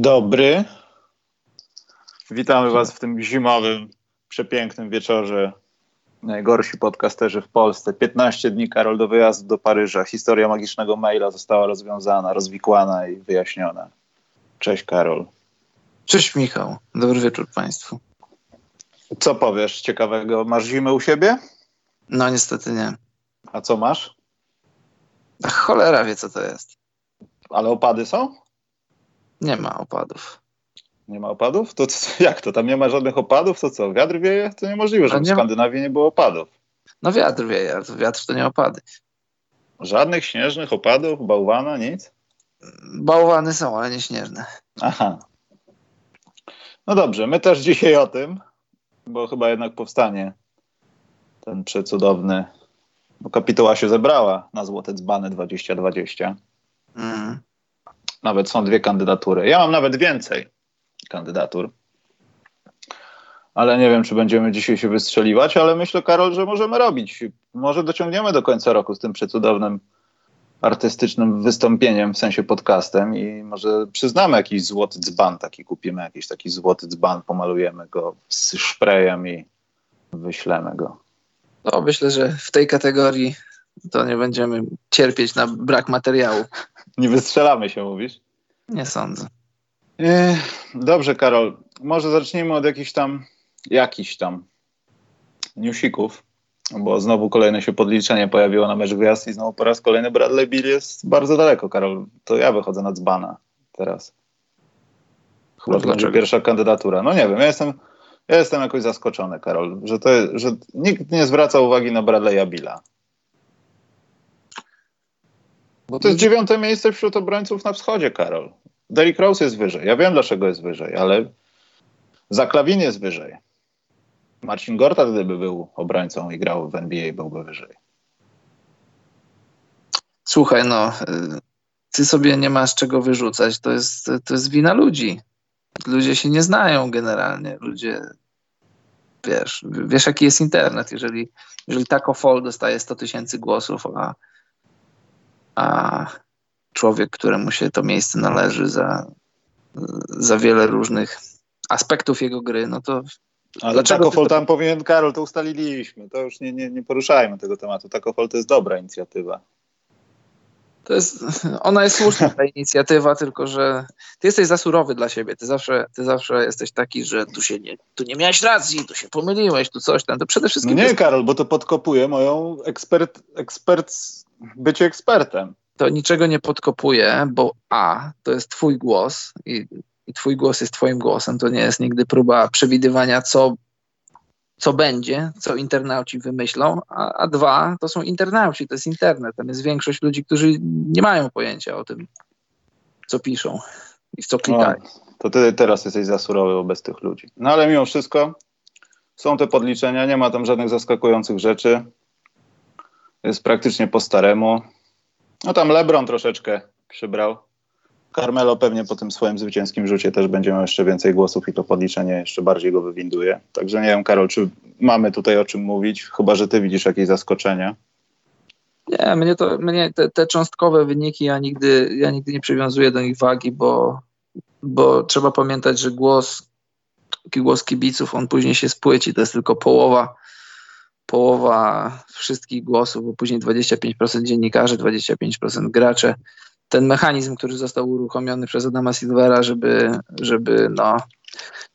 Dzień dobry. Witamy Was w tym zimowym, przepięknym wieczorze. Najgorsi podcasterzy w Polsce. 15 dni Karol do wyjazdu do Paryża. Historia magicznego maila została rozwiązana, rozwikłana i wyjaśniona. Cześć Karol. Cześć Michał. Dobry wieczór Państwu. Co powiesz ciekawego? Masz zimę u siebie? No niestety nie. A co masz? Ach, cholera wie co to jest. Ale opady są? Nie ma opadów. Nie ma opadów? To, to jak to? Tam nie ma żadnych opadów? To co? Wiatr wieje? To niemożliwe, żeby w nie ma- Skandynawii nie było opadów. No wiatr wieje, ale wiatr to nie opady. Żadnych śnieżnych opadów, bałwana, nic? Bałwany są, ale nie śnieżne. Aha. No dobrze, my też dzisiaj o tym, bo chyba jednak powstanie ten przecudowny. Bo kapituła się zebrała na Złote Dzbany 2020. Mm. Nawet są dwie kandydatury. Ja mam nawet więcej kandydatur. Ale nie wiem, czy będziemy dzisiaj się wystrzeliwać, ale myślę, Karol, że możemy robić. Może dociągniemy do końca roku z tym przecudownym artystycznym wystąpieniem, w sensie podcastem i może przyznamy jakiś złoty dzban, taki kupimy jakiś taki złoty dzban, pomalujemy go z szprejem i wyślemy go. No myślę, że w tej kategorii to nie będziemy cierpieć na brak materiału. Nie wystrzelamy się, mówisz? Nie sądzę. Ech, Dobrze, Karol. Może zacznijmy od jakichś tam, jakichś tam newsików, bo znowu kolejne się podliczenie pojawiło na mecz gwiazd i znowu po raz kolejny Bradley Bill jest bardzo daleko, Karol. To ja wychodzę na dzbana teraz. Chyba to będzie Dlaczego? pierwsza kandydatura. No nie wiem, ja jestem, ja jestem jakoś zaskoczony, Karol, że, to, że nikt nie zwraca uwagi na Bradley'a Billa. Bo to jest dziewiąte miejsce wśród obrońców na wschodzie, Karol. Derrick Rose jest wyżej. Ja wiem, dlaczego jest wyżej, ale Zaklawin jest wyżej. Marcin Gortat, gdyby był obrońcą i grał w NBA, byłby wyżej. Słuchaj, no, y, ty sobie nie masz czego wyrzucać. To jest, to jest wina ludzi. Ludzie się nie znają generalnie. Ludzie, wiesz, wiesz jaki jest internet. Jeżeli, jeżeli Taco Fall dostaje 100 tysięcy głosów, a, a człowiek, któremu się to miejsce należy za, za wiele różnych aspektów jego gry, no to Ale Dlaczego to- tam powinien, Karol, to ustaliliśmy. To już nie, nie, nie poruszajmy tego tematu. Taco Fall to jest dobra inicjatywa. To jest, ona jest słuszna, ta inicjatywa, tylko że ty jesteś za surowy dla siebie. Ty zawsze, ty zawsze jesteś taki, że tu się nie, tu nie miałeś racji, tu się pomyliłeś, tu coś tam. To przede No wszystkim nie, to, jest, Karol, bo to podkopuje moją ekspert, ekspert, bycie ekspertem. to niczego nie podkopuje, bo a, to jest twój głos i, i twój głos jest twoim głosem. To nie jest nigdy próba przewidywania, co, co będzie, co internauci wymyślą, a, a dwa, to są internauci, to jest internet. Tam jest większość ludzi, którzy nie mają pojęcia o tym, co piszą i w co No, klikają. to ty teraz jesteś za surowy wobec tych ludzi. No ale mimo wszystko są te podliczenia, nie ma tam żadnych zaskakujących rzeczy. Jest praktycznie po staremu. No tam LeBron troszeczkę przybrał. Carmelo pewnie po tym swoim zwycięskim rzucie też będzie miał jeszcze więcej głosów i to podliczenie jeszcze bardziej go wywinduje. Także nie wiem, Karol, czy mamy tutaj o czym mówić, chyba że ty widzisz jakieś zaskoczenia. Nie, mnie, to, mnie te, te cząstkowe wyniki, ja nigdy, ja nigdy nie przywiązuję do nich wagi, bo, bo trzeba pamiętać, że głos, głos kibiców, on później się spłyci, to jest tylko połowa, połowa wszystkich głosów, bo później 25% dziennikarzy, 25% gracze. Ten mechanizm, który został uruchomiony przez Adama Silvera, żeby, żeby, no,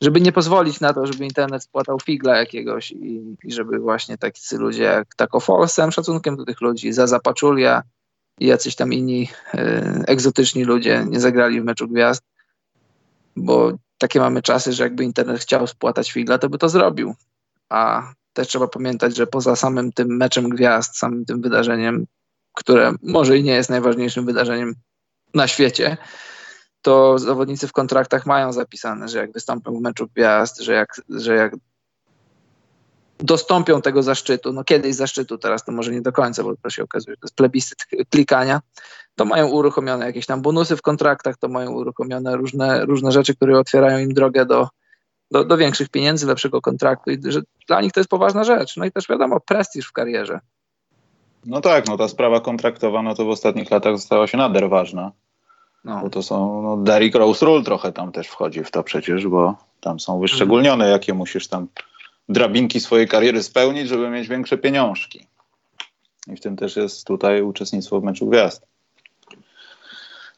żeby nie pozwolić na to, żeby internet spłatał figla jakiegoś i, i żeby właśnie tacy ludzie jak Taco Fall, z szacunkiem do tych ludzi, Zaza Paczulia i jacyś tam inni e, egzotyczni ludzie nie zagrali w meczu gwiazd, bo takie mamy czasy, że jakby internet chciał spłatać figla, to by to zrobił. A też trzeba pamiętać, że poza samym tym meczem gwiazd, samym tym wydarzeniem, które może i nie jest najważniejszym wydarzeniem na świecie, to zawodnicy w kontraktach mają zapisane, że jak wystąpią w meczu gwiazd, że jak, że jak dostąpią tego zaszczytu, no kiedyś zaszczytu, teraz to może nie do końca, bo to się okazuje, że to jest plebiscyt klikania, to mają uruchomione jakieś tam bonusy w kontraktach, to mają uruchomione różne, różne rzeczy, które otwierają im drogę do, do, do większych pieniędzy, lepszego kontraktu i że dla nich to jest poważna rzecz. No i też wiadomo, prestiż w karierze. No tak, no ta sprawa kontraktowa, no to w ostatnich latach stała się nader ważna. No. Bo to są, no Derrick Rose Rule trochę tam też wchodzi w to przecież, bo tam są wyszczególnione, jakie musisz tam drabinki swojej kariery spełnić, żeby mieć większe pieniążki. I w tym też jest tutaj uczestnictwo w meczu gwiazd.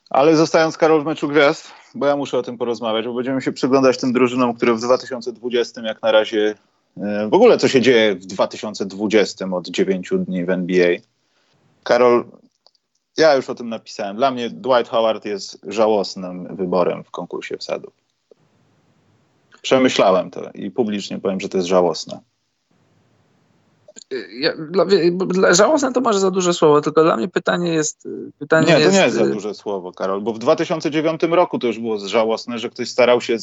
Ale zostając Karol w meczu gwiazd, bo ja muszę o tym porozmawiać, bo będziemy się przyglądać tym drużynom, które w 2020 jak na razie e, w ogóle co się dzieje w 2020 od 9 dni w NBA. Karol, ja już o tym napisałem. Dla mnie Dwight Howard jest żałosnym wyborem w konkursie wsadów. Przemyślałem to i publicznie powiem, że to jest żałosne. Ja, dla, dla, żałosne to może za duże słowo, tylko dla mnie pytanie jest... Pytanie nie, to jest, nie jest za duże słowo, Karol, bo w 2009 roku to już było żałosne, że ktoś starał się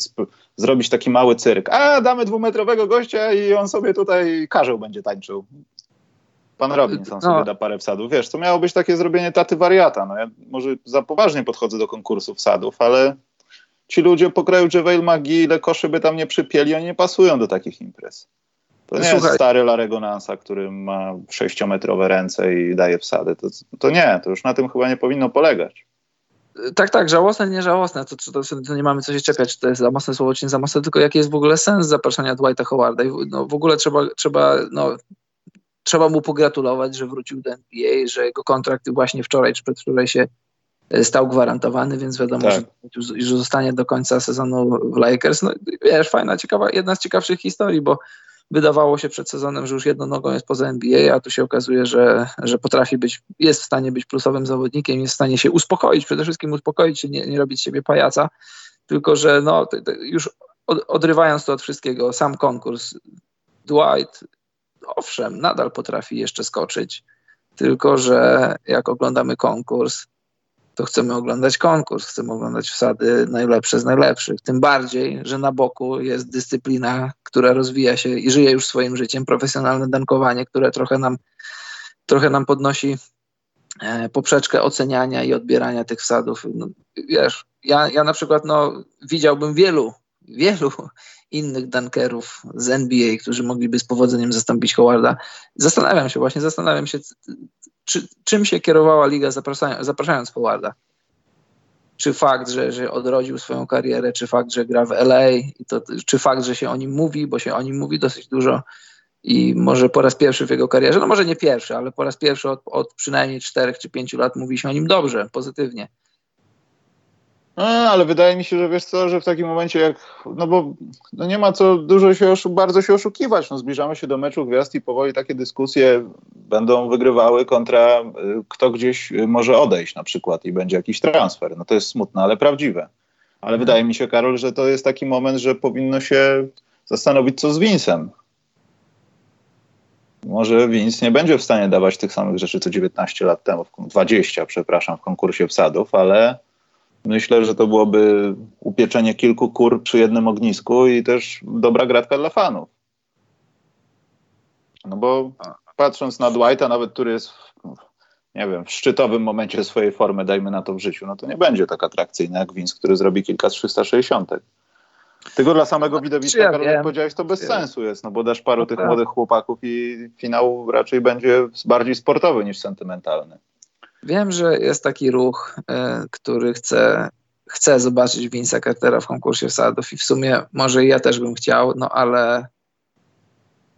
zrobić taki mały cyrk. A, damy dwumetrowego gościa i on sobie tutaj karzeł będzie tańczył. Pan Robinson no. sobie da parę wsadów. Wiesz, to miało być takie zrobienie taty wariata. No ja może za poważnie podchodzę do konkursu wsadów, ale ci ludzie po kraju JaVale McGee, ile koszy by tam nie przypieli, oni nie pasują do takich imprez. To nie Słuchaj. jest stary Larego Nansa, który ma sześciometrowe ręce i daje wsady. To, to nie, to już na tym chyba nie powinno polegać. Tak, tak, żałosne, nie żałosne, to, to, to, nie mamy co się czepiać, czy to jest za mocne słowo, czy nie za mocne, tylko jaki jest w ogóle sens zapraszania Dwighta Howarda. I no, w ogóle trzeba, trzeba, no, trzeba mu pogratulować, że wrócił do NBA, że jego kontrakt właśnie wczoraj czy przedwczoraj się e, stał gwarantowany, więc wiadomo, tak. że, że zostanie do końca sezonu w Lakers. No wiesz, fajna, ciekawa, jedna z ciekawszych historii, bo wydawało się przed sezonem, że już jedną nogą jest poza NBA, a tu się okazuje, że, że potrafi być, jest w stanie być plusowym zawodnikiem, jest w stanie się uspokoić, przede wszystkim uspokoić się, nie, nie robić siebie pajaca, tylko że no, już odrywając to od wszystkiego, sam konkurs, Dwight, owszem, nadal potrafi jeszcze skoczyć, tylko że jak oglądamy konkurs, to chcemy oglądać konkurs, chcemy oglądać wsady najlepsze z najlepszych. Tym bardziej, że na boku jest dyscyplina, która rozwija się i żyje już swoim życiem, profesjonalne dankowanie, które trochę nam, trochę nam podnosi e, poprzeczkę oceniania i odbierania tych wsadów. No, wiesz, ja, ja na przykład no, widziałbym wielu, wielu innych dankerów z NBA, którzy mogliby z powodzeniem zastąpić Howarda. Zastanawiam się właśnie, zastanawiam się, czy, czym się kierowała liga zapraszając, zapraszając Howarda. Czy fakt, że, że odrodził swoją karierę, czy fakt, że gra w LA, to, czy fakt, że się o nim mówi, bo się o nim mówi dosyć dużo i może po raz pierwszy w jego karierze, no może nie pierwszy, ale po raz pierwszy od, od przynajmniej czterech czy pięciu lat mówi się o nim dobrze, pozytywnie. No, ale wydaje mi się, że wiesz co, że w takim momencie jak, no bo no nie ma co dużo się, bardzo się oszukiwać, no zbliżamy się do meczu gwiazd i powoli takie dyskusje będą wygrywały kontra y, kto gdzieś może odejść na przykład i będzie jakiś transfer. No to jest smutne, ale prawdziwe. Ale wydaje mi się, Karol, że to jest taki moment, że powinno się zastanowić, co z Winsem. Może Vince nie będzie w stanie dawać tych samych rzeczy co 19 lat temu, 20, przepraszam, w konkursie wsadów, ale Myślę, że to byłoby upieczenie kilku kur przy jednym ognisku i też dobra gratka dla fanów. No bo patrząc na Dwighta, nawet który jest, nie wiem, w szczytowym momencie swojej formy, dajmy na to w życiu, no to nie będzie tak atrakcyjny jak Vince, który zrobi kilka z 360. Tylko dla samego widowiska, ja Karol, jak powiedziałeś, to bez wiem. sensu jest, no bo dasz paru no tych tak. młodych chłopaków i finał raczej będzie bardziej sportowy niż sentymentalny. Wiem, że jest taki ruch, y, który chce, chce zobaczyć Vince'a Cartera w konkursie wsadów i w sumie może ja też bym chciał, no ale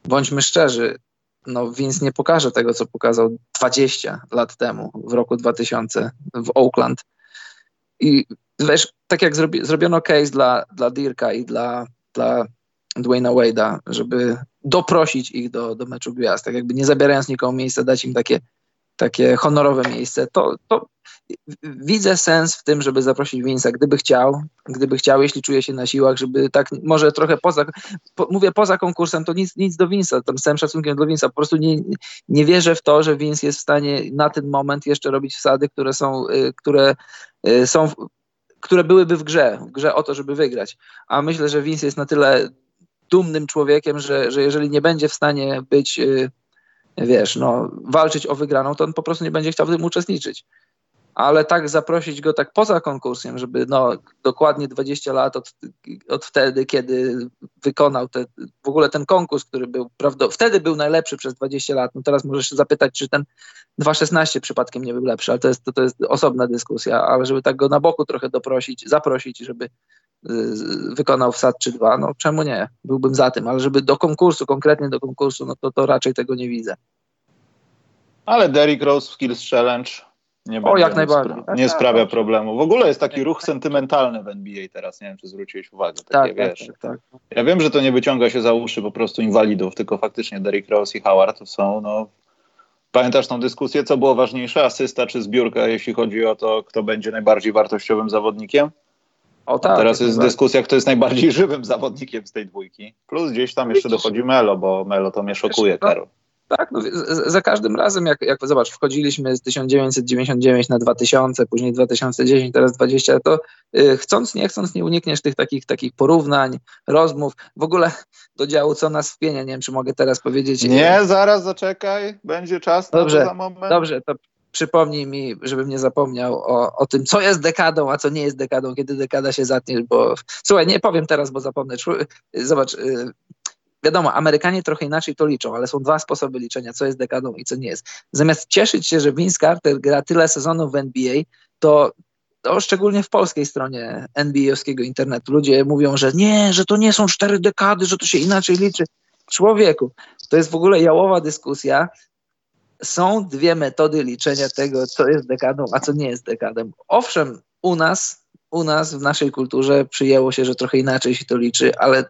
bądźmy szczerzy, no Vince nie pokaże tego, co pokazał 20 lat temu, w roku 2000 w Oakland. I wiesz, tak jak zrobi, zrobiono case dla, dla Dirka i dla, dla Dwayna Wade'a, żeby doprosić ich do, do meczu gwiazd, tak jakby nie zabierając nikomu miejsca, dać im takie takie honorowe miejsce, to, to widzę sens w tym, żeby zaprosić Vince'a, gdyby chciał, gdyby chciał, jeśli czuje się na siłach, żeby tak może trochę poza, po, mówię poza konkursem, to nic, nic do Vince'a, tam z całym szacunkiem do Vince'a, po prostu nie, nie wierzę w to, że Vince jest w stanie na ten moment jeszcze robić wsady, które są, y, które y, są, które byłyby w grze, w grze o to, żeby wygrać, a myślę, że Vince jest na tyle dumnym człowiekiem, że, że jeżeli nie będzie w stanie być y, wiesz, no, walczyć o wygraną, to on po prostu nie będzie chciał w tym uczestniczyć. ale tak zaprosić go tak poza konkursem, żeby no, dokładnie 20 lat od, od wtedy, kiedy wykonał te, w ogóle ten konkurs, który był, prawda, wtedy był najlepszy przez 20 lat. No teraz możesz się zapytać, czy ten 2.16 przypadkiem nie był lepszy, ale to jest, to, to jest osobna dyskusja, ale żeby tak go na boku trochę doprosić, zaprosić, żeby wykonał wsad czy dwa, no czemu nie? Byłbym za tym, ale żeby do konkursu, konkretnie do konkursu, no to, to raczej tego nie widzę. Ale Derrick Rose w Skills Challenge nie, o, jak najbardziej. Spra nie tak, sprawia tak, problemu. W ogóle jest taki ruch sentymentalny w NBA teraz. Nie wiem, czy zwróciłeś uwagę. Takie, tak, wiesz, tak, tak, Ja wiem, że to nie wyciąga się za uszy po prostu inwalidów, tylko faktycznie Derrick Rose i Howard to są, no... Pamiętasz tą dyskusję, co było ważniejsze, asysta czy zbiórka, jeśli chodzi o to, kto będzie najbardziej wartościowym zawodnikiem? O, tak, teraz jest dyskusja, kto jest najbardziej żywym zawodnikiem z tej dwójki. Plus gdzieś tam jeszcze dochodzi Melo, bo Melo to mnie szokuje, Karol. Tak, no, za każdym razem, jak, jak zobacz, wchodziliśmy z 1999 na 2000, później 2010, teraz 20, to y, chcąc, nie chcąc, nie unikniesz tych takich, takich porównań, rozmów. W ogóle do działu, co nas wpienia, nie wiem, czy mogę teraz powiedzieć. Nie, zaraz zaczekaj, będzie czas dobrze, na to za moment. Dobrze, to przypomnij mi, żebym nie zapomniał o, o tym, co jest dekadą, a co nie jest dekadą, kiedy dekada się zatnie, bo słuchaj, nie powiem teraz, bo zapomnę. Zobacz, y, Wiadomo, Amerykanie trochę inaczej to liczą, ale są dwa sposoby liczenia, co jest dekadą i co nie jest. Zamiast cieszyć się, że Vince Carter gra tyle sezonów w NBA, to to szczególnie w polskiej stronie NBA-owskiego internetu ludzie mówią, że nie, że to nie są cztery dekady, że to się inaczej liczy. Człowieku, to jest w ogóle jałowa dyskusja. Są dwie metody liczenia tego, co jest dekadą, a co nie jest dekadą. Owszem, u nas, u nas w naszej kulturze przyjęło się, że trochę inaczej się to liczy, ale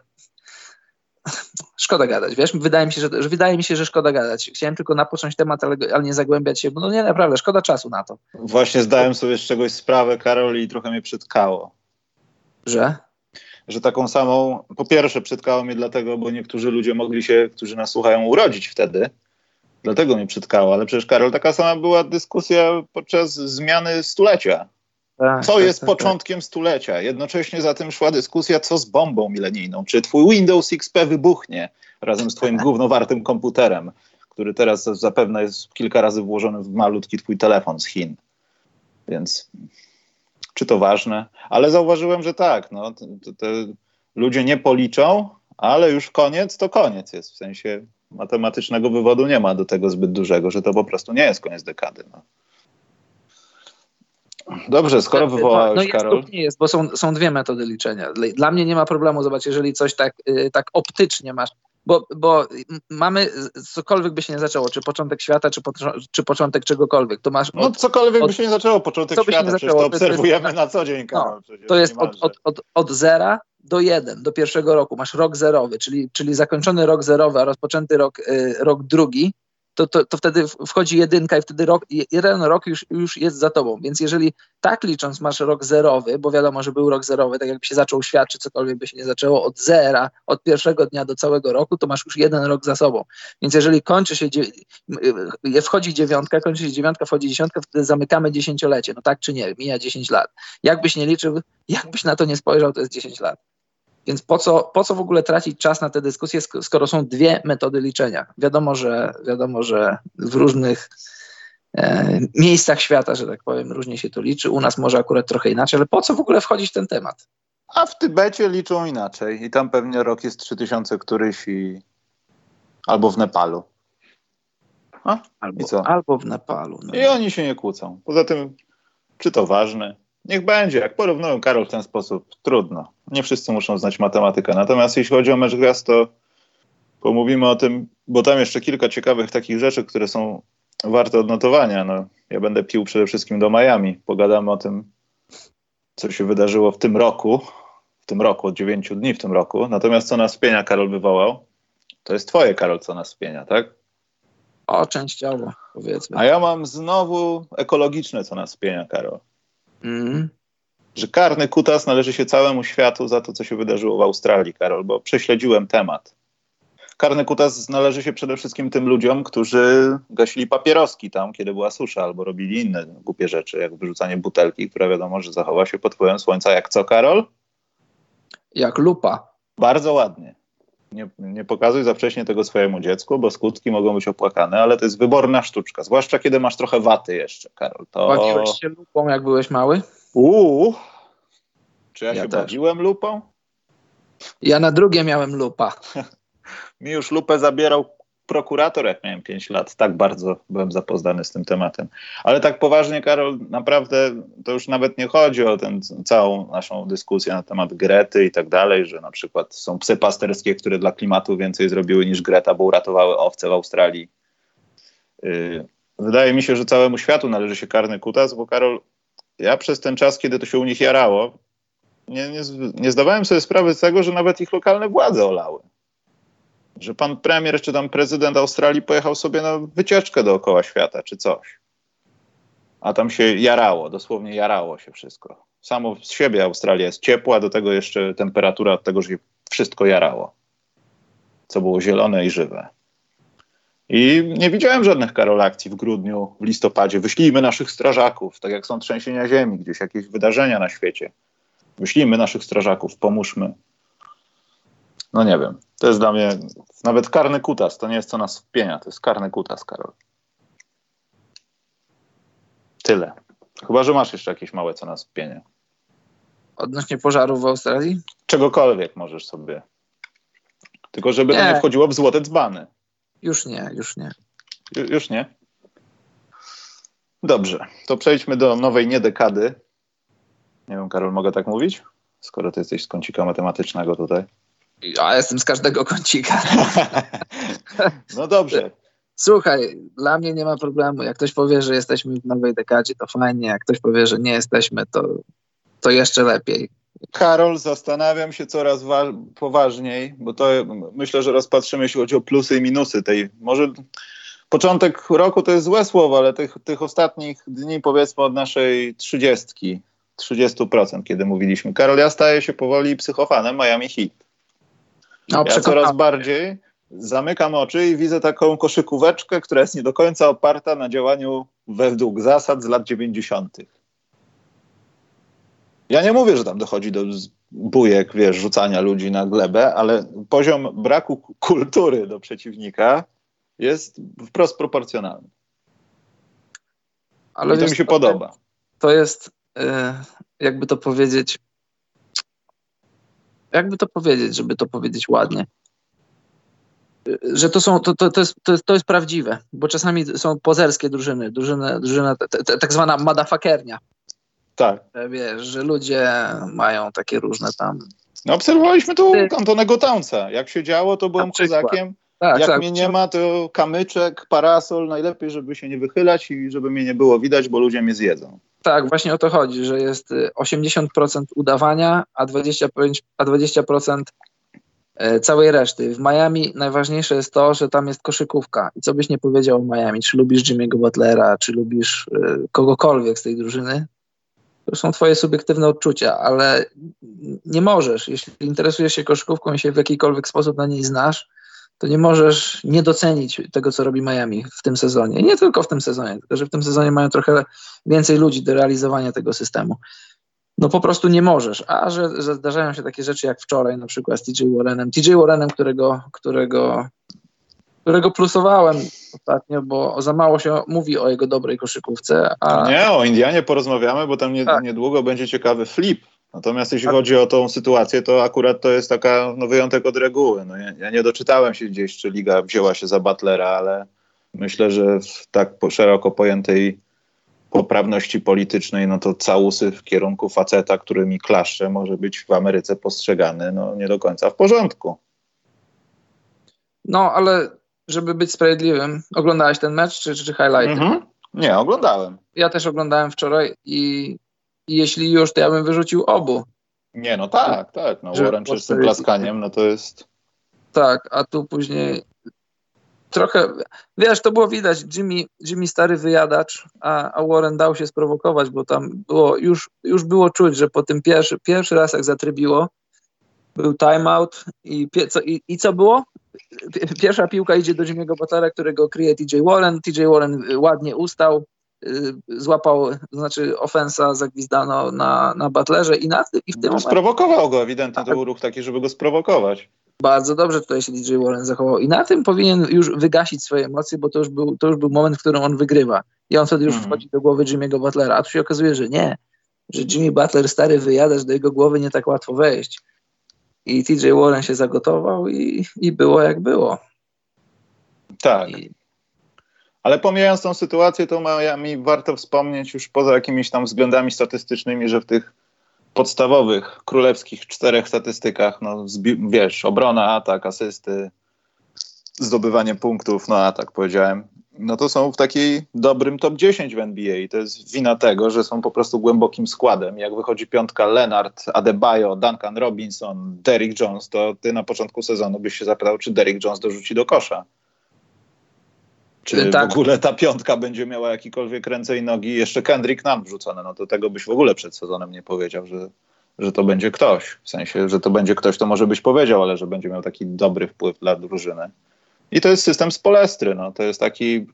szkoda gadać, wiesz, wydaje mi się, że, że, wydaje mi się, że szkoda gadać. Chciałem tylko napocząć temat, ale, ale, nie zagłębiać się, bo no nie, naprawdę, szkoda czasu na to. Właśnie zdałem sobie z czegoś sprawę, Karol, i trochę mnie przytkało. Że? Że taką samą, po pierwsze przytkało mnie dlatego, bo niektórzy ludzie mogli się, którzy nas słuchają, urodzić wtedy, dlatego mnie przytkało, ale przecież Karol, taka sama była dyskusja podczas zmiany stulecia. Tak, co tak, jest tak, tak. początkiem stulecia. Jednocześnie za tym szła dyskusja, co z bombą milenijną. Czy twój Windows XP wybuchnie razem z twoim głównowartym komputerem, który teraz zapewne jest kilka razy włożony w malutki twój telefon z Chin. Więc czy to ważne? Ale zauważyłem, że tak. No, te, te ludzie nie policzą, ale już koniec to koniec jest. W sensie matematycznego wywodu nie ma do tego zbyt dużego, że to po prostu nie jest koniec dekady. No. Dobrze, skoro wywołałeś, no, no Karol. Nie jest, bo są, są dwie metody liczenia. Dla mnie nie ma problemu, zobacz, jeżeli coś tak, y, tak optycznie masz, bo, bo mamy, cokolwiek by się nie zaczęło, czy początek świata, czy, po, czy początek czegokolwiek, to masz... No, od, no cokolwiek od, by się nie zaczęło, początek świata, nie zaczęło, to obserwujemy na co dzień, Karol. No, to jest od, od, od, od zera do jeden, do pierwszego roku. Masz rok zerowy, czyli, czyli zakończony rok zerowy, a rozpoczęty rok, y, rok drugi, to, to, to wtedy wchodzi jedynka i wtedy rok, jeden rok już, już jest za tobą. Więc jeżeli tak licząc masz rok zerowy, bo wiadomo, że był rok zerowy, tak jakby się zaczął świat, czy cokolwiek by się nie zaczęło, od zera, od pierwszego dnia do całego roku, to masz już jeden rok za sobą. Więc jeżeli kończy się, wchodzi dziewiątka, kończy się dziewiątka, wchodzi dziesiątka, wtedy zamykamy dziesięciolecie. No tak czy nie, mija dziesięć lat. Jakbyś nie liczył, jakbyś na to nie spojrzał, to jest dziesięć lat. Więc po co, po co w ogóle tracić czas na te dyskusje, skoro są dwie metody liczenia? Wiadomo, że, wiadomo, że w różnych e, miejscach świata, że tak powiem, różnie się to liczy. U nas może akurat trochę inaczej, ale po co w ogóle wchodzić w ten temat? A w Tybecie liczą inaczej i tam pewnie rok jest 3000 któryś i... albo w Nepalu. A? Albo, albo w Nepalu. No. I oni się nie kłócą. Poza tym, czy to ważne? Niech będzie. Jak porównują Karol w ten sposób, trudno. Nie wszyscy muszą znać matematykę. Natomiast jeśli chodzi o mecz gwiazd, to pomówimy o tym, bo tam jeszcze kilka ciekawych takich rzeczy, które są warte odnotowania. No, ja będę pił przede wszystkim do Miami. Pogadamy o tym, co się wydarzyło w tym roku, w tym roku, od dziewięciu dni w tym roku. Natomiast co nas wpienia Karol wywołał, to jest twoje, Karol, co nas wpienia, tak? O, częściowo, powiedzmy. A ja mam znowu ekologiczne, co nas wpienia, Karol. Mm. Że karny kutas należy się całemu światu za to, co się wydarzyło w Australii, Karol, bo prześledziłem temat. Karny kutas należy się przede wszystkim tym ludziom, którzy gasili papieroski tam, kiedy była susza, albo robili inne głupie rzeczy, jak wyrzucanie butelki, która wiadomo, że zachowa się pod wpływem słońca. Jak co, Karol? Jak lupa. Bardzo ładnie. Nie, nie pokazuj za wcześnie tego swojemu dziecku, bo skutki mogą być opłakane, ale to jest wyborna sztuczka, zwłaszcza kiedy masz trochę waty jeszcze, Karol. To... Bawiłeś się lupą, jak byłeś mały? Uuu, czy ja, Ja się też. bawiłem lupą? Ja na drugie miałem lupa. Mi już lupę zabierał prokurator, jak miałem 5 lat. Tak bardzo byłem zapoznany z tym tematem. Ale tak poważnie, Karol, naprawdę to już nawet nie chodzi o tę całą naszą dyskusję na temat Grety i tak dalej, że na przykład są psy pasterskie, które dla klimatu więcej zrobiły niż Greta, bo uratowały owce w Australii. Yy, Wydaje mi się, że całemu światu należy się karny kutas, bo Karol, ja przez ten czas, kiedy to się u nich jarało, nie, nie, nie zdawałem sobie sprawy z tego, że nawet ich lokalne władze olały że pan premier czy tam prezydent Australii pojechał sobie na wycieczkę dookoła świata czy coś. A tam się jarało, dosłownie jarało się wszystko. Samo z siebie Australia jest ciepła, do tego jeszcze temperatura od tego, że się wszystko jarało. Co było zielone i żywe. I nie widziałem żadnych Karol akcji w grudniu, w listopadzie. Wyślijmy naszych strażaków, tak jak są trzęsienia ziemi, gdzieś jakieś wydarzenia na świecie. Wyślijmy naszych strażaków, pomóżmy. No nie wiem. To jest dla mnie nawet karny kutas. To nie jest co nas wpienia. To jest karny kutas, Karol. Tyle. Chyba, że masz jeszcze jakieś małe co nas wpienia. Odnośnie pożarów w Australii? Czegokolwiek możesz sobie. Tylko żeby to Nie. nie wchodziło w złote dzbany. Już nie, już nie. Ju, już nie? Dobrze. To przejdźmy do nowej niedekady. Nie wiem, Karol, mogę tak mówić? Skoro ty jesteś z kącika matematycznego tutaj. Ja jestem z każdego kącika. No dobrze. Słuchaj, dla mnie nie ma problemu. Jak ktoś powie, że jesteśmy w nowej dekadzie, to fajnie. Jak ktoś powie, że nie jesteśmy, to, to jeszcze lepiej. Karol, zastanawiam się coraz wa- poważniej, bo to myślę, że rozpatrzymy, jeśli chodzi o plusy i minusy tej. Może początek roku to jest złe słowo, ale tych, tych ostatnich dni, powiedzmy od naszej trzydziestki, 30%, kiedy mówiliśmy. Karol, ja staję się powoli psychofanem Miami Heat. No, Ja coraz bardziej zamykam oczy i widzę taką koszykóweczkę, która jest nie do końca oparta na działaniu według zasad z lat 90. Ja nie mówię, że tam dochodzi do bujek, wiesz, rzucania ludzi na glebę, ale poziom braku kultury do przeciwnika jest wprost proporcjonalny. Ale I to mi się co, podoba. To jest, e, jakby to powiedzieć, jakby to powiedzieć, żeby to powiedzieć ładnie. E, Że to są, to, to, to, jest, to, jest, to jest prawdziwe, bo czasami są pozerskie drużyny, drużyna t, t, tak zwana madafakernia. Tak. że Wiesz, że ludzie mają takie różne tam. No, obserwowaliśmy tu Antonego Townsa. Jak się działo, to byłem kozakiem. Tak, Jak tak. mnie nie ma, to kamyczek, parasol, najlepiej, żeby się nie wychylać i żeby mnie nie było widać, bo ludzie mnie zjedzą. Tak, właśnie o to chodzi, że jest y, 80% udawania, a 25%, a 20% e, całej reszty. W Miami najważniejsze jest to, że tam jest koszykówka. I co byś nie powiedział o Miami, czy lubisz Jimmy'ego Butlera, czy lubisz e, kogokolwiek z tej drużyny, to są twoje subiektywne odczucia, ale nie możesz, jeśli interesujesz się koszykówką i się w jakikolwiek sposób na niej znasz, to nie możesz nie docenić tego, co robi Miami w tym sezonie. I nie tylko w tym sezonie, tylko że w tym sezonie mają trochę więcej ludzi do realizowania tego systemu. No po prostu nie możesz. A że, że zdarzają się takie rzeczy jak wczoraj, na przykład z TJ Warrenem. TJ Warrenem, którego, którego, którego plusowałem ostatnio, bo za mało się mówi o jego dobrej koszykówce. A Nie, o Indianie porozmawiamy, bo tam nie, Tak. niedługo będzie ciekawy flip. Natomiast jeśli chodzi o tą sytuację, to akurat to jest taka no, wyjątek od reguły. No, ja, ja nie doczytałem się gdzieś, czy liga wzięła się za Butlera, ale myślę, że w tak szeroko pojętej poprawności politycznej, no to całusy w kierunku faceta, który mi klaszcze, może być w Ameryce postrzegany no, nie do końca w porządku. no, ale żeby być sprawiedliwym, oglądałeś ten mecz czy, czy highlighty? Mhm. Nie, oglądałem. Ja też oglądałem wczoraj i jeśli już, to ja bym wyrzucił obu. Nie, no tak, tak. No, Warren czystym postawić- klaskaniem, no to jest... Tak, a tu później trochę, wiesz, to było widać, Jimmy, Jimmy stary wyjadacz, a, a Warren dał się sprowokować, bo tam było, już, już było czuć, że po tym pierwszy, pierwszy raz jak zatrybiło, był timeout i, pie, co, i, i co było? Pi- Pierwsza piłka idzie do Jimmy'ego Butlera, którego kryje TJ Warren, TJ Warren ładnie ustał, złapał, to znaczy ofensa zagwizdano na, na Butlerze i, na, i w tym No, momencie sprowokował go, ewidentnie to Tak. był ruch taki, żeby go sprowokować. Bardzo dobrze tutaj się DJ Warren zachował i na tym powinien już wygasić swoje emocje, bo to już był, to już był moment, w którym on wygrywa. I on wtedy już mhm. wchodzi do głowy Jimmy'ego Butlera, a tu się okazuje, że nie, że Jimmy Butler stary wyjada, że do jego głowy nie tak łatwo wejść. I TJ Warren się zagotował i, i było jak było. Tak. I... Ale pomijając tą sytuację, to Miami warto wspomnieć już poza jakimiś tam względami statystycznymi, że w tych podstawowych, królewskich czterech statystykach, no wiesz, obrona, atak, asysty, zdobywanie punktów, no atak powiedziałem, no to są w takiej dobrym top 10 w NBA i to jest wina tego, że są po prostu głębokim składem. Jak wychodzi piątka Leonard, Adebayo, Duncan Robinson, Derrick Jones, to ty na początku sezonu byś się zapytał, czy Derrick Jones dorzuci do kosza. Czy tak. w ogóle ta piątka będzie miała jakikolwiek ręce i nogi? Jeszcze Kendrick nam wrzucone, no to tego byś w ogóle przed sezonem nie powiedział, że, że to będzie ktoś. W sensie, że to będzie ktoś, to może byś powiedział, ale że będzie miał taki dobry wpływ dla drużyny. I to jest system z Polestry. No. To jest taki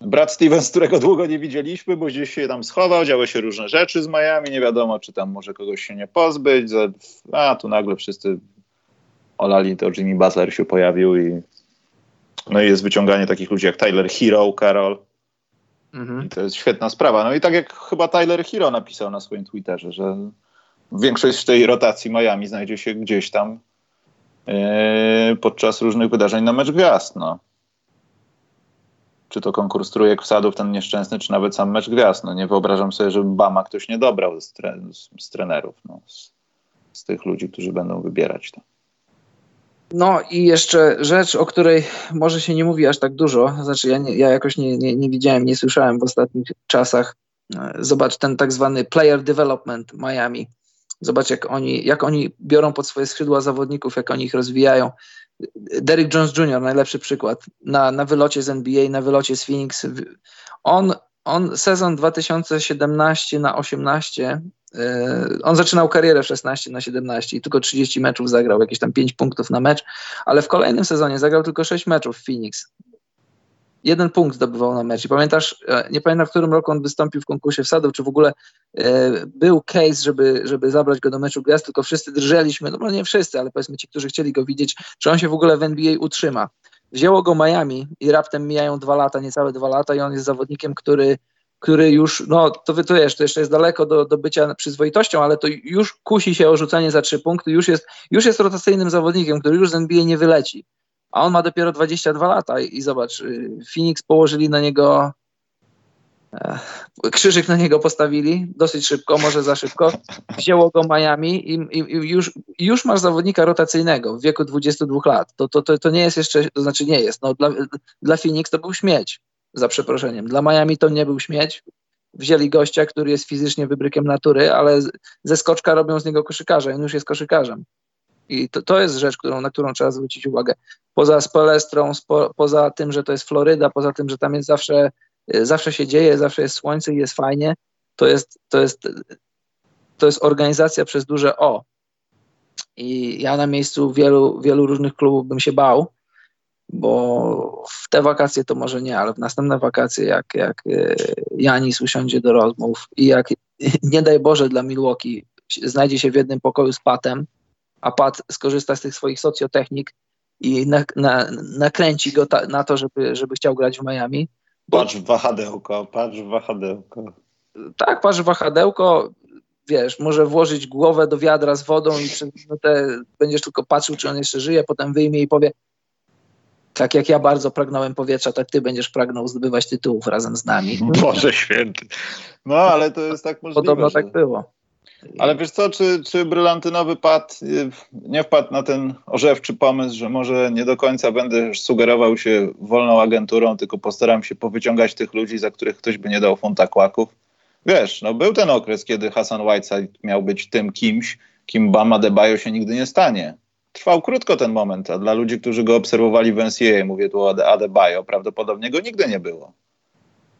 brat Stevens, którego długo nie widzieliśmy, bo gdzieś się tam schował, działy się różne rzeczy z Miami, nie wiadomo, czy tam może kogoś się nie pozbyć. A tu nagle wszyscy olali, to Jimmy Butler się pojawił i no i jest wyciąganie takich ludzi jak Tyler Hero, Carol. Mhm. I to jest świetna sprawa. No i tak jak chyba Tyler Hero napisał na swoim Twitterze, że większość tej rotacji Miami znajdzie się gdzieś tam yy, podczas różnych wydarzeń na mecz gwiazd. No. Czy to konkurs trójek wsadów, ten nieszczęsny, czy nawet sam mecz gwiazd. No nie wyobrażam sobie, żeby Bama ktoś nie dobrał z, tre z, z trenerów, no, z, z, tych ludzi, którzy będą wybierać to. No i jeszcze rzecz, o której może się nie mówi aż tak dużo, znaczy ja, nie, ja jakoś nie, nie, nie widziałem, nie słyszałem w ostatnich czasach. Zobacz ten tak zwany player development Miami. Zobacz, jak oni, jak oni biorą pod swoje skrzydła zawodników, jak oni ich rozwijają. Derrick Jones Jr., najlepszy przykład. Na, na wylocie z NBA, na wylocie z Phoenix. On, on sezon 2017 na 18 E, on zaczynał karierę w 16 na 17 i tylko 30 meczów zagrał, jakieś tam 5 punktów na mecz, ale w kolejnym sezonie zagrał tylko 6 meczów w Phoenix. Jeden punkt zdobywał na mecz. I pamiętasz, e, nie pamiętam w którym roku on wystąpił w konkursie wsadów, czy w ogóle e, był case, żeby, żeby zabrać go do meczu gwiazd, tylko wszyscy drżeliśmy, no nie wszyscy, ale powiedzmy ci, którzy chcieli go widzieć, czy on się w ogóle w NBA utrzyma. Wzięło go Miami i raptem mijają dwa lata, niecałe dwa lata i on jest zawodnikiem, który który już, no to to wiesz, to jeszcze jest daleko do, do bycia przyzwoitością, ale to już kusi się o rzucanie za trzy punkty, już jest, już jest rotacyjnym zawodnikiem, który już z NBA nie wyleci. A on ma dopiero 22 lata i, i zobacz, y, Phoenix położyli na niego krzyżyk na niego postawili dosyć szybko, może za szybko. Wzięło go Miami i, i, i już, już masz zawodnika rotacyjnego w wieku 22 lat. To, to, to, to nie jest jeszcze, to znaczy nie jest, no dla, dla Phoenix to był śmieć za przeproszeniem. Dla Miami to nie był śmieć. Wzięli gościa, który jest fizycznie wybrykiem natury, ale ze skoczka robią z niego koszykarza. On już jest koszykarzem. I to, to jest rzecz, którą, na którą trzeba zwrócić uwagę. Poza Spelestrą, spo, poza tym, że to jest Floryda, poza tym, że tam jest zawsze, zawsze się dzieje, zawsze jest słońce i jest fajnie, to jest, to jest, to jest organizacja przez duże O. I ja na miejscu wielu, wielu różnych klubów bym się bał, bo w te wakacje to może nie, ale w następne wakacje, jak, jak e, Janis usiądzie do rozmów i jak nie daj Boże dla Milwaukee znajdzie się w jednym pokoju z Patem, a Pat skorzysta z tych swoich socjotechnik i na, na, nakręci go ta, na to, żeby, żeby chciał grać w Miami. Patrz w wahadełko, patrz w wahadełko. Tak, patrz w wahadełko, wiesz, może włożyć głowę do wiadra z wodą i przez minutę będziesz tylko patrzył, czy on jeszcze żyje, potem wyjmie i powie, tak jak ja bardzo pragnąłem powietrza, tak ty będziesz pragnął zdobywać tytułów razem z nami. Boże święty. No, ale to jest tak możliwe. Podobno że... tak było. Ale wiesz co, czy, czy brylantynowy pad y, nie wpadł na ten orzewczy pomysł, że może nie do końca będę sugerował się wolną agenturą, tylko postaram się powyciągać tych ludzi, za których ktoś by nie dał funta kłaków? Wiesz, no był ten okres, kiedy Hassan Whiteside miał być tym kimś, kim Bama Debajo się nigdy nie stanie trwał krótko ten moment, a dla ludzi, którzy go obserwowali w NCAA, mówię tu o Adebayo, prawdopodobnie go nigdy nie było.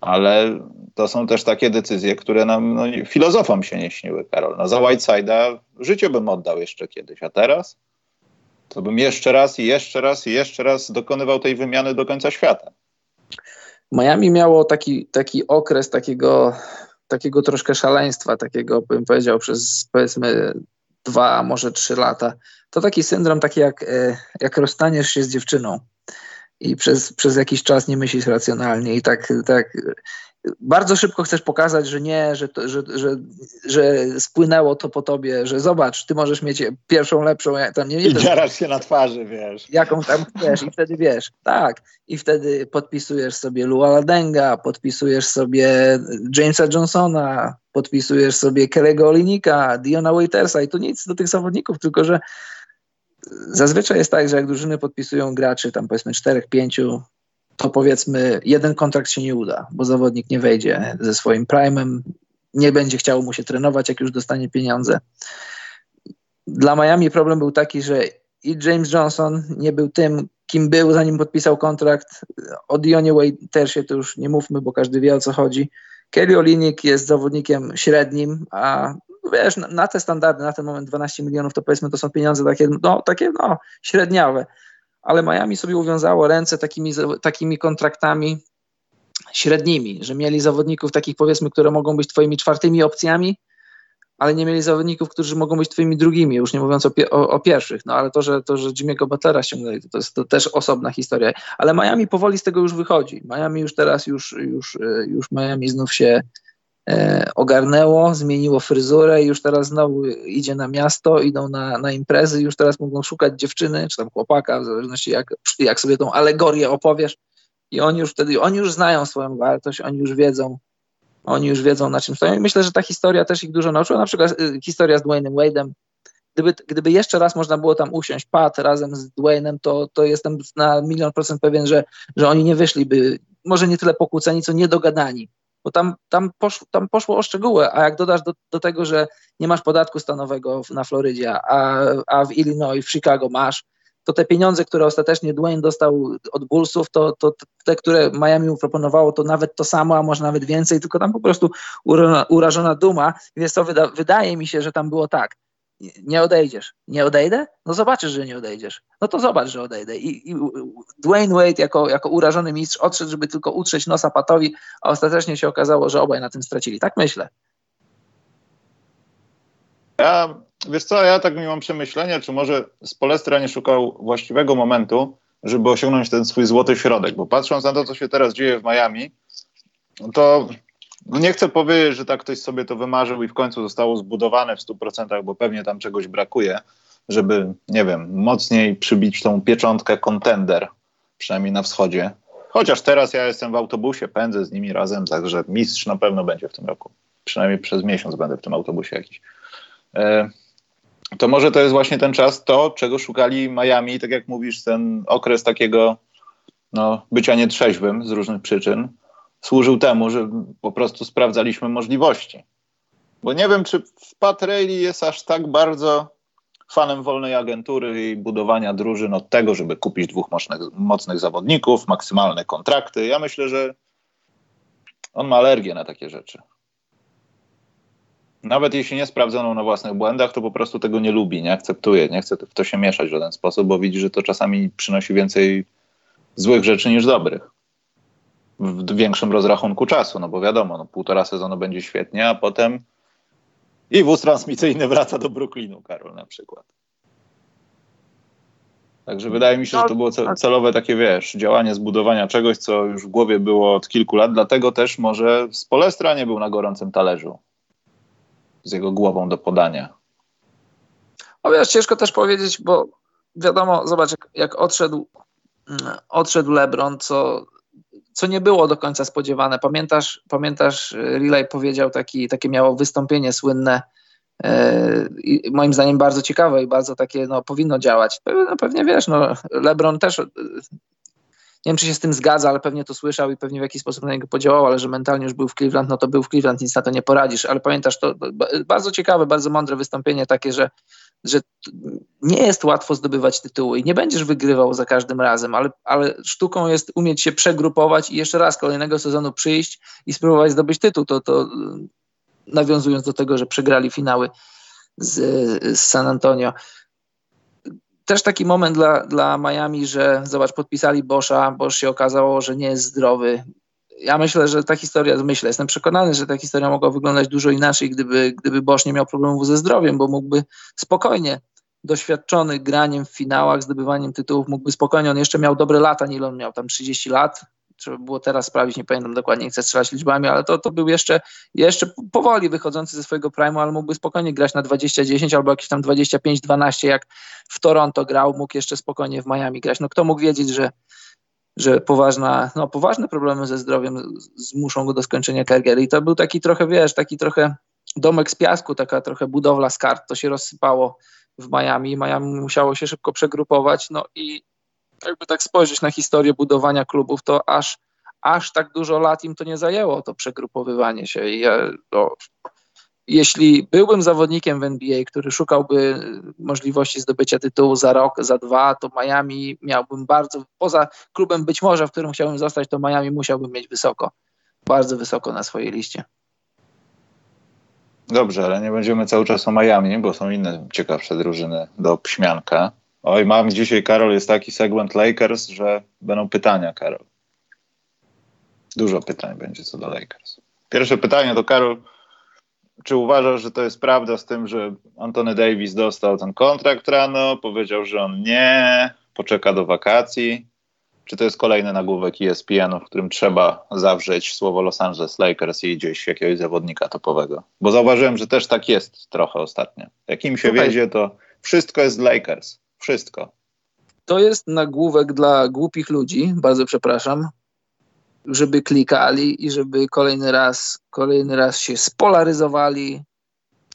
Ale to są też takie decyzje, które nam, no, filozofom się nie śniły, Karol. No, za Whiteside'a życie bym oddał jeszcze kiedyś, a teraz to bym jeszcze raz i jeszcze raz i jeszcze raz dokonywał tej wymiany do końca świata. Miami miało taki, taki okres takiego, takiego troszkę szaleństwa, takiego bym powiedział przez powiedzmy dwa, może trzy lata. To taki syndrom, taki jak, e, jak rozstaniesz się z dziewczyną i przez, przez jakiś czas nie myślisz racjonalnie i tak, tak bardzo szybko chcesz pokazać, że nie, że, to, że, że, że spłynęło to po tobie, że zobacz, ty możesz mieć pierwszą, lepszą, tam nie, nie I dziarasz się na twarzy, wiesz. Jaką tam chcesz i wtedy wiesz, tak, i wtedy podpisujesz sobie Lua Denga, podpisujesz sobie Jamesa Johnsona, podpisujesz sobie Kelly'ego Olinika, Diona Waitersa i tu nic do tych zawodników, tylko że zazwyczaj jest tak, że jak drużyny podpisują graczy, tam powiedzmy czterech, pięciu, to powiedzmy jeden kontrakt się nie uda, bo zawodnik nie wejdzie ze swoim primem, nie będzie chciał mu się trenować, jak już dostanie pieniądze. Dla Miami problem był taki, że i James Johnson nie był tym, kim był, zanim podpisał kontrakt. O Dionie Waitersie to już nie mówmy, bo każdy wie o co chodzi. Kelly Olinik jest zawodnikiem średnim, a wiesz, na, na, te standardy, na ten moment 12 milionów, to powiedzmy to są pieniądze takie, no, takie no, średniawe ale Miami sobie uwiązało ręce takimi, takimi kontraktami średnimi, że mieli zawodników takich powiedzmy, które mogą być twoimi czwartymi opcjami, ale nie mieli zawodników, którzy mogą być twoimi drugimi, już nie mówiąc o, o, o pierwszych. No ale to, że, to, że Jimmy'ego Butlera ściągnęli, to, to jest to też osobna historia. Ale Miami powoli z tego już wychodzi. Miami już teraz, już, już, już Miami znów się e, ogarnęło, zmieniło fryzurę i już teraz znowu idzie na miasto, idą na, na imprezy, już teraz mogą szukać dziewczyny, czy tam chłopaka, w zależności jak, jak sobie tą alegorię opowiesz. I oni już wtedy, oni już znają swoją wartość, oni już wiedzą, oni już wiedzą na czym stoją. I myślę, że ta historia też ich dużo nauczyła. Na przykład y, historia z Dwaynem Wade'em. Gdyby, gdyby jeszcze raz można było tam usiąść, Pat razem z Dwaynem, to, to jestem na milion procent pewien, że, że oni nie wyszliby, może nie tyle pokłóceni, co niedogadani bo tam, tam, poszło, tam poszło o szczegóły, a jak dodasz do, do tego, że nie masz podatku stanowego na Florydzie, a, a w Illinois, w Chicago masz, to te pieniądze, które ostatecznie Dwayne dostał od Bullsów, to, to te, które Miami mu proponowało, to nawet to samo, a może nawet więcej, tylko tam po prostu urażona, urażona duma. Wiesz co, wyda, wydaje mi się, że tam było tak nie odejdziesz. Nie odejdę? No zobaczysz, że nie odejdziesz. No to zobacz, że odejdę. I, i Dwayne Wade jako, jako urażony mistrz odszedł, żeby tylko utrzeć nosa Patowi, a ostatecznie się okazało, że obaj na tym stracili. Tak myślę. Ja, wiesz co, ja tak mi mam przemyślenia, czy może Spolestra nie szukał właściwego momentu, żeby osiągnąć ten swój złoty środek, bo patrząc na to, co się teraz dzieje w Miami, to no nie chcę powiedzieć, że tak ktoś sobie to wymarzył i w końcu zostało zbudowane w 100%, bo pewnie tam czegoś brakuje, żeby, nie wiem, mocniej przybić tą pieczątkę kontender, przynajmniej na wschodzie. Chociaż teraz ja jestem w autobusie, pędzę z nimi razem, także mistrz na pewno będzie w tym roku. Przynajmniej przez miesiąc będę w tym autobusie jakiś. E, to może to jest właśnie ten czas, to czego szukali Miami, tak jak mówisz, ten okres takiego no, bycia nietrzeźwym z różnych przyczyn służył temu, że po prostu sprawdzaliśmy możliwości. Bo nie wiem, czy Pat Rayleigh jest aż tak bardzo fanem wolnej agentury i budowania drużyn od tego, żeby kupić dwóch mocnych, mocnych zawodników, maksymalne kontrakty. Ja myślę, że on ma alergię na takie rzeczy. Nawet jeśli nie sprawdzono na własnych błędach, to po prostu tego nie lubi, nie akceptuje, nie chce w to się mieszać w żaden sposób, bo widzi, że to czasami przynosi więcej złych rzeczy niż dobrych w większym rozrachunku czasu, no bo wiadomo, no półtora sezonu będzie świetnie, a potem i wóz transmisyjny wraca do Brooklynu, Karol na przykład. Także wydaje mi się, że to było celowe takie, wiesz, działanie zbudowania czegoś, co już w głowie było od kilku lat, dlatego też może z Polestra nie był na gorącym talerzu z jego głową do podania. O wiesz, ciężko też powiedzieć, bo wiadomo, zobacz, jak, jak odszedł, mm, odszedł LeBron, co co nie było do końca spodziewane. Pamiętasz, pamiętasz y, Relay powiedział taki, takie miało wystąpienie słynne, e, i moim zdaniem bardzo ciekawe i bardzo takie no, powinno działać. No, pewnie wiesz, no, LeBron też y, nie wiem, czy się z tym zgadza, ale pewnie to słyszał i pewnie w jakiś sposób na niego podziałał, ale że mentalnie już był w Cleveland, no to był w Cleveland, nic na to nie poradzisz. Ale pamiętasz, to bardzo ciekawe, bardzo mądre wystąpienie takie, że że nie jest łatwo zdobywać tytuły i nie będziesz wygrywał za każdym razem, ale, ale sztuką jest umieć się przegrupować i jeszcze raz kolejnego sezonu przyjść i spróbować zdobyć tytuł. To, to nawiązując do tego, że przegrali finały z, z San Antonio. Też taki moment dla, dla Miami, że zobacz, podpisali Boscha, Bosch się okazało, że nie jest zdrowy. ja myślę, że ta historia, myślę, jestem przekonany, że ta historia mogła wyglądać dużo inaczej, gdyby, gdyby Bosch nie miał problemów ze zdrowiem, bo mógłby spokojnie, doświadczony graniem w finałach, zdobywaniem tytułów, mógłby spokojnie, on jeszcze miał dobre lata, nie on miał tam 30 lat, trzeba było teraz sprawdzić, nie pamiętam dokładnie, nie chcę strzelać liczbami, ale to, to był jeszcze, jeszcze powoli wychodzący ze swojego primu, ale mógłby spokojnie grać na 20-10 albo jakieś tam 25-12, jak w Toronto grał, mógł jeszcze spokojnie w Miami grać. No kto mógł wiedzieć, że że poważna, no, poważne problemy ze zdrowiem zmuszą go do skończenia kariery. I to był taki trochę, wiesz, taki trochę domek z piasku, taka trochę budowla z kart. To się rozsypało w Miami. Miami musiało się szybko przegrupować. No i jakby tak spojrzeć na historię budowania klubów, to aż, aż tak dużo lat im to nie zajęło, to przegrupowywanie się. I ja, no, jeśli byłbym zawodnikiem w NBA, który szukałby możliwości zdobycia tytułu za rok, za dwa, to Miami miałbym bardzo, poza klubem być może, w którym chciałbym zostać, to Miami musiałbym mieć wysoko, bardzo wysoko na swojej liście. Dobrze, ale nie będziemy cały czas o Miami, bo są inne ciekawsze drużyny do pśmianka. Oj, mam dzisiaj, Karol, jest taki segment Lakers, że będą pytania, Karol. Dużo pytań będzie co do Lakers. Pierwsze pytanie do Karol czy uważasz, że to jest prawda z tym, że Antony Davis dostał ten kontrakt rano, powiedział, że on nie, poczeka do wakacji? Czy to jest kolejny nagłówek ESPN, w którym trzeba zawrzeć słowo Los Angeles Lakers i gdzieś jakiegoś zawodnika topowego? Bo zauważyłem, że też tak jest trochę ostatnio. Jak im się okay. wiedzie, to wszystko jest Lakers. Wszystko. To jest nagłówek dla głupich ludzi, bardzo przepraszam, żeby klikali i żeby kolejny raz, kolejny raz się spolaryzowali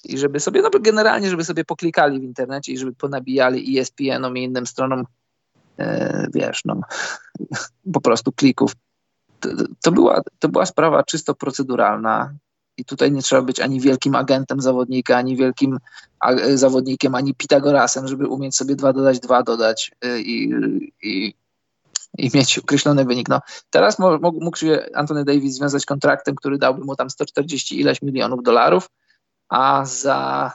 i żeby sobie, no generalnie, żeby sobie poklikali w internecie i żeby ponabijali ESPN-om i innym stronom, e, wiesz, no, po prostu klików. To, to, była, to była sprawa czysto proceduralna i tutaj nie trzeba być ani wielkim agentem zawodnika, ani wielkim zawodnikiem, ani Pitagorasem, żeby umieć sobie dwa dodać dwa dodać e, i, i i mieć określony wynik. No, teraz mógł, się Anthony Davis związać kontraktem, który dałby mu tam 140 ileś milionów dolarów, a za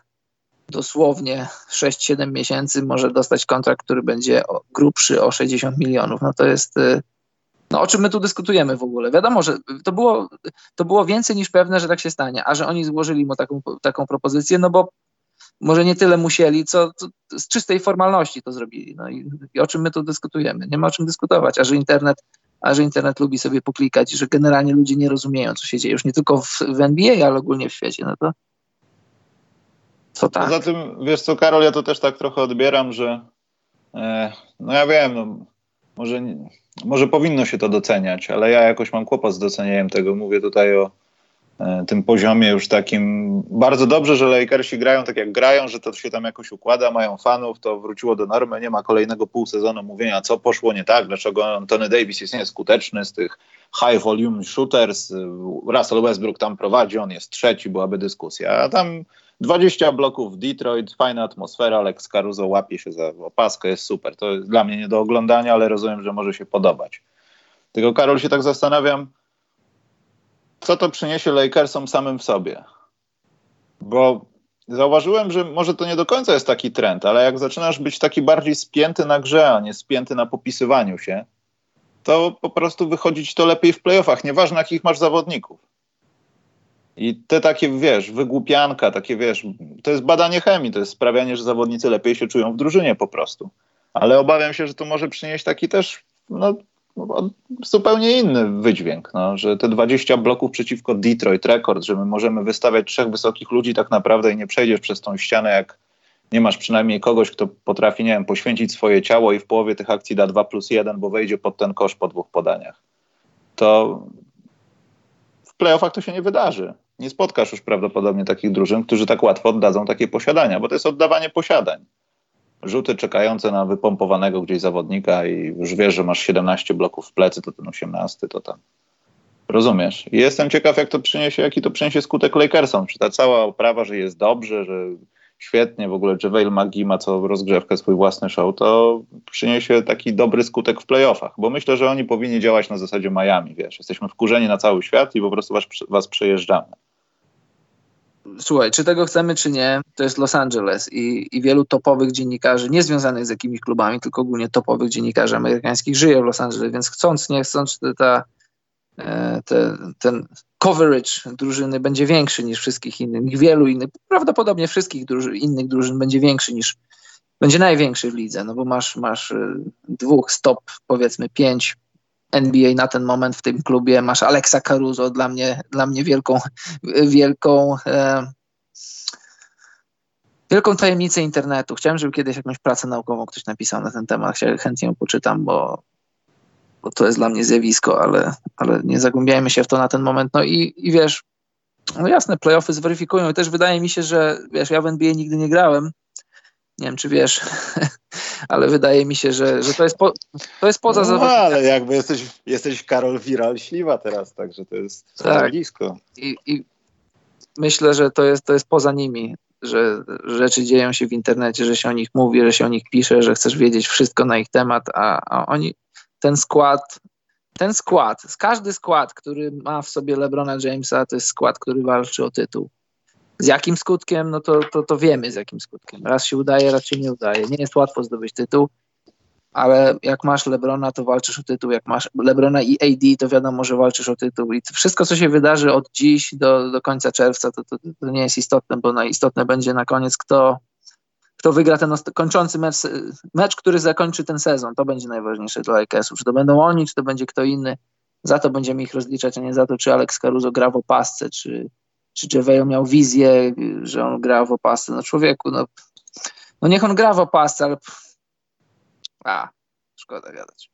dosłownie 6-7 miesięcy może dostać kontrakt, który będzie grubszy o 60 milionów. No to jest. No o czym my tu dyskutujemy w ogóle? Wiadomo, że to było, to było więcej niż pewne, że tak się stanie, a że oni złożyli mu taką, taką propozycję, no bo może nie tyle musieli, co, z czystej formalności to zrobili. No i, i, o czym my tu dyskutujemy? Nie ma o czym dyskutować, a że internet, a że internet lubi sobie poklikać i że generalnie ludzie nie rozumieją, co się dzieje, już nie tylko w, w NBA, ale ogólnie w świecie, no to co tak. Poza tym, wiesz co, Karol, ja to też tak trochę odbieram, że e, no ja wiem, no, może, może powinno się to doceniać, ale ja jakoś mam kłopot z docenieniem tego. Mówię tutaj o E, tym poziomie już takim. Bardzo dobrze, że Lakersi grają tak jak grają, że to się tam jakoś układa, mają fanów, to wróciło do normy, nie ma kolejnego pół sezonu mówienia, co poszło nie tak, dlaczego Tony Davis jest nieskuteczny z tych high volume shooters, Russell Westbrook tam prowadzi, on jest trzeci, byłaby dyskusja, a tam 20 bloków Detroit, fajna atmosfera, Alex Caruso łapie się za opaskę, jest super, to jest dla mnie nie do oglądania, ale rozumiem, że może się podobać. Tylko Karol się tak zastanawiam, co to przyniesie Lakersom samym w sobie. Bo zauważyłem, że może to nie do końca jest taki trend, ale jak zaczynasz być taki bardziej spięty na grze, a nie spięty na popisywaniu się, to po prostu wychodzić to lepiej w playoffach, nieważne jakich masz zawodników. I te takie, wiesz, wygłupianka, takie, wiesz, to jest badanie chemii, to jest sprawianie, że zawodnicy lepiej się czują w drużynie po prostu. Ale obawiam się, że to może przynieść taki też no, zupełnie inny wydźwięk, no, że te 20 bloków przeciwko Detroit, rekord, że my możemy wystawiać trzech wysokich ludzi tak naprawdę i nie przejdziesz przez tą ścianę, jak nie masz przynajmniej kogoś, kto potrafi, nie wiem, poświęcić swoje ciało i w połowie tych akcji da 2 plus 1, bo wejdzie pod ten kosz po dwóch podaniach. To w playoffach to się nie wydarzy. Nie spotkasz już prawdopodobnie takich drużyn, którzy tak łatwo oddadzą takie posiadania, bo to jest oddawanie posiadań rzuty czekające na wypompowanego gdzieś zawodnika i już wiesz, że masz 17 bloków w plecy, to ten 18 to tam. Rozumiesz? I jestem ciekaw, jak to przyniesie, jaki to przyniesie skutek Lakersom. Czy ta cała oprawa, że jest dobrze, że świetnie, w ogóle JaVale McGee ma co rozgrzewkę swój własny show, to przyniesie taki dobry skutek w playoffach, bo myślę, że oni powinni działać na zasadzie Miami, wiesz, jesteśmy wkurzeni na cały świat i po prostu was, was przejeżdżamy słuchaj, czy tego chcemy, czy nie, to jest Los Angeles i, i wielu topowych dziennikarzy, nie związanych z jakimiś klubami, tylko ogólnie topowych dziennikarzy amerykańskich żyje w Los Angeles, więc chcąc, nie chcąc, ta, e, te, ten coverage drużyny będzie większy niż wszystkich innych, wielu innych, prawdopodobnie wszystkich innych drużyn będzie większy niż, będzie największy w lidze, no bo masz, masz e, dwóch stop, powiedzmy pięć NBA na ten moment w tym klubie, masz Alexa Caruso, dla mnie, dla mnie wielką, wielką e, wielką tajemnicę internetu. Chciałem, żeby kiedyś jakąś pracę naukową ktoś napisał na ten temat. Chętnie ją poczytam, bo, bo to jest dla mnie zjawisko, ale, ale nie zagłębiajmy się w to na ten moment. No i, i wiesz, no jasne, playoffy zweryfikują i też wydaje mi się, że wiesz, ja w NBA nigdy nie grałem, nie wiem, czy wiesz, ale wydaje mi się, że, że to, jest po, to jest poza No ale jakby jesteś, jesteś Karol Viral Śliwa teraz, także to jest tak. blisko. I, I myślę, że to jest, to jest poza nimi że rzeczy dzieją się w internecie, że się o nich mówi, że się o nich pisze, że chcesz wiedzieć wszystko na ich temat, a, a oni, ten skład, ten skład, każdy skład, który ma w sobie LeBrona Jamesa, to jest skład, który walczy o tytuł. Z jakim skutkiem? No to, to, to wiemy z jakim skutkiem. Raz się udaje, się nie udaje. Nie jest łatwo zdobyć tytuł, ale jak masz Lebrona, to walczysz o tytuł, jak masz Lebrona i AD, to wiadomo, że walczysz o tytuł i wszystko, co się wydarzy od dziś do, do końca czerwca, to, to, to nie jest istotne, bo istotne będzie na koniec, kto, kto wygra ten kończący mecz, mecz, który zakończy ten sezon. To będzie najważniejsze dla Lakersów. Czy to będą oni, czy to będzie kto inny. Za to będziemy ich rozliczać, a nie za to, czy Alex Caruso gra w opasce, czy, czy Jevejo miał wizję, że on gra w opasce. No człowieku, no, no niech on gra w opasce, ale a, szkoda gadać.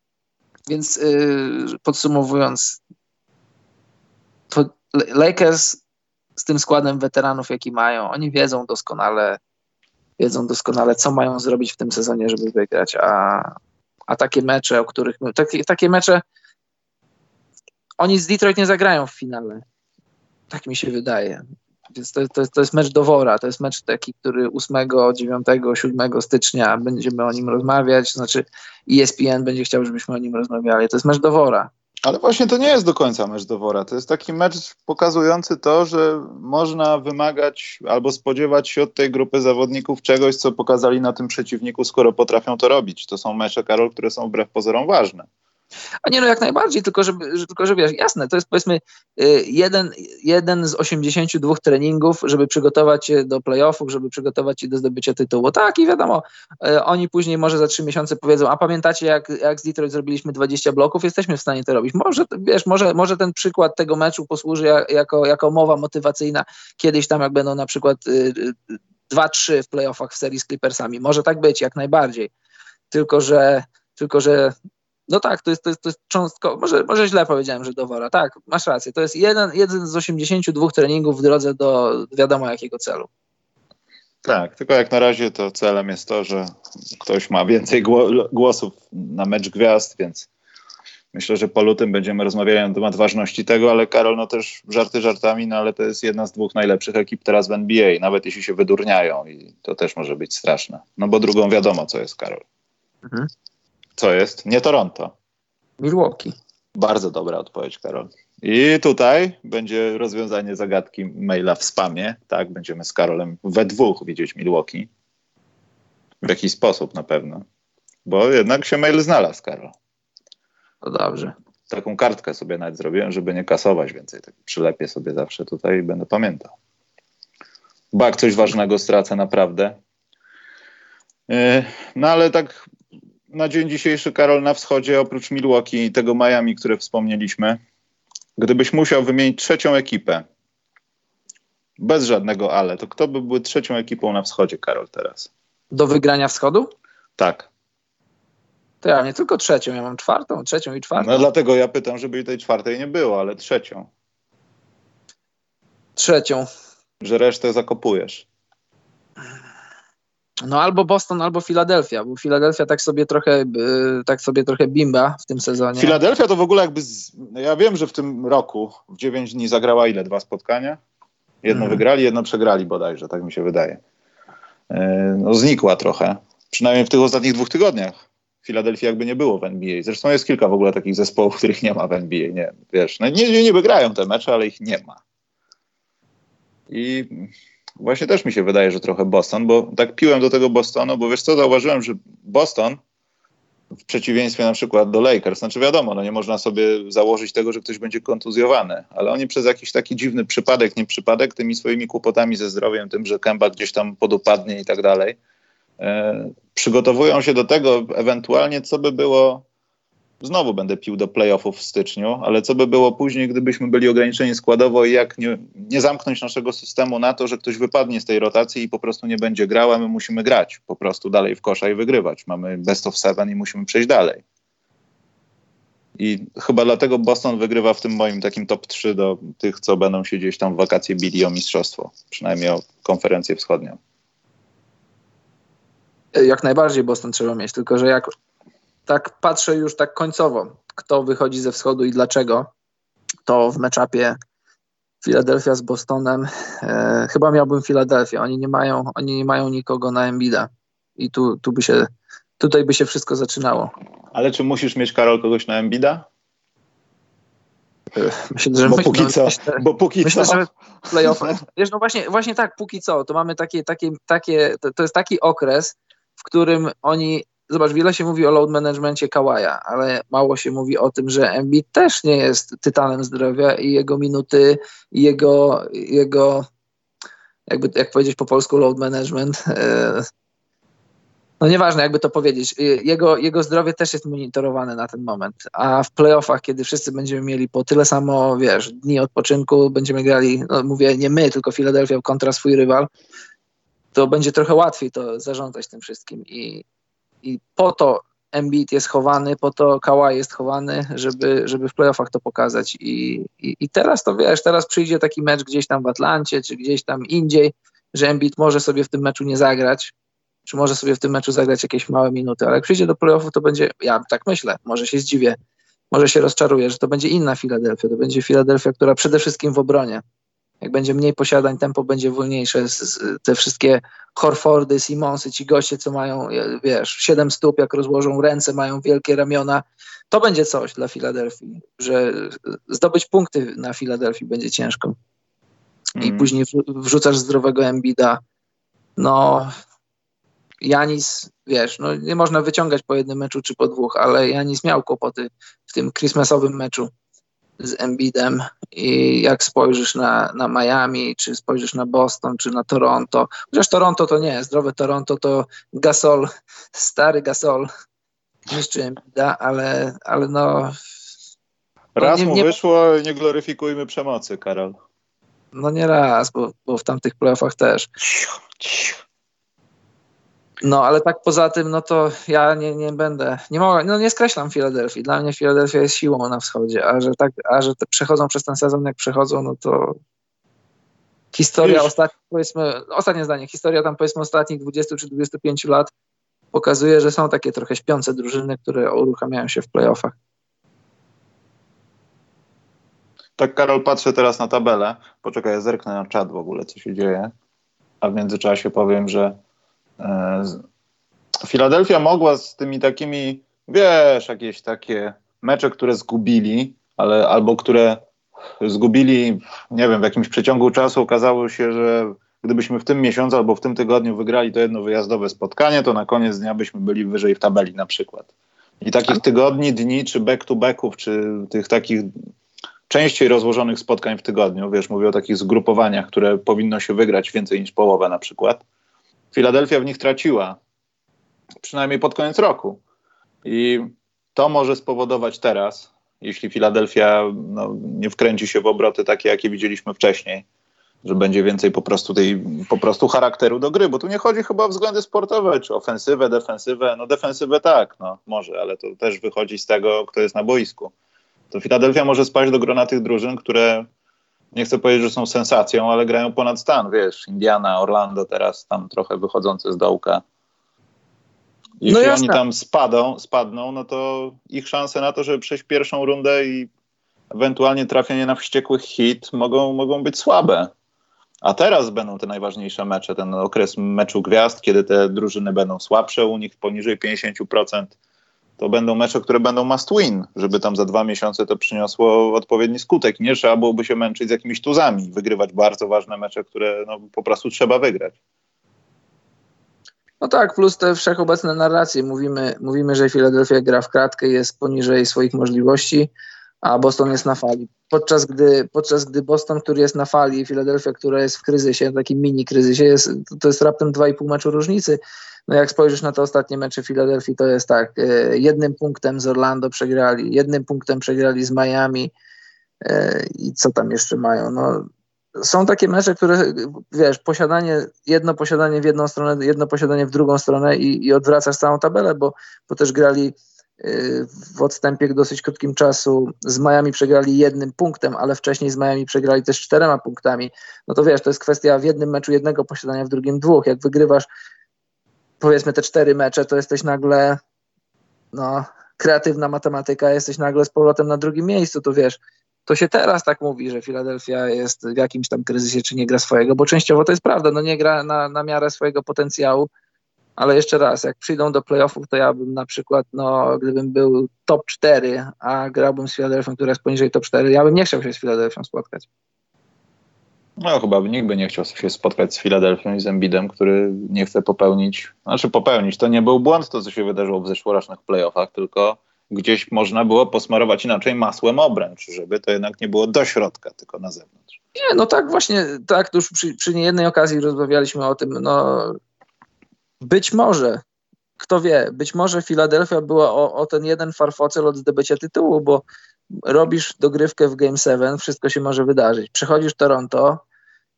Więc yy, podsumowując, Lakers z tym składem weteranów, jaki mają, oni wiedzą doskonale, wiedzą doskonale, co mają zrobić w tym sezonie, żeby wygrać, a, a takie mecze, o których takie, takie mecze oni z Detroit nie zagrają w finale. Tak mi się wydaje. Więc to, to, to jest mecz do wora. To jest mecz taki, który 8, 9, 7 stycznia będziemy o nim rozmawiać. Znaczy ESPN będzie chciał, żebyśmy o nim rozmawiali. To jest mecz do wora. Ale właśnie to nie jest do końca mecz do wora. To jest taki mecz pokazujący to, że można wymagać albo spodziewać się od tej grupy zawodników czegoś, co pokazali na tym przeciwniku, skoro potrafią to robić. To są mecze, Karol, które są wbrew pozorom ważne. A nie, no jak najbardziej, tylko że, tylko że wiesz, jasne, to jest powiedzmy y, jeden, jeden z 82 treningów, żeby przygotować się do playoffów, żeby przygotować się do zdobycia tytułu. Tak i wiadomo, y, oni później może za trzy miesiące powiedzą, a pamiętacie jak, jak z Detroit zrobiliśmy 20 bloków, jesteśmy w stanie to robić. Może, wiesz, może, może ten przykład tego meczu posłuży jako, jako mowa motywacyjna kiedyś tam, jak będą na przykład 2-3 y, w playoffach w serii z Clippersami. Może tak być, jak najbardziej. Tylko, że tylko, że no tak, to jest, to jest, to jest cząstko, może, może źle powiedziałem, że do wora. Tak, masz rację. To jest jeden, jeden z 82 treningów w drodze do wiadomo jakiego celu. Tak, tylko jak na razie to celem jest to, że ktoś ma więcej głosów na mecz gwiazd, więc myślę, że po lutym będziemy rozmawiali na temat ważności tego, ale Karol, no też żarty żartami, no ale to jest jedna z dwóch najlepszych ekip teraz w NBA, nawet jeśli się wydurniają i to też może być straszne. No bo drugą wiadomo, co jest Karol. Mhm. Co jest? Nie Toronto. Milwaukee. Bardzo dobra odpowiedź, Karol. I tutaj będzie rozwiązanie zagadki maila w spamie. Tak, będziemy z Karolem we dwóch widzieć Milwaukee. W jakiś sposób na pewno. Bo jednak się mail znalazł, Karol. To dobrze. Taką kartkę sobie nawet zrobiłem, żeby nie kasować więcej. Tak przylepię sobie zawsze tutaj i będę pamiętał. Bo jak coś ważnego stracę naprawdę. Yy, no ale tak na dzień dzisiejszy, Karol, na wschodzie, oprócz Milwaukee i tego Miami, które wspomnieliśmy, gdybyś musiał wymienić trzecią ekipę, bez żadnego ale, to kto by był trzecią ekipą na wschodzie, Karol, teraz? Do wygrania wschodu? Tak. To ja nie tylko trzecią, ja mam czwartą, trzecią i czwartą. No dlatego ja pytam, żeby tej czwartej nie było, ale trzecią. Trzecią. Że resztę zakopujesz. No albo Boston, albo Filadelfia, bo Filadelfia tak sobie trochę tak sobie trochę bimba w tym sezonie. Filadelfia to w ogóle jakby, z, ja wiem, że w tym roku w 9 dni zagrała ile? Dwa spotkania? Jedno hmm. wygrali, jedno przegrali bodajże, tak mi się wydaje. E, no znikła trochę, przynajmniej w tych ostatnich dwóch tygodniach. Filadelfii jakby nie było w NBA. Zresztą jest kilka w ogóle takich zespołów, których nie ma w NBA. Nie, wiesz, no nie, nie, nie wygrają te mecze, ale ich nie ma. I Właśnie też mi się wydaje, że trochę Boston, bo tak piłem do tego Bostonu, bo wiesz co, zauważyłem, że Boston w przeciwieństwie na przykład do Lakers. Znaczy wiadomo, no nie można sobie założyć tego, że ktoś będzie kontuzjowany, ale oni przez jakiś taki dziwny przypadek, nie przypadek, tymi swoimi kłopotami ze zdrowiem, tym, że Kemba gdzieś tam podupadnie i tak dalej, e, przygotowują się do tego ewentualnie, co by było znowu będę pił do playoffów w styczniu, ale co by było później, gdybyśmy byli ograniczeni składowo i jak nie, nie, zamknąć naszego systemu na to, że ktoś wypadnie z tej rotacji i po prostu nie będzie grał, a my musimy grać po prostu dalej w kosza i wygrywać. Mamy best of seven i musimy przejść dalej. I chyba dlatego Boston wygrywa w tym moim takim top 3 do tych, co będą się gdzieś tam w wakacje bili o mistrzostwo, przynajmniej o konferencję wschodnią. Jak najbardziej Boston trzeba mieć, tylko że jak tak patrzę już tak końcowo, kto wychodzi ze wschodu i dlaczego, to w meczapie Philadelphia z Bostonem, e, chyba miałbym Philadelphia. Oni nie mają, oni nie mają nikogo na Embida i tu, tu by się, tutaj by się wszystko zaczynało. Ale czy musisz mieć, Karol, kogoś na Embida? E, myślę, że bo póki co, myślę, bo póki myślę, co. Że playoffach, wiesz, no właśnie, właśnie tak, póki co, to mamy takie, takie, takie to, to jest taki okres, w którym oni zobacz, wiele się mówi o load managementie Kawaja, ale mało się mówi o tym, że Embiid też nie jest tytanem zdrowia i jego minuty, i jego, jego jakby, jak powiedzieć po polsku load management, e, no nieważne jakby to powiedzieć, e, jego, jego zdrowie też jest monitorowane na ten moment, a w playoffach, kiedy wszyscy będziemy mieli po tyle samo, wiesz, dni odpoczynku, będziemy grali, no mówię nie my, tylko Philadelphia kontra swój rywal, to będzie trochę łatwiej to zarządzać tym wszystkim i, i po to Embiid jest chowany, po to Kawhi jest chowany, żeby, żeby w playoffach to pokazać. I, i, I teraz to wiesz, teraz przyjdzie taki mecz gdzieś tam w Atlancie, czy gdzieś tam indziej, że Embiid może sobie w tym meczu nie zagrać, czy może sobie w tym meczu zagrać jakieś małe minuty, ale jak przyjdzie do playoffów, to będzie, ja tak myślę, może się zdziwię, może się rozczaruję, że to będzie inna Filadelfia, to będzie Filadelfia, która przede wszystkim w obronie jak będzie mniej posiadań, tempo będzie wolniejsze. Te wszystkie Horfordy, Simonsy, ci goście, co mają, wiesz, siedem stóp, jak rozłożą ręce, mają wielkie ramiona, to będzie coś dla Filadelfii, że zdobyć punkty na Filadelfii będzie ciężko. I mm. później wrzucasz zdrowego Embida. No, Janis, wiesz, no nie można wyciągać po jednym meczu czy po dwóch, ale Janis miał kłopoty w tym Christmasowym meczu z Embidem i jak spojrzysz na, na Miami, czy spojrzysz na Boston, czy na Toronto, chociaż Toronto to nie, zdrowe Toronto to Gasol, stary Gasol niszczy Embida, ale, ale no... no raz mu nie, wyszło, nie gloryfikujmy przemocy, Karol. No nie raz, bo, bo w tamtych playoffach też. Cicho, cicho. No, ale tak poza tym, no to ja nie, nie będę, nie mogę, no nie skreślam Filadelfii. Dla mnie Filadelfia jest siłą na wschodzie, a że tak, a że te przechodzą przez ten sezon, jak przechodzą, no to historia ostatnich, powiedzmy, ostatnie zdanie, historia tam powiedzmy ostatnich 20 czy 25 lat pokazuje, że są takie trochę śpiące drużyny, które uruchamiają się w playoffach. Tak, Karol, patrzę teraz na tabelę. Poczekaj, ja zerknę na czat w ogóle, co się dzieje. A w międzyczasie powiem, że Filadelfia mogła z tymi takimi, wiesz, jakieś takie mecze, które zgubili, ale albo które zgubili, nie wiem, w jakimś przeciągu czasu okazało się, że gdybyśmy w tym miesiącu albo w tym tygodniu wygrali to jedno wyjazdowe spotkanie, to na koniec dnia byśmy byli wyżej w tabeli na przykład. I takich tak. tygodni, dni, czy back-to-backów, czy tych takich częściej rozłożonych spotkań w tygodniu, wiesz, mówię o takich zgrupowaniach, które powinno się wygrać więcej niż połowę na przykład, Filadelfia w nich traciła, przynajmniej pod koniec roku. I to może spowodować teraz, jeśli Filadelfia no, nie wkręci się w obroty takie, jakie widzieliśmy wcześniej, że będzie więcej po prostu tej po prostu charakteru do gry, bo tu nie chodzi chyba o względy sportowe, czy ofensywę, defensywę. No defensywę tak, no może, ale to też wychodzi z tego, kto jest na boisku. To Filadelfia może spaść do grona tych drużyn, które nie chcę powiedzieć, że są sensacją, ale grają ponad stan, wiesz, Indiana, Orlando teraz tam trochę wychodzące z dołka. Jeśli no oni tam spadą, spadną, no to ich szanse na to, żeby przejść pierwszą rundę i ewentualnie trafienie na wściekłych hit mogą, mogą być słabe. A teraz będą te najważniejsze mecze, ten okres meczu gwiazd, kiedy te drużyny będą słabsze, u nich poniżej 50% to będą mecze, które będą must win, żeby tam za dwa miesiące to przyniosło odpowiedni skutek. Nie trzeba byłoby się męczyć z jakimiś tuzami, wygrywać bardzo ważne mecze, które no, po prostu trzeba wygrać. No tak, plus te wszechobecne narracje. Mówimy, mówimy, że Philadelphia gra w kratkę, jest poniżej swoich możliwości, a Boston jest na fali. Podczas gdy, podczas gdy Boston, który jest na fali, Philadelphia, która jest w kryzysie, takim mini kryzysie, jest, to jest raptem 2,5 meczu różnicy. No jak spojrzysz na te ostatnie mecze Philadelphia, to jest tak, e, jednym punktem z Orlando przegrali, jednym punktem przegrali z Miami e, i co tam jeszcze mają? No, są takie mecze, które, wiesz, posiadanie, jedno posiadanie w jedną stronę, jedno posiadanie w drugą stronę i, i odwracasz całą tabelę, bo, bo też grali w odstępie dosyć krótkim czasu z Miami przegrali jednym punktem, ale wcześniej z Miami przegrali też czterema punktami. No to wiesz, to jest kwestia w jednym meczu jednego posiadania, w drugim dwóch. Jak wygrywasz powiedzmy te cztery mecze, to jesteś nagle no, kreatywna matematyka, jesteś nagle z powrotem na drugim miejscu, to wiesz, to się teraz tak mówi, że Filadelfia jest w jakimś tam kryzysie, czy nie gra swojego, bo częściowo to jest prawda, no nie gra na, na miarę swojego potencjału, ale jeszcze raz, jak przyjdą do playoffów, to ja bym na przykład, no gdybym był top 4, a grałbym z Filadelfią, która jest poniżej top 4, ja bym nie chciał się z Filadelfią spotkać. No chyba nikt by nie chciał się spotkać z Filadelfią i z Embidem, który nie chce popełnić, znaczy popełnić, to nie był błąd to, co się wydarzyło w zeszłorocznych playoffach, tylko gdzieś można było posmarować inaczej masłem obręcz, żeby to jednak nie było do środka, tylko na zewnątrz. Nie, no tak właśnie, tak, już przy, przy niejednej okazji rozmawialiśmy o tym, no być może, kto wie, być może Filadelfia była o, o ten jeden farfocel od zdobycia tytułu, bo robisz dogrywkę w Game 7, wszystko się może wydarzyć. Przechodzisz Toronto,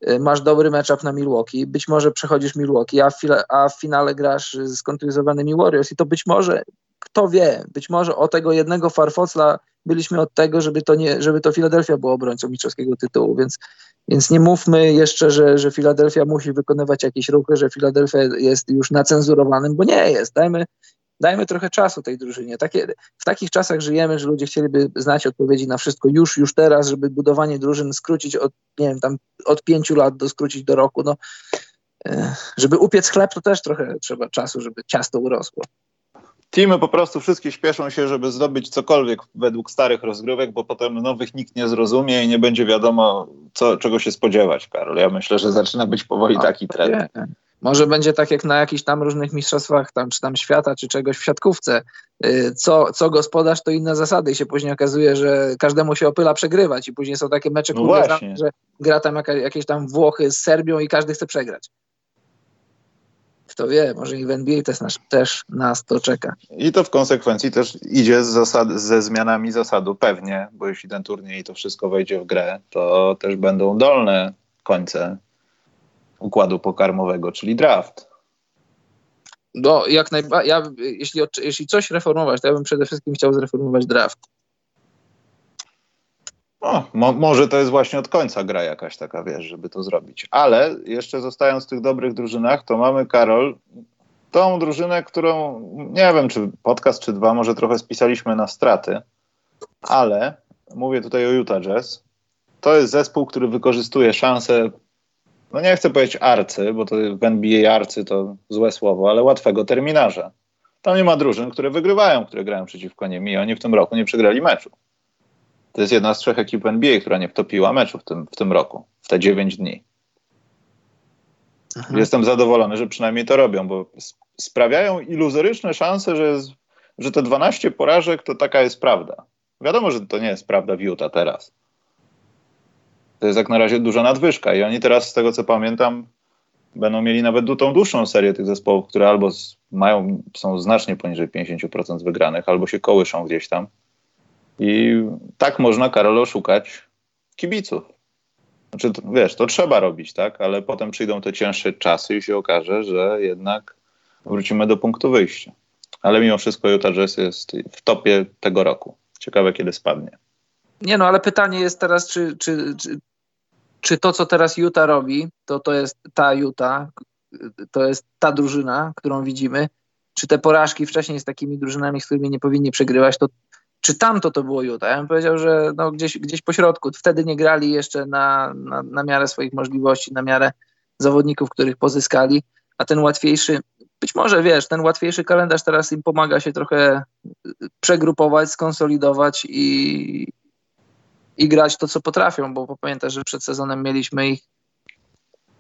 y, masz dobry matchup na Milwaukee, być może przechodzisz Milwaukee, a w, file, a w finale grasz z kontuzjowanymi Warriors i to być może kto wie, być może o tego jednego farfocla byliśmy od tego, żeby to, nie, żeby to Filadelfia była obrońcą mistrzowskiego tytułu, więc, więc nie mówmy jeszcze, że, że Filadelfia musi wykonywać jakieś ruchy, że Filadelfia jest już nacenzurowanym, bo nie jest. Dajmy, dajmy trochę czasu tej drużynie. Takie, w takich czasach żyjemy, że ludzie chcieliby znać odpowiedzi na wszystko już, już teraz, żeby budowanie drużyn skrócić od, nie wiem, tam od pięciu lat do skrócić do roku. No, e, żeby upiec chleb, to też trochę trzeba czasu, żeby ciasto urosło. Teamy po prostu wszystkie śpieszą się, żeby zdobyć cokolwiek według starych rozgrywek, bo potem nowych nikt nie zrozumie i nie będzie wiadomo, co, czego się spodziewać, Karol. Ja myślę, że zaczyna być powoli no, taki trend. Może będzie tak jak na jakichś tam różnych mistrzostwach, tam, czy tam świata, czy czegoś w siatkówce. Y, co, co gospodarz, to inne zasady i się później okazuje, że każdemu się opyla przegrywać i później są takie mecze, no że gra tam jakieś tam Włochy z Serbią i każdy chce przegrać. Kto wie, może i w NBA też nas, też nas to czeka. I to w konsekwencji też idzie z zasad, ze zmianami zasadu pewnie, bo jeśli ten turniej i to wszystko wejdzie w grę, to też będą dolne końce układu pokarmowego, czyli draft. No, jak najbardziej. Ja, jeśli, jeśli coś reformować, to ja bym przede wszystkim chciał zreformować draft. No, mo może to jest właśnie od końca gra jakaś taka, wiesz, żeby to zrobić. Ale jeszcze zostając w tych dobrych drużynach, to mamy, Karol, tą drużynę, którą, nie wiem, czy podcast, czy dwa, może trochę spisaliśmy na straty, ale mówię tutaj o Utah Jazz. To jest zespół, który wykorzystuje szansę, no nie chcę powiedzieć arcy, bo to w NBA arcy to złe słowo, ale łatwego terminarza. Tam nie ma drużyn, które wygrywają, które grają przeciwko nim i oni w tym roku nie przegrali meczu. To jest jedna z trzech ekip NBA, która nie wtopiła meczu w tym, w tym roku, w te 9 dni. Aha. Jestem zadowolony, że przynajmniej to robią, bo sprawiają iluzoryczne szanse, że, że te 12 porażek to taka jest prawda. Wiadomo, że to nie jest prawda w Utah teraz. To jest jak na razie duża nadwyżka i oni teraz, z tego co pamiętam, będą mieli nawet tą dłuższą serię tych zespołów, które albo mają, są znacznie poniżej 50% wygranych, albo się kołyszą gdzieś tam. I tak można, Karol, oszukać kibiców. Znaczy, wiesz, to trzeba robić, tak? Ale potem przyjdą te cięższe czasy i się okaże, że jednak wrócimy do punktu wyjścia. Ale mimo wszystko Utah Jazz jest w topie tego roku. Ciekawe, kiedy spadnie. Nie no, ale pytanie jest teraz, czy, czy, czy, czy to, co teraz Utah robi, to to jest ta Utah, to jest ta drużyna, którą widzimy, czy te porażki wcześniej z takimi drużynami, z którymi nie powinni przegrywać, to czy tamto to było Utah. Ja bym powiedział, że no gdzieś, gdzieś po środku. Wtedy nie grali jeszcze na, na, na miarę swoich możliwości, na miarę zawodników, których pozyskali, a ten łatwiejszy, być może wiesz, ten łatwiejszy kalendarz teraz im pomaga się trochę przegrupować, skonsolidować i, i grać to, co potrafią, bo pamiętaj, że przed sezonem mieliśmy ich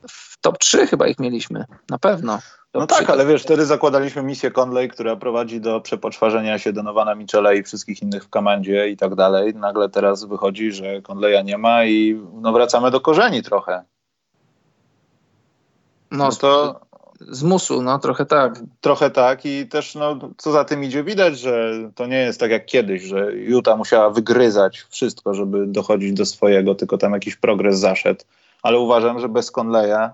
w top 3 chyba ich mieliśmy, na pewno. No tak, ale wiesz, wtedy zakładaliśmy misję Conley, która prowadzi do przepoczwarzenia się Donowana Michela i wszystkich innych w komandzie i tak dalej. Nagle teraz wychodzi, że Conleya nie ma i no wracamy do korzeni trochę. No, no to z musu, no trochę tak. Trochę tak i też no, co za tym idzie widać, że to nie jest tak jak kiedyś, że Utah musiała wygryzać wszystko, żeby dochodzić do swojego, tylko tam jakiś progres zaszedł. Ale uważam, że bez Conleya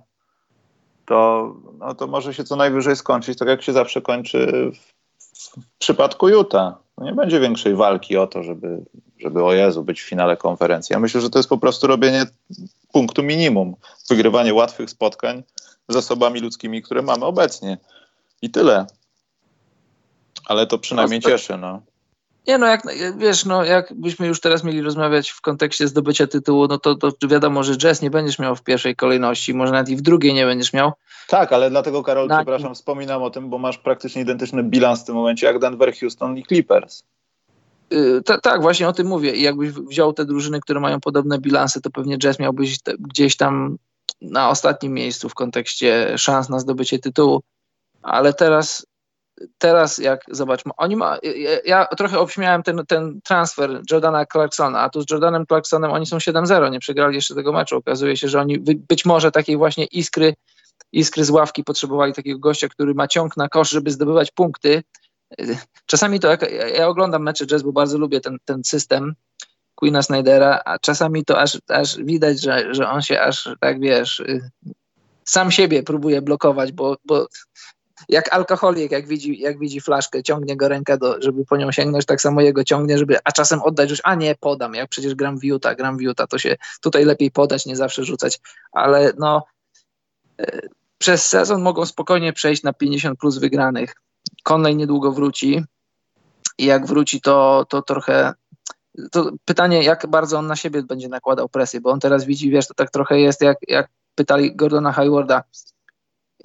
to, no, to może się co najwyżej skończyć tak jak się zawsze kończy w, w przypadku Utah. No nie będzie większej walki o to, żeby, żeby o Jezu być w finale konferencji. Ja myślę, że to jest po prostu robienie punktu minimum. Wygrywanie łatwych spotkań zasobami ludzkimi, które mamy obecnie. I tyle. Ale to przynajmniej cieszy, no. Nie no, jak, wiesz, no jakbyśmy już teraz mieli rozmawiać w kontekście zdobycia tytułu, no to, to wiadomo, że jazz nie będziesz miał w pierwszej kolejności, może nawet i w drugiej nie będziesz miał. Tak, ale dlatego Karol, Na... przepraszam, wspominam o tym, bo masz praktycznie identyczny bilans w tym momencie jak Denver, Houston i Clippers. Yy, tak, właśnie o tym mówię. I jakbyś wziął te drużyny, które mają podobne bilanse, to pewnie Jazz miałbyś te, gdzieś tam na ostatnim miejscu w kontekście szans na zdobycie tytułu. Ale teraz, teraz jak zobaczmy, oni ma, ja, trochę obśmiałem ten, ten transfer Jordana Clarksona, a tu z Jordanem Clarksonem oni są 7-0, nie przegrali jeszcze tego meczu. Okazuje się, że oni być może takiej właśnie iskry, iskry z ławki potrzebowali takiego gościa, który ma ciąg na kosz, żeby zdobywać punkty. Czasami to, jak, ja oglądam mecze jazz, bo bardzo lubię ten, ten system, Queena Snydera, a czasami to aż, aż widać, że, że on się aż tak wiesz, sam siebie próbuje blokować, bo, bo jak alkoholik, jak widzi, jak widzi flaszkę, ciągnie go rękę, do, żeby po nią sięgnąć, tak samo jego ciągnie, żeby, a czasem oddać już, a nie, podam, jak przecież gram w Utah, gram w Utah, to się tutaj lepiej podać, nie zawsze rzucać, ale no y, przez sezon mogą spokojnie przejść na 50 plus wygranych. Conley niedługo wróci. I jak wróci, to, to trochę to pytanie, jak bardzo on na siebie będzie nakładał presję, bo on teraz widzi, wiesz, to tak trochę jest jak, jak pytali Gordona Haywarda,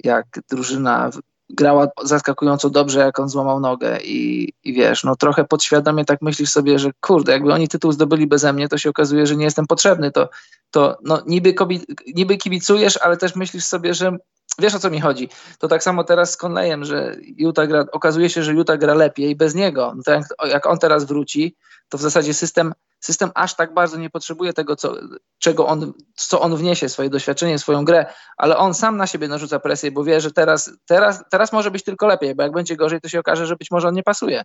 jak drużyna grała zaskakująco dobrze, jak on złamał nogę i, i wiesz, no trochę podświadomie tak myślisz sobie, że kurde, jakby oni tytuł zdobyli beze mnie, to się okazuje, że nie jestem potrzebny, to, to no niby, niby kibicujesz, ale też myślisz sobie, że wiesz o co mi chodzi. To tak samo teraz z Conleyem, że Utah gra, okazuje się, że Utah gra lepiej bez niego. No to jak, jak on teraz wróci, to w zasadzie system, system aż tak bardzo nie potrzebuje tego, co, czego on, co on wniesie, swoje doświadczenie, swoją grę, ale on sam na siebie narzuca presję, bo wie, że teraz, teraz, teraz może być tylko lepiej, bo jak będzie gorzej, to się okaże, że być może on nie pasuje.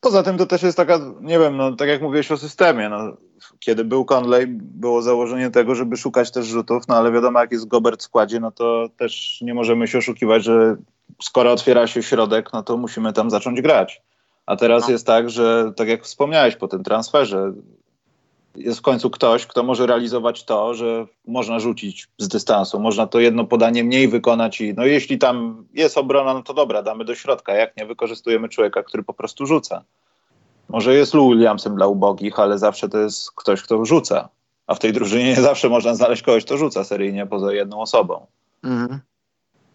Poza tym to też jest taka, nie wiem, no tak jak mówiłeś o systemie, no, kiedy był Conley, było założenie tego, żeby szukać też rzutów, no ale wiadomo, jak jest Gobert w składzie, no to też nie możemy się oszukiwać, że skoro otwiera się środek, no to musimy tam zacząć grać. A teraz no. jest tak, że tak jak wspomniałeś po tym transferze, jest w końcu ktoś, kto może realizować to, że można rzucić z dystansu, można to jedno podanie mniej wykonać i no jeśli tam jest obrona, no to dobra, damy do środka, jak nie wykorzystujemy człowieka, który po prostu rzuca. Może jest Lou Williamsem dla ubogich, ale zawsze to jest ktoś, kto rzuca. A w tej drużynie nie zawsze można znaleźć kogoś, kto rzuca seryjnie poza jedną osobą. Mhm.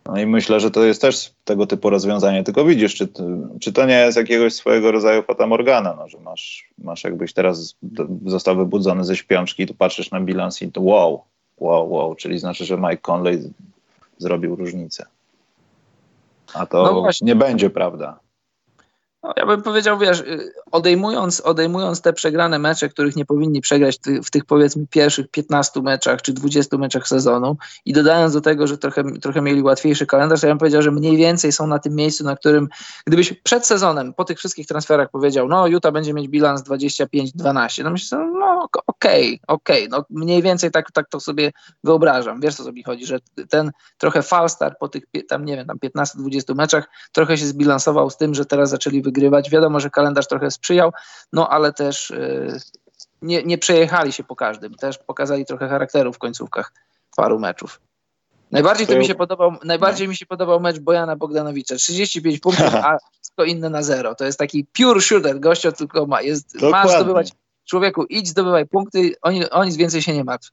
No i myślę, że to jest też tego typu rozwiązanie. Tylko widzisz, czy, czy to nie jest jakiegoś swojego rodzaju fatamorgana, no, że masz, masz jakbyś teraz został wybudzony ze śpiączki, tu patrzysz na bilans i to wow, wow, wow, czyli znaczy, że Mike Conley zrobił różnicę. A to no nie będzie prawda. No, ja bym powiedział, wiesz, y, odejmując, odejmując te przegrane mecze, których nie powinni przegrać w tych powiedzmy pierwszych 15 meczach czy 20 meczach sezonu i dodając do tego, że trochę, trochę mieli łatwiejszy kalendarz, ja bym powiedział, że mniej więcej są na tym miejscu, na którym gdybyś przed sezonem, po tych wszystkich transferach powiedział, no Utah będzie mieć bilans 25-12, no myślę, no okej, okay, okej, okay, no mniej więcej tak, tak to sobie wyobrażam. Wiesz, co mi chodzi, że ten trochę falstar po tych tam, nie wiem, tam 15-20 meczach trochę się zbilansował z tym, że teraz zaczęli wygrywać. Wiadomo, że kalendarz trochę sprzyjał, no ale też yy, nie, nie przejechali się po każdym. Też pokazali trochę charakteru w końcówkach paru meczów. Najbardziej to mi się podobał, najbardziej mi się podobał mecz Bojana Bogdanowicza. 35 punktów, a wszystko inne na zero. To jest taki pure shooter. Gościa tylko ma, jest, ma zdobywać człowieku, idź, zdobywaj punkty, oni, o nic więcej się nie martw.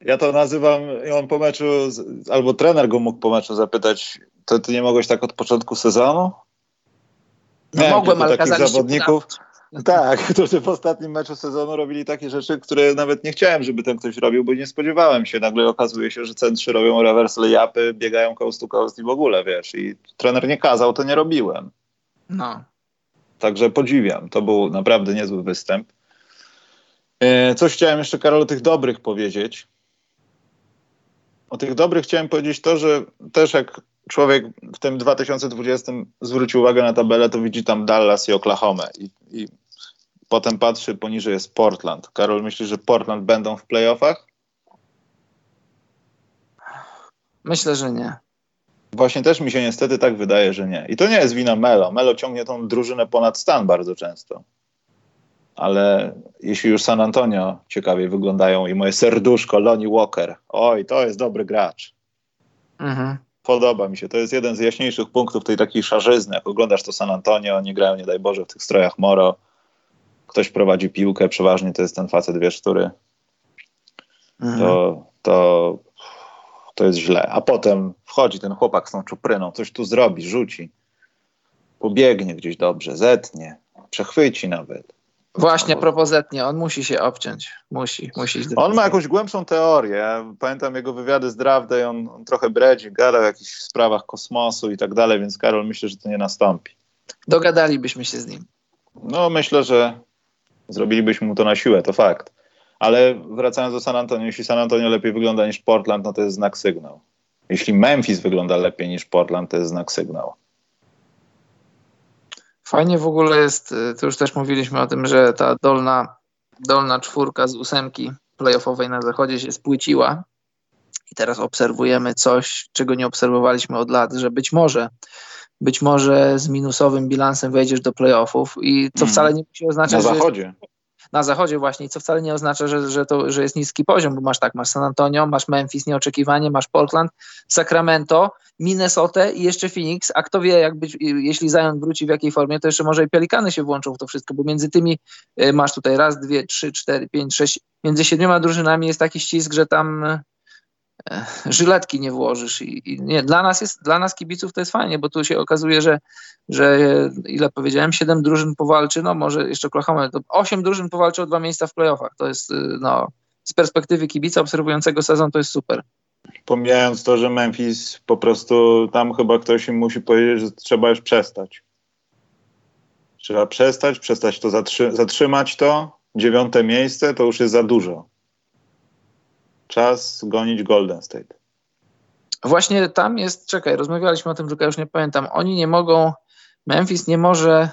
Ja to nazywam, on po meczu, albo trener go mógł po meczu zapytać, to ty nie mogłeś tak od początku sezonu? No mogłem, ale kazaliście zawodników. Tak, którzy w ostatnim meczu sezonu robili takie rzeczy, które nawet nie chciałem, żeby ten ktoś robił, bo nie spodziewałem się. Nagle okazuje się, że centrzy robią reverse layupy, biegają coast to coast i w ogóle, wiesz. I trener nie kazał, to nie robiłem. No. Także podziwiam. To był naprawdę niezły występ. E, coś chciałem jeszcze, Karol, o tych dobrych powiedzieć. O tych dobrych chciałem powiedzieć to, że też jak człowiek w tym 2020 zwróci uwagę na tabelę, to widzi tam Dallas i Oklahoma i, i potem patrzy poniżej jest Portland. Karol, myślisz, że Portland będą w playoffach? Myślę, że nie. Właśnie też mi się niestety tak wydaje, że nie. I to nie jest wina Melo. Melo ciągnie tą drużynę ponad stan bardzo często. Ale jeśli już San Antonio ciekawie wyglądają i moje serduszko, Lonnie Walker, oj, to jest dobry gracz. Mhm. Podoba mi się. To jest jeden z jaśniejszych punktów tej takiej szarzyzny. Jak oglądasz to San Antonio, oni grają, nie daj Boże, w tych strojach Moro. Ktoś prowadzi piłkę, przeważnie to jest ten facet, wiesz, który mhm. to, to, to jest źle. A potem wchodzi ten chłopak z tą czupryną, coś tu zrobi, rzuci, pobiegnie gdzieś dobrze, zetnie, przechwyci nawet. Właśnie, propozytnie, on musi się obciąć. Musi, musi. On ma jakąś głębszą teorię. Pamiętam jego wywiady z Draft Day, on, on trochę bredzi, gada o jakichś sprawach kosmosu i tak dalej, więc Karol, myślę, że to nie nastąpi. Dogadalibyśmy się z nim. No, myślę, że zrobilibyśmy mu to na siłę, to fakt. Ale wracając do San Antonio, jeśli San Antonio lepiej wygląda niż Portland, no to jest znak sygnał. Jeśli Memphis wygląda lepiej niż Portland, to jest znak sygnał. Fajnie w ogóle jest, y, to już też mówiliśmy o tym, że ta dolna, dolna czwórka z ósemki playoffowej na zachodzie się spłyciła i teraz obserwujemy coś, czego nie obserwowaliśmy od lat, że być może być może z minusowym bilansem wejdziesz do playoffów i co mm. wcale nie musi oznaczać, na zachodzie. Że na zachodzie właśnie, co wcale nie oznacza, że, że, to, że jest niski poziom, bo masz tak, masz San Antonio, masz Memphis nieoczekiwanie, masz Portland, Sacramento, Minnesota i jeszcze Phoenix, a kto wie, jak być, jeśli Zion wróci w jakiej formie, to jeszcze może i Pelikany się włączą w to wszystko, bo między tymi y, masz tutaj raz, dwie, trzy, cztery, pięć, sześć, między siedmioma drużynami jest taki ścisk, że tam żyletki nie włożysz. I, i, nie, dla nas jest, dla nas kibiców to jest fajnie, bo tu się okazuje, że, że ile powiedziałem, siedem drużyn powalczy, no może jeszcze Oklahoma, to osiem drużyn powalczy o dwa miejsca w playoffach. To jest, no, z perspektywy kibica obserwującego sezon to jest super. Pomijając to, że Memphis po prostu tam chyba ktoś im musi powiedzieć, że trzeba już przestać. Trzeba przestać, przestać to zatrzy zatrzymać to. Dziewiąte miejsce to już jest za dużo czas gonić Golden State. Właśnie tam jest, czekaj, rozmawialiśmy o tym, tylko już nie pamiętam. Oni nie mogą, Memphis nie może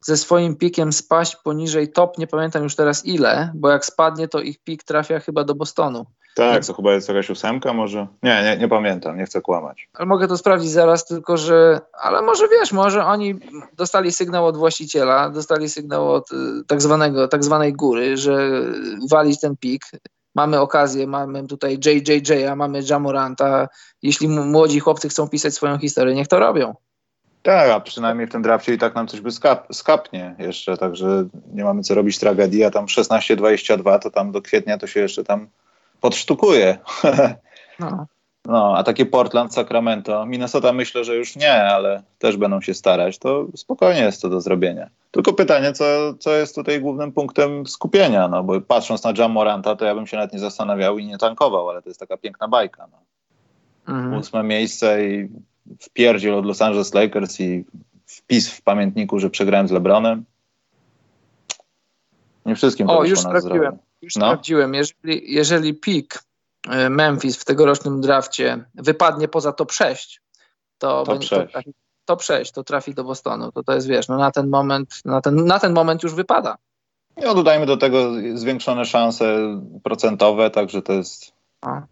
ze swoim pikiem spaść poniżej top, nie pamiętam już teraz ile, bo jak spadnie, to ich pik trafia chyba do Bostonu. Tak, Więc... to chyba jest jakaś ósemka może? Nie, nie, nie pamiętam, nie chcę kłamać. Ale mogę to sprawdzić zaraz, tylko że, ale może wiesz, może oni dostali sygnał od właściciela, dostali sygnał od y, tak zwanego, tak zwanej góry, że walić ten pik, mamy okazję, mamy tutaj JJJ, a mamy Jamoranta. Jeśli młodzi chłopcy chcą pisać swoją historię, niech to robią. Tak, a przynajmniej w tym drafcie i tak nam coś by skap, skapnie jeszcze, także nie mamy co robić tragedii, a tam 16-22 to tam do kwietnia to się jeszcze tam podsztukuje. No. No, a takie Portland, Sacramento, Minnesota myślę, że już nie, ale też będą się starać. To spokojnie jest to do zrobienia. Tylko pytanie, co, co jest tutaj głównym punktem skupienia, no bo patrząc na Jam Moranta, to ja bym się nawet nie zastanawiał i nie tankował, ale to jest taka piękna bajka. No. Mhm. Ósme miejsce i wpierdziel od Los Angeles Lakers i wpis w pamiętniku, że przegrałem z LeBronem. Nie wszystkim to O, już sprawdziłem. Już no? sprawdziłem. Jeżeli, jeżeli pik Memphis w tegorocznym drafcie wypadnie poza top 6, to, top 6. to, trafi, top 6 to trafi do Bostonu. To, to jest, wiesz, no na ten moment, na ten, na ten moment już wypada. No dodajmy do tego zwiększone szanse procentowe, także to jest A.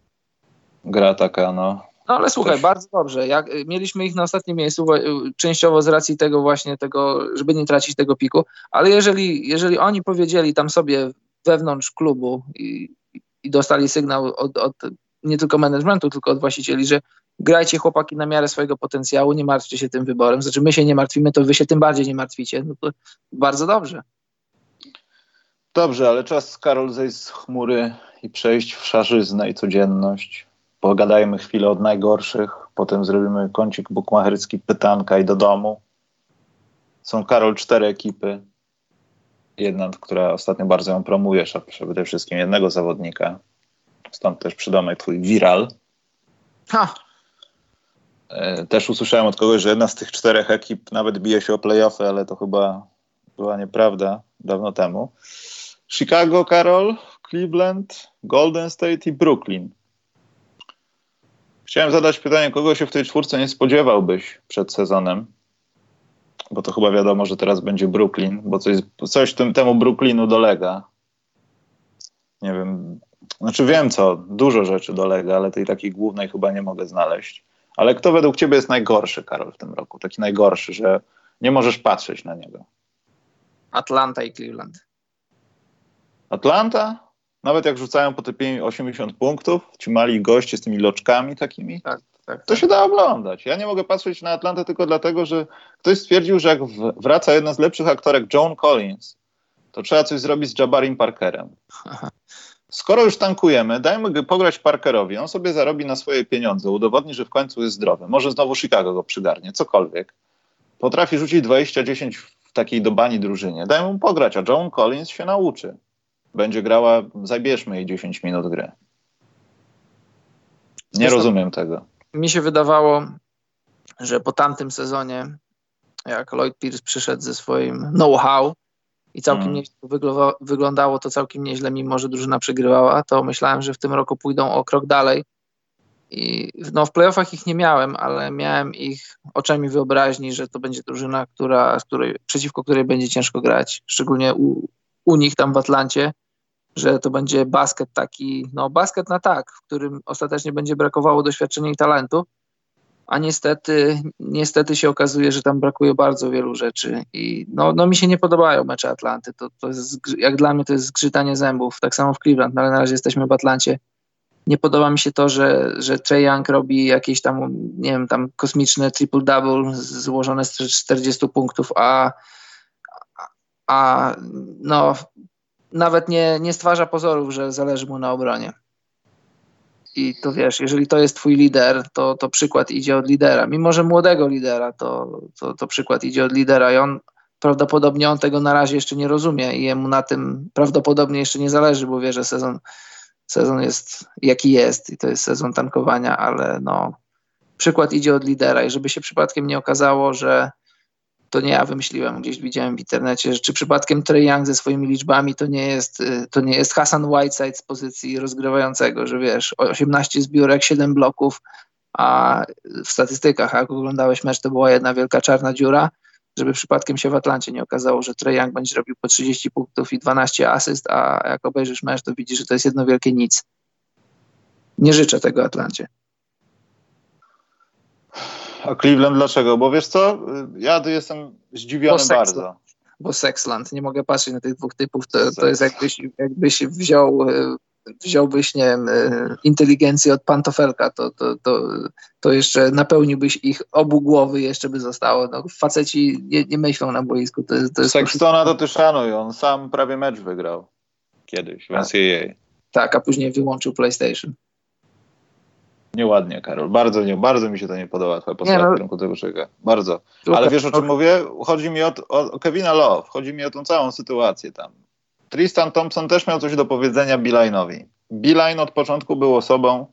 gra taka, no. No ale słuchaj, Coś... bardzo dobrze. Jak, y, mieliśmy ich na ostatnim miejscu, y, częściowo z racji tego właśnie, tego, żeby nie tracić tego piku, ale jeżeli, jeżeli oni powiedzieli tam sobie wewnątrz klubu i i dostali sygnał od, od nie tylko managementu, tylko od właścicieli, że grajcie chłopaki na miarę swojego potencjału, nie martwcie się tym wyborem. Znaczy my się nie martwimy, to wy się tym bardziej nie martwicie. No to bardzo dobrze. Dobrze, ale czas, Karol, zejść z chmury i przejść w szarzyznę i codzienność. Pogadajmy chwilę od najgorszych, potem zrobimy kącik bukmacherski, pytanka i do domu. Są, Karol, cztery ekipy. Jedna, która ostatnio bardzo ją promujesz, a przede wszystkim jednego zawodnika. Stąd też przydomek twój Viral. Ha. E, też usłyszałem od kogoś, że jedna z tych czterech ekip nawet bije się o playoffy, ale to chyba była nieprawda dawno temu. Chicago, Karol, Cleveland, Golden State i Brooklyn. Chciałem zadać pytanie, kogo się w tej czwórce nie spodziewałbyś przed sezonem? Bo to chyba wiadomo, że teraz będzie Brooklyn, bo coś, coś tym, temu Brooklynu dolega. Nie wiem, znaczy wiem co, dużo rzeczy dolega, ale tej takiej głównej chyba nie mogę znaleźć. Ale kto według ciebie jest najgorszy, Karol, w tym roku? Taki najgorszy, że nie możesz patrzeć na niego. Atlanta i Cleveland. Atlanta? Nawet jak rzucają po te 80 punktów, ci mali goście z tymi loczkami takimi, tak, tak, to tak. się da oglądać. Ja nie mogę patrzeć na Atlantę tylko dlatego, że ktoś stwierdził, że jak wraca jedna z lepszych aktorek, Joan Collins, to trzeba coś zrobić z Jabarim Parkerem. Skoro już tankujemy, dajmy pograć Parkerowi, on sobie zarobi na swoje pieniądze, udowodni, że w końcu jest zdrowy. Może znowu Chicago go przygarnie, cokolwiek. Potrafi rzucić 20-10 w takiej dobani drużynie. Dajmy mu pograć, a Joan Collins się nauczy będzie grała, zabierzmy jej 10 minut gry. Nie Zresztą rozumiem tego. Mi się wydawało, że po tamtym sezonie, jak Lloyd Pierce przyszedł ze swoim know-how i całkiem hmm. nieźle wyglądało to całkiem nieźle, mimo że drużyna przegrywała, to myślałem, że w tym roku pójdą o krok dalej. I no, w playoffach ich nie miałem, ale miałem ich oczami wyobraźni, że to będzie drużyna, która, której, przeciwko której będzie ciężko grać, szczególnie u, u nich tam w Atlancie, że to będzie basket taki, no basket na tak, w którym ostatecznie będzie brakowało doświadczenia i talentu, a niestety, niestety się okazuje, że tam brakuje bardzo wielu rzeczy i no, no mi się nie podobają mecze Atlanty, to, to jest, jak dla mnie to jest zgrzytanie zębów, tak samo w Cleveland, no ale na razie jesteśmy w Atlancie. Nie podoba mi się to, że, że Trey Young robi jakieś tam, nie wiem, tam kosmiczne triple-double złożone z 40 punktów, a, a no nawet nie, nie stwarza pozorów, że zależy mu na obronie. I to wiesz, jeżeli to jest twój lider, to, to przykład idzie od lidera. Mimo, że młodego lidera, to, to, to przykład idzie od lidera i on prawdopodobnie on tego na razie jeszcze nie rozumie i jemu na tym prawdopodobnie jeszcze nie zależy, bo wie, że sezon, sezon jest jaki jest i to jest sezon tankowania, ale no przykład idzie od lidera i żeby się przypadkiem nie okazało, że to nie ja wymyśliłem, gdzieś widziałem w internecie, czy przypadkiem Trey Young ze swoimi liczbami to nie jest, y, to nie jest Hassan Whiteside z pozycji rozgrywającego, że wiesz, 18 zbiórek, 7 bloków, a w statystykach, jak oglądałeś mecz, to była jedna wielka czarna dziura, żeby przypadkiem się w Atlancie nie okazało, że Trey Young będzie robił po 30 punktów i 12 asyst, a jak obejrzysz mecz, to widzisz, że to jest jedno wielkie nic. Nie życzę tego Atlancie. A Cleveland dlaczego? Bo wiesz co, ja tu jestem zdziwiony bardzo. Bo Sexland, nie mogę patrzeć na tych dwóch typów, to, to jest jakbyś, jakbyś wziął, e, wziąłbyś, nie wiem, e, inteligencję od pantofelka, to, to, to, to jeszcze napełniłbyś ich obu głowy jeszcze by zostało. No, faceci nie, nie myślą na boisku. To jest, to jest Sextona to ty szanuj, on sam prawie mecz wygrał kiedyś w NCAA. Tak. tak, a później wyłączył PlayStation. Nieładnie, Karol. Bardzo, nie, bardzo mi się to nie podoba, twoja postawa no. w kierunku tego człowieka. Bardzo. Ale wiesz o czym mówię? Chodzi mi o, o Kevina Love. Chodzi mi o tą całą sytuację tam. Tristan Thompson też miał coś do powiedzenia Beeline'owi. Beeline od początku był osobą,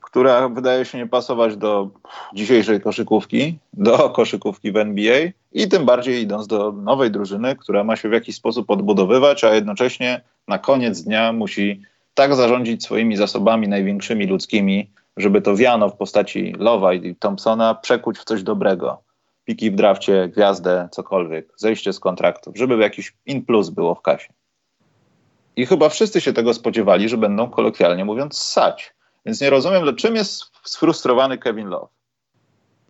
która wydaje się nie pasować do dzisiejszej koszykówki, do koszykówki w NBA i tym bardziej idąc do nowej drużyny, która ma się w jakiś sposób odbudowywać, a jednocześnie na koniec dnia musi tak zarządzić swoimi zasobami największymi ludzkimi, żeby to wiano w postaci Lowa i Thompsona przekuć w coś dobrego. Piki w drafcie, gwiazdę, cokolwiek, zejście z kontraktów, żeby jakiś in plus było w kasie. I chyba wszyscy się tego spodziewali, że będą kolokwialnie mówiąc sać. Więc nie rozumiem, czym jest sfrustrowany Kevin Love.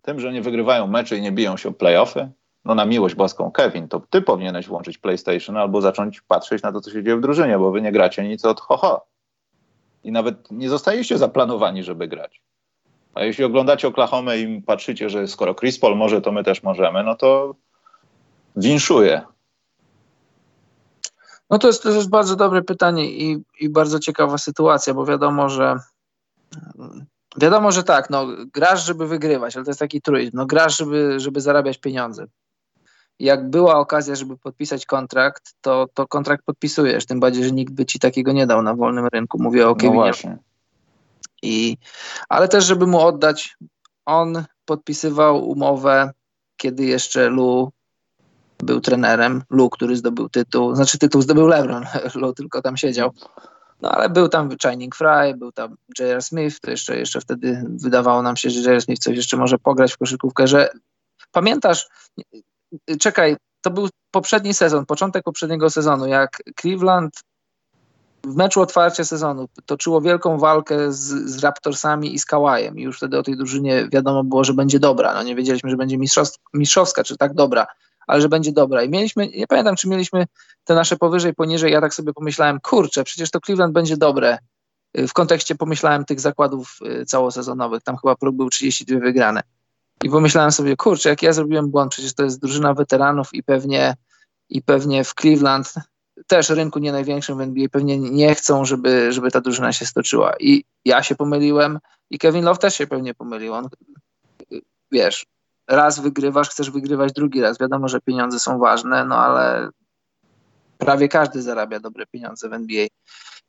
Tym, że nie wygrywają mecze i nie biją się o playoffy? No na miłość boską, Kevin, to ty powinieneś włączyć PlayStation albo zacząć patrzeć na to, co się dzieje w drużynie, bo wy nie gracie nic od ho, ho i nawet nie zostaliście zaplanowani, żeby grać. A jeśli oglądacie Oklahoma i patrzycie, że skoro Chris Paul może, to my też możemy, no to winszuję. No to jest, to bardzo dobre pytanie i, i bardzo ciekawa sytuacja, bo wiadomo, że wiadomo, że tak, no grasz, żeby wygrywać, ale to jest taki truizm. No grasz, żeby, żeby zarabiać pieniądze. Jak była okazja, żeby podpisać kontrakt, to, to kontrakt podpisujesz, tym bardziej, że nikt by ci takiego nie dał na wolnym rynku. Mówię o Kevinie. No I, ale też, żeby mu oddać, on podpisywał umowę, kiedy jeszcze Lu był trenerem. Lu, który zdobył tytuł, znaczy tytuł zdobył LeBron, Lu tylko tam siedział. No ale był tam Shining Fry, był tam J.R. Smith, to jeszcze, jeszcze wtedy wydawało nam się, że J.R. Smith coś jeszcze może pograć w koszykówkę, że pamiętasz, czekaj, to był poprzedni sezon, początek poprzedniego sezonu, jak Cleveland w meczu otwarcia sezonu toczyło wielką walkę z, z Raptorsami i z Kawajem i już wtedy o tej drużynie wiadomo było, że będzie dobra. No nie wiedzieliśmy, że będzie mistrzowska, czy tak dobra, ale że będzie dobra. I mieliśmy, nie pamiętam, czy mieliśmy te nasze powyżej, poniżej, ja tak sobie pomyślałem, kurczę, przecież to Cleveland będzie dobre. W kontekście pomyślałem tych zakładów y, całosezonowych, tam chyba próg był 32 wygrane. I pomyślałem sobie, kurczę, jak ja zrobiłem błąd, przecież to jest drużyna weteranów i pewnie, i pewnie w Cleveland, też rynku nie największym w NBA, pewnie nie chcą, żeby, żeby ta drużyna się stoczyła. I ja się pomyliłem i Kevin Love też się pewnie pomylił. On, wiesz, raz wygrywasz, chcesz wygrywać drugi raz. Wiadomo, że pieniądze są ważne, no ale prawie każdy zarabia dobre pieniądze w NBA.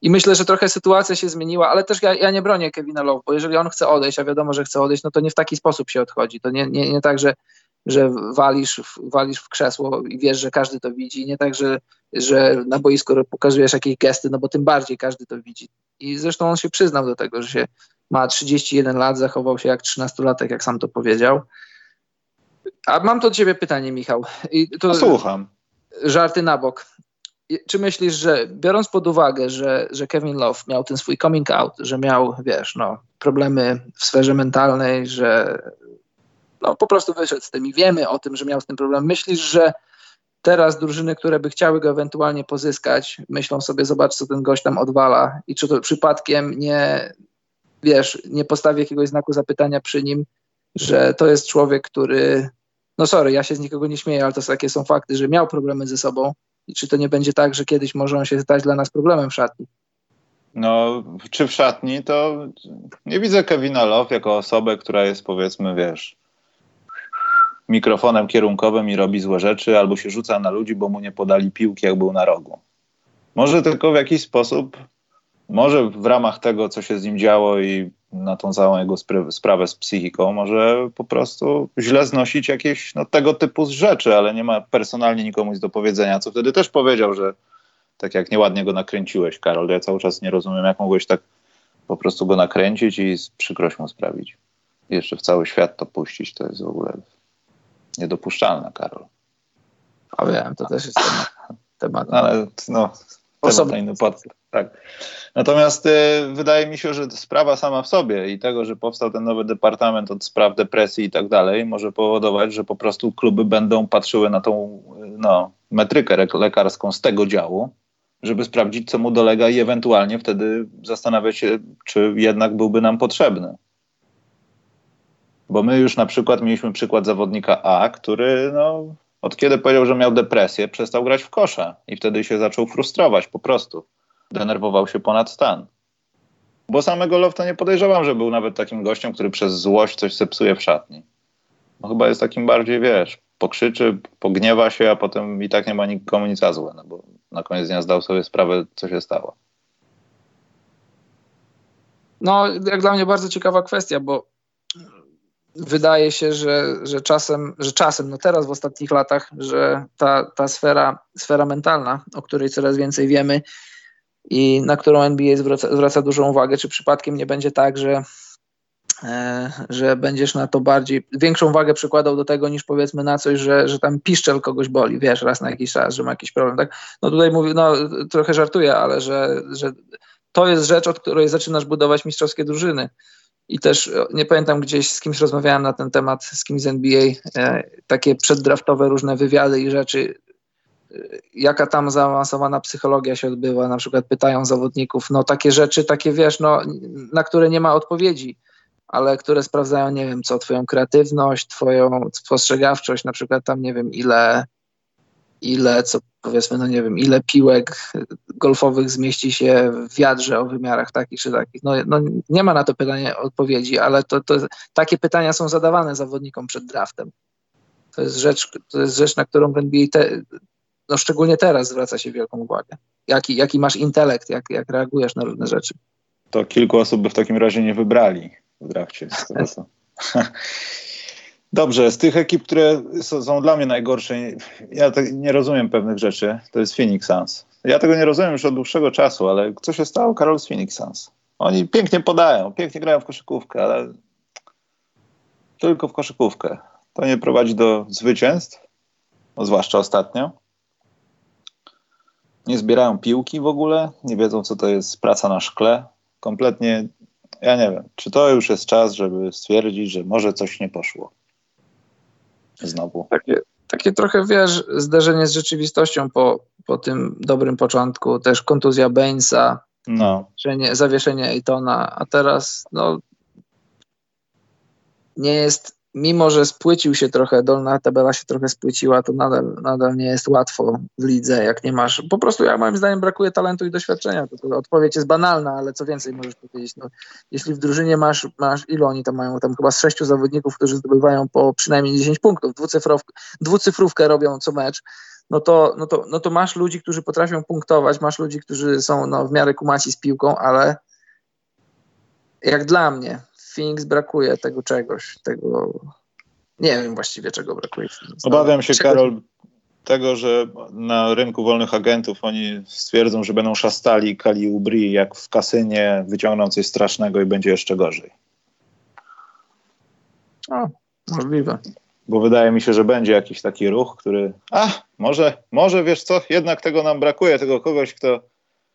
I myślę, że trochę sytuacja się zmieniła, ale też ja, ja nie bronię Kevina Love, bo jeżeli on chce odejść, a wiadomo, że chce odejść, no to nie w taki sposób się odchodzi. To nie, nie, nie tak, że, że walisz, walisz w krzesło i wiesz, że każdy to widzi. Nie tak, że, że na boisku pokazujesz jakieś gesty, no bo tym bardziej każdy to widzi. I zresztą on się przyznał do tego, że się ma 31 lat, zachował się jak 13-latek, jak sam to powiedział. A mam to do ciebie pytanie, Michał. I to, no, Słucham. Żarty na bok czy myślisz, że biorąc pod uwagę, że, że Kevin Love miał ten swój coming out, że miał, wiesz, no, problemy w sferze mentalnej, że no, po prostu wyszedł z tym i wiemy o tym, że miał z tym problem. Myślisz, że teraz drużyny, które by chciały go ewentualnie pozyskać, myślą sobie, zobacz, co ten gość tam odwala i czy to przypadkiem nie, wiesz, nie postawi jakiegoś znaku zapytania przy nim, że to jest człowiek, który, no sorry, ja się z nikogo nie śmieję, ale to takie są fakty, że miał problemy ze sobą, i czy to nie będzie tak, że kiedyś może on się stać dla nas problemem w szatni? No, czy w szatni, to nie widzę Kevina Love jako osobę, która jest powiedzmy, wiesz, mikrofonem kierunkowym i robi złe rzeczy, albo się rzuca na ludzi, bo mu nie podali piłki, jak był na rogu. Może tylko w jakiś sposób, może w ramach tego, co się z nim działo i na tą całą jego sprawę z psychiką, może po prostu źle znosić jakieś no, tego typu rzeczy, ale nie ma personalnie nikomu nic do powiedzenia, co wtedy też powiedział, że tak jak nieładnie go nakręciłeś, Karol, ja cały czas nie rozumiem, jak mogłeś tak po prostu go nakręcić i przykrość mu sprawić. I jeszcze w cały świat to puścić, to jest w ogóle niedopuszczalne, Karol. A wiem, to też jest temat. temat. Ale no, Osobny. inny podcast. Tak. Natomiast y, wydaje mi się, że sprawa sama w sobie i tego, że powstał ten nowy departament od spraw depresji i tak dalej, może powodować, że po prostu kluby będą patrzyły na tą y, no, metrykę lekarską z tego działu, żeby sprawdzić, co mu dolega i ewentualnie wtedy zastanawiać się, czy jednak byłby nam potrzebny. Bo my już na przykład mieliśmy przykład zawodnika A, który no, od kiedy powiedział, że miał depresję, przestał grać w kosza i wtedy się zaczął frustrować po prostu. Denerwował się ponad stan. Bo samego Lofta nie podejrzewam, że był nawet takim gościem, który przez złość coś zepsuje w szatni. No chyba jest takim bardziej, wiesz, pokrzyczy, pogniewa się, a potem i tak nie ma nikomu nic za złe, no bo na koniec dnia zdał sobie sprawę, co się stało. No, jak dla mnie bardzo ciekawa kwestia, bo wydaje się, że, że czasem, że czasem, no teraz w ostatnich latach, że ta, ta sfera, sfera mentalna, o której coraz więcej wiemy i na którą NBA zwraca, zwraca dużą uwagę, czy przypadkiem nie będzie tak, że, e, że będziesz na to bardziej, większą wagę przykładał do tego niż powiedzmy na coś, że, że tam piszczel kogoś boli, wiesz, raz na jakiś czas, że ma jakiś problem, tak? No tutaj mówię, no trochę żartuję, ale że, że to jest rzecz, od której zaczynasz budować mistrzowskie drużyny. I też e, nie pamiętam gdzieś z kimś rozmawiałem na ten temat, z kimś z NBA, e, takie przeddraftowe różne wywiady i rzeczy, jaka tam zaawansowana psychologia się odbywa, na przykład pytają zawodników, no takie rzeczy, takie wiesz, no, na które nie ma odpowiedzi, ale które sprawdzają, nie wiem co, twoją kreatywność, twoją spostrzegawczość, na przykład tam nie wiem ile ile, co powiedzmy, no nie wiem, ile piłek golfowych zmieści się w wiadrze o wymiarach takich czy takich. No, no nie ma na to pytanie odpowiedzi, ale to, to takie pytania są zadawane zawodnikom przed draftem. To jest rzecz, to jest rzecz na którą w NBA te, no szczególnie teraz zwraca się wielką uwagę. Jaki, jaki masz intelekt, jak, jak reagujesz na różne rzeczy. To kilku osób by w takim razie nie wybrali w drafcie. Dobrze, z tych ekip, które są dla mnie najgorsze, ja tak nie rozumiem pewnych rzeczy, to jest Phoenix Suns. Ja tego nie rozumiem już od dłuższego czasu, ale co się stało, Karol, z Phoenix Suns? Oni pięknie podają, pięknie grają w koszykówkę, ale tylko w koszykówkę. To nie prowadzi do zwycięstw, no zwłaszcza ostatnio. Nie zbierają piłki w ogóle, nie wiedzą, co to jest praca na szkle. Kompletnie, ja nie wiem, czy to już jest czas, żeby stwierdzić, że może coś nie poszło. Znowu. Takie, takie trochę, wiesz, zderzenie z rzeczywistością po, po tym dobrym początku. Też kontuzja Bainsa, no. zawieszenie, Eitona, a teraz no, nie jest mimo że spłycił się trochę, dolna tabela się trochę spłyciła, to nadal, nadal nie jest łatwo w lidze, jak nie masz. Po prostu, jak moim zdaniem, brakuje talentu i doświadczenia. To, to odpowiedź jest banalna, ale co więcej możesz powiedzieć? No, jeśli w drużynie masz, masz ilu oni tam mają? Tam chyba z sześciu zawodników, którzy zdobywają po przynajmniej 10 punktów, dwucyfrowkę, dwucyfrówkę robią co mecz. No to, no, to, no to masz ludzi, którzy potrafią punktować, masz ludzi, którzy są no, w miarę kumaci z piłką, ale jak dla mnie, Phoenix brakuje tego czegoś, tego nie wiem właściwie czego brakuje. Phoenix. Obawiam się, Karol, tego, że na rynku wolnych agentów oni stwierdzą, że będą szastali Kali Ubri jak w kasynie, wyciągną coś strasznego i będzie jeszcze gorzej. O, możliwe. Bo wydaje mi się, że będzie jakiś taki ruch, który, a, może, może wiesz co, jednak tego nam brakuje, tego kogoś, kto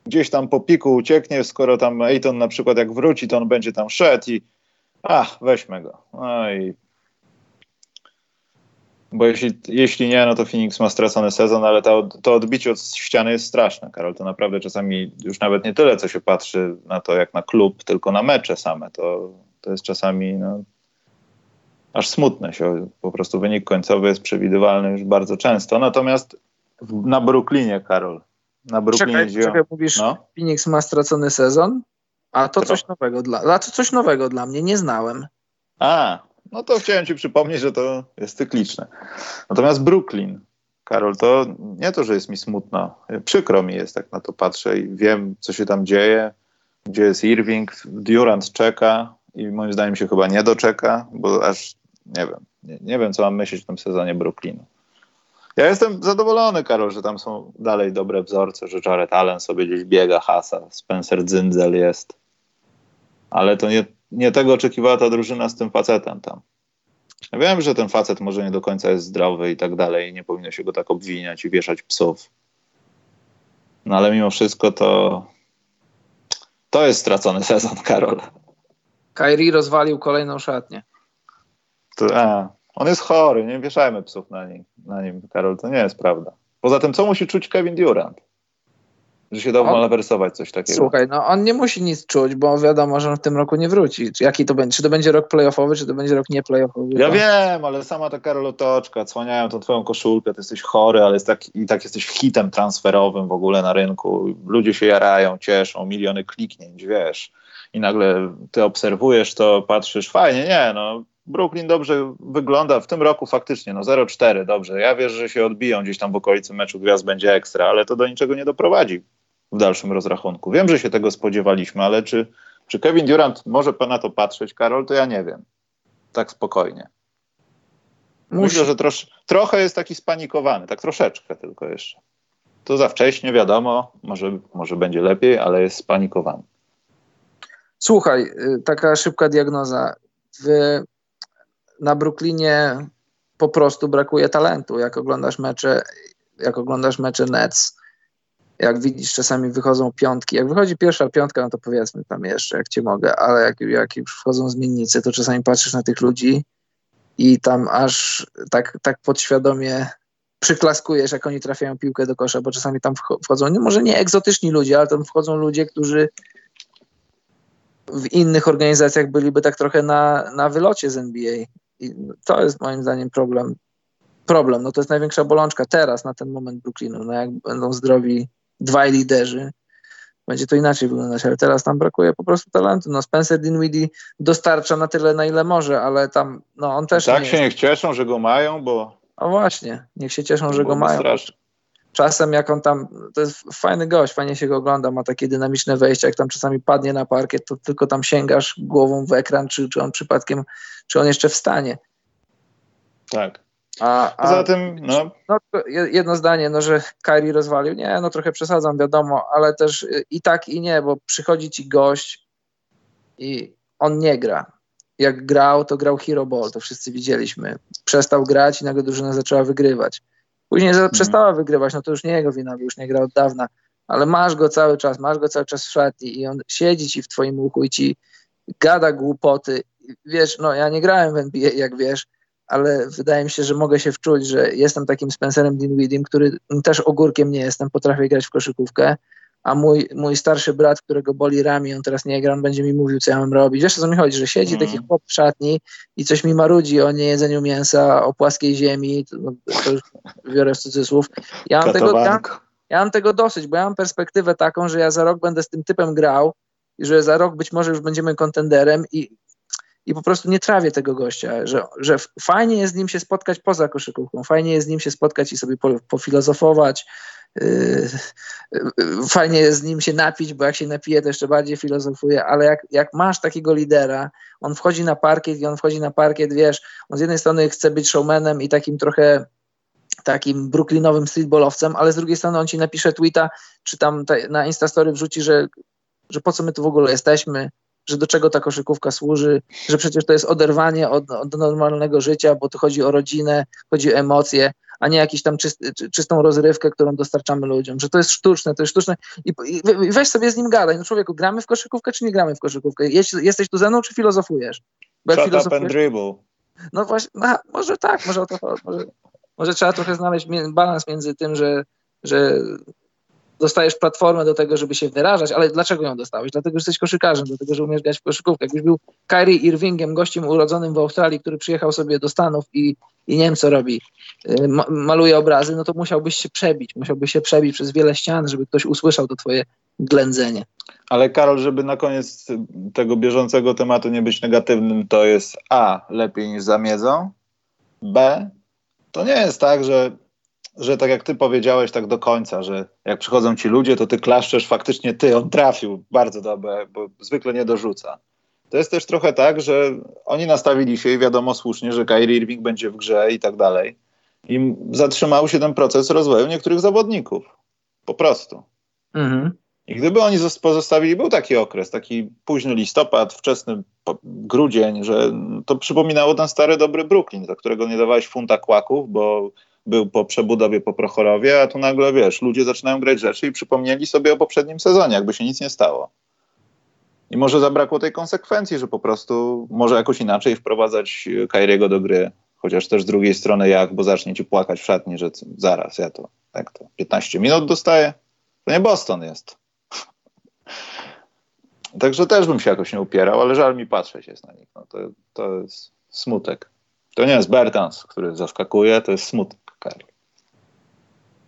gdzieś tam po piku ucieknie, skoro tam Ayton na przykład jak wróci, to on będzie tam szedł i Ach, weźmy go. No i... Bo jeśli, jeśli nie, no to Phoenix ma stracony sezon, ale to, to odbicie od ściany jest straszne, Karol. To naprawdę czasami już nawet nie tyle, co się patrzy na to jak na klub, tylko na mecze same. To, to jest czasami no, aż smutne się. Po prostu wynik końcowy jest przewidywalny już bardzo często. Natomiast na Brooklynie, Karol. Na Brooklynie czekaj, czekaj, mówisz, no? Phoenix ma stracony sezon? A to coś nowego dla, a to coś nowego dla mnie, nie znałem. A, no to chciałem ci przypomnieć, że to jest cykliczne. Natomiast Brooklyn, Karol, to nie to, że jest mi smutno. Przykro mi jest, tak na to patrzę i wiem, co się tam dzieje, gdzie jest Irving, Durant czeka i moim zdaniem się chyba nie doczeka, bo aż nie wiem, nie, nie wiem, co mam myśleć w tym sezonie Brooklynu. Ja jestem zadowolony, Karol, że tam są dalej dobre wzorce, że Jared Allen sobie gdzieś biega, hasa, Spencer Dzyndzel jest ale to nie, nie tego oczekiwała ta drużyna z tym facetem tam. Ja wiem, że ten facet może nie do końca jest zdrowy i tak dalej, nie powinno się go tak obwiniać i wieszać psów. No ale mimo wszystko to to jest stracony sezon, Karol. Kairi rozwalił kolejną szatnię. To, a, on jest chory, nie wieszajmy psów na nim, na nim, Karol, to nie jest prawda. Poza tym, co musi czuć Kevin Durant? Że się dało malawersować coś takiego. Słuchaj, no on nie musi nic czuć, bo wiadomo, że on w tym roku nie wróci. Czy jaki to będzie? Czy to będzie rok playoffowy, czy to będzie rok nie playoffowy? Ja wiem, ale sama ta Karol Otoczka, cłaniają tą twoją koszulkę, ty jesteś chory, ale jest tak, i tak jesteś hitem transferowym w ogóle na rynku. Ludzie się jarają, cieszą, miliony kliknięć, wiesz. I nagle ty obserwujesz to, patrzysz, fajnie, nie, no Brooklyn dobrze wygląda w tym roku faktycznie, no 0-4, dobrze. Ja wierzę, że się odbiją gdzieś tam w okolicy meczu gwiazd będzie ekstra, ale to do niczego nie doprowadzi w dalszym rozrachunku. Wiem, że się tego spodziewaliśmy, ale czy, czy Kevin Durant może na to patrzeć, Karol, to ja nie wiem. Tak spokojnie. Musi. Myślę, że trosz, trochę jest taki spanikowany, tak troszeczkę tylko jeszcze. To za wcześnie, wiadomo, może, może będzie lepiej, ale jest spanikowany. Słuchaj, y, taka szybka diagnoza. W, na Brooklynie po prostu brakuje talentu. Jak oglądasz mecze, jak oglądasz mecze Nets, jak widzisz, czasami wychodzą piątki. Jak wychodzi pierwsza piątka, no to powiedzmy tam jeszcze, jak cię mogę, ale jak, jak już wchodzą zmiennicy, to czasami patrzysz na tych ludzi i tam aż tak, tak podświadomie przyklaskujesz, jak oni trafiają piłkę do kosza, bo czasami tam wchodzą, no może nie egzotyczni ludzie, ale tam wchodzą ludzie, którzy w innych organizacjach byliby tak trochę na, na wylocie z NBA. I to jest moim zdaniem problem. Problem, no to jest największa bolączka teraz, na ten moment Brooklynu. No jak będą zdrowi dwaj liderzy, będzie to inaczej wyglądać, ale teraz tam brakuje po prostu talentu. No Spencer Dinwiddie dostarcza na tyle, na ile może, ale tam no on też Tak nie się niech cieszą, że go mają, bo No właśnie, niech się cieszą, że go mają. Strasznie. Czasem jak on tam, to jest fajny gość, fajnie się go ogląda, ma takie dynamiczne wejścia, jak tam czasami padnie na parkiet, to tylko tam sięgasz głową w ekran, czy, czy on przypadkiem, czy on jeszcze wstanie. Tak. A, a Poza tym, no. no. Jedno zdanie, no, że Kairi rozwalił. Nie, no trochę przesadzam, wiadomo, ale też i tak i nie, bo przychodzi ci gość i on nie gra. Jak grał, to grał Hero Ball, to wszyscy widzieliśmy. Przestał grać i nagle drużyna zaczęła wygrywać. Później mhm. przestała wygrywać, no to już nie jego wina, bo już nie gra od dawna, ale masz go cały czas, masz go cały czas w szatni i on siedzi ci w twoim uchu i ci gada głupoty. Wiesz, no ja nie grałem w NBA, jak wiesz, ale wydaje mi się, że mogę się wczuć, że jestem takim Spencerem Dinwiddiem, który też ogórkiem nie jestem, potrafię grać w koszykówkę, a mój, mój starszy brat, którego boli ramię, on teraz nie gra, on będzie mi mówił, co ja mam robić. Wiesz, co mi chodzi, że siedzi mm. taki chłop w szatni i coś mi marudzi o niejedzeniu mięsa, o płaskiej ziemi, to, to już biorę w cudzysłów. Ja mam, tego, ja, ja mam tego dosyć, bo ja mam perspektywę taką, że ja za rok będę z tym typem grał i że za rok być może już będziemy kontenderem i i po prostu nie trawię tego gościa, że, że fajnie jest z nim się spotkać poza koszykówką, fajnie jest z nim się spotkać i sobie po, pofilozofować, yy, yy, fajnie jest z nim się napić, bo jak się napije, to jeszcze bardziej filozofuje, ale jak, jak masz takiego lidera, on wchodzi na parkiet i on wchodzi na parkiet, wiesz, on z jednej strony chce być showmanem i takim trochę takim brooklynowym streetballowcem, ale z drugiej strony on ci napisze tweeta, czy tam na Instastory wrzuci, że, że po co my tu w ogóle jesteśmy, że do czego ta koszykówka służy, że przecież to jest oderwanie od, od normalnego życia, bo tu chodzi o rodzinę, chodzi o emocje, a nie jakąś tam czyst, czystą rozrywkę, którą dostarczamy ludziom, że to jest sztuczne, to jest sztuczne i, i weź sobie z nim gadaj, no człowieku, gramy w koszykówkę czy nie gramy w koszykówkę? jesteś tu ze mną czy filozofujesz? Bo Shut filozofujesz, up and dribble. No właśnie, no, może tak, może o to może, może trzeba trochę znaleźć balans między tym, że, że dostajesz platformę do tego, żeby się wyrażać, ale dlaczego ją dostałeś? Dlatego, że jesteś koszykarzem, dlatego, że umiesz grać w koszykówkę. Jakbyś był Kyrie Irvingiem, gościem urodzonym w Australii, który przyjechał sobie do Stanów i, i nie wiem, co robi, y, ma, maluje obrazy, no to musiałbyś się przebić, musiałbyś się przebić przez wiele ścian, żeby ktoś usłyszał to twoje ględzenie. Ale Karol, żeby na koniec tego bieżącego tematu nie być negatywnym, to jest A, lepiej niż zamiedzą, B, to nie jest tak, że że tak jak ty powiedziałeś tak do końca, że jak przychodzą ci ludzie, to ty klaszczesz, faktycznie ty, on trafił bardzo dobrze, bo zwykle nie dorzuca. To jest też trochę tak, że oni nastawili się i wiadomo słusznie, że Kyrie Irving będzie w grze i tak dalej. I zatrzymał się ten proces rozwoju niektórych zawodników. Po prostu. Mhm. I gdyby oni pozostawili, był taki okres, taki późny listopad, wczesny grudzień, że to przypominało ten stary dobry Brooklyn, za którego nie dawałeś funta kłaków, bo był po przebudowie po Prochorowie, a tu nagle, wiesz, ludzie zaczynają grać rzeczy i przypomnieli sobie o poprzednim sezonie, jakby się nic nie stało. I może zabrakło tej konsekwencji, że po prostu może jakoś inaczej wprowadzać Kairiego do gry, chociaż też z drugiej strony jak, bo zacznie ci płakać w szatni, że zaraz, ja to, jak to, 15 minut dostaję? To nie Boston jest. Także też bym się jakoś nie upierał, ale żal mi patrzeć jest na nich. No to, to jest smutek. To nie jest Bertans, który zaskakuje, to jest smutek.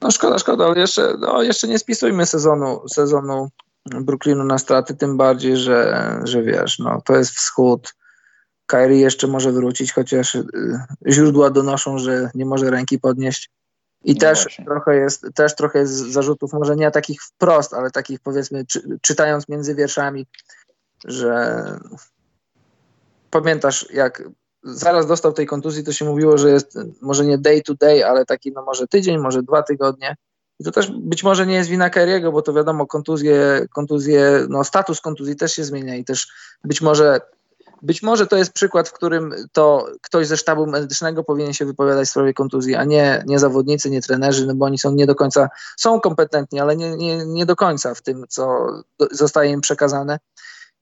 No szkoda, szkoda, ale jeszcze, no, jeszcze nie spisujmy sezonu, sezonu Brooklynu na straty, tym bardziej, że, że wiesz, no, to jest wschód. Kyrie jeszcze może wrócić, chociaż y, źródła donoszą, że nie może ręki podnieść. I no też trochę jest, też trochę jest zarzutów, może nie takich wprost, ale takich powiedzmy, czy, czytając między wierszami, że pamiętasz, jak zaraz dostał tej kontuzji, to się mówiło, że jest może nie day to day, ale taki no może tydzień, może dwa tygodnie. I to też być może nie jest wina Keriego, bo to wiadomo, kontuzje, kontuzje, no status kontuzji też się zmienia i też być może być może to jest przykład, w którym to ktoś ze sztabu medycznego powinien się wypowiadać w sprawie kontuzji, a nie, nie zawodnicy, nie trenerzy, no bo oni są nie do końca, są kompetentni, ale nie, nie, nie do końca w tym, co zostaje im przekazane.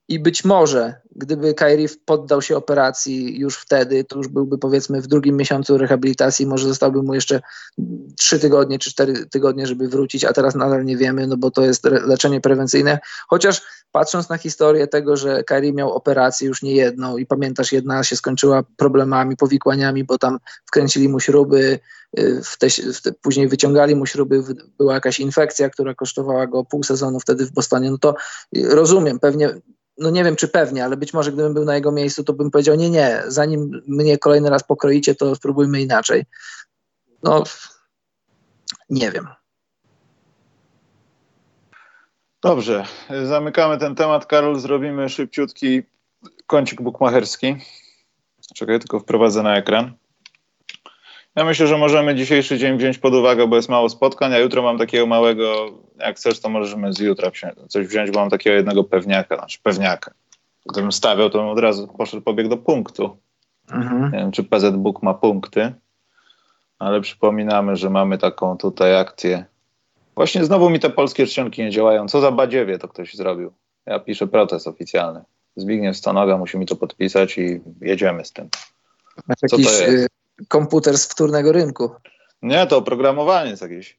I być może, gdyby Kyrie poddał się operacji już wtedy, to już byłby powiedzmy w drugim miesiącu rehabilitacji, może zostałby mu jeszcze trzy tygodnie czy cztery tygodnie, żeby wrócić, a teraz nadal nie wiemy, no bo to jest leczenie prewencyjne. Chociaż patrząc na historię tego, że Kyrie miał operację już nie jedną i pamiętasz, jedna się skończyła problemami, powikłaniami, bo tam wkręcili mu śruby, y, w te, w te, później wyciągali mu śruby, była jakaś infekcja, która kosztowała go pół sezonu wtedy w Bostonie, no to rozumiem, pewnie no nie wiem czy pewnie, ale być może gdybym był na jego miejscu, to bym powiedział, nie, nie, zanim mnie kolejny raz pokroicie, to spróbujmy inaczej. no nie wiem. Dobrze, zamykamy ten temat. Karol, zrobimy szybciutki kącik bukmacherski. Czekaj, tylko wprowadzę na ekran. Ja myślę, że możemy dzisiejszy dzień wziąć pod uwagę, bo jest mało spotkań, a jutro mam takiego małego, jak chcesz, to możemy z jutra coś wziąć, bo mam takiego jednego pewniaka, znaczy pewniaka. Gdybym stawiał, to bym od razu poszedł, pobiegł do punktu. Mhm. Nie wiem, czy PZ Book ma punkty, ale przypominamy, że mamy taką tutaj akcję. Właśnie znowu mi te polskie czcionki nie działają. Co za badziewie to ktoś zrobił. Ja piszę protest oficjalny. Zbigniew Stanoga musi mi to podpisać i jedziemy z tym. Masz jakiś y, komputer z wtórnego rynku. Nie, to oprogramowanie jest jakieś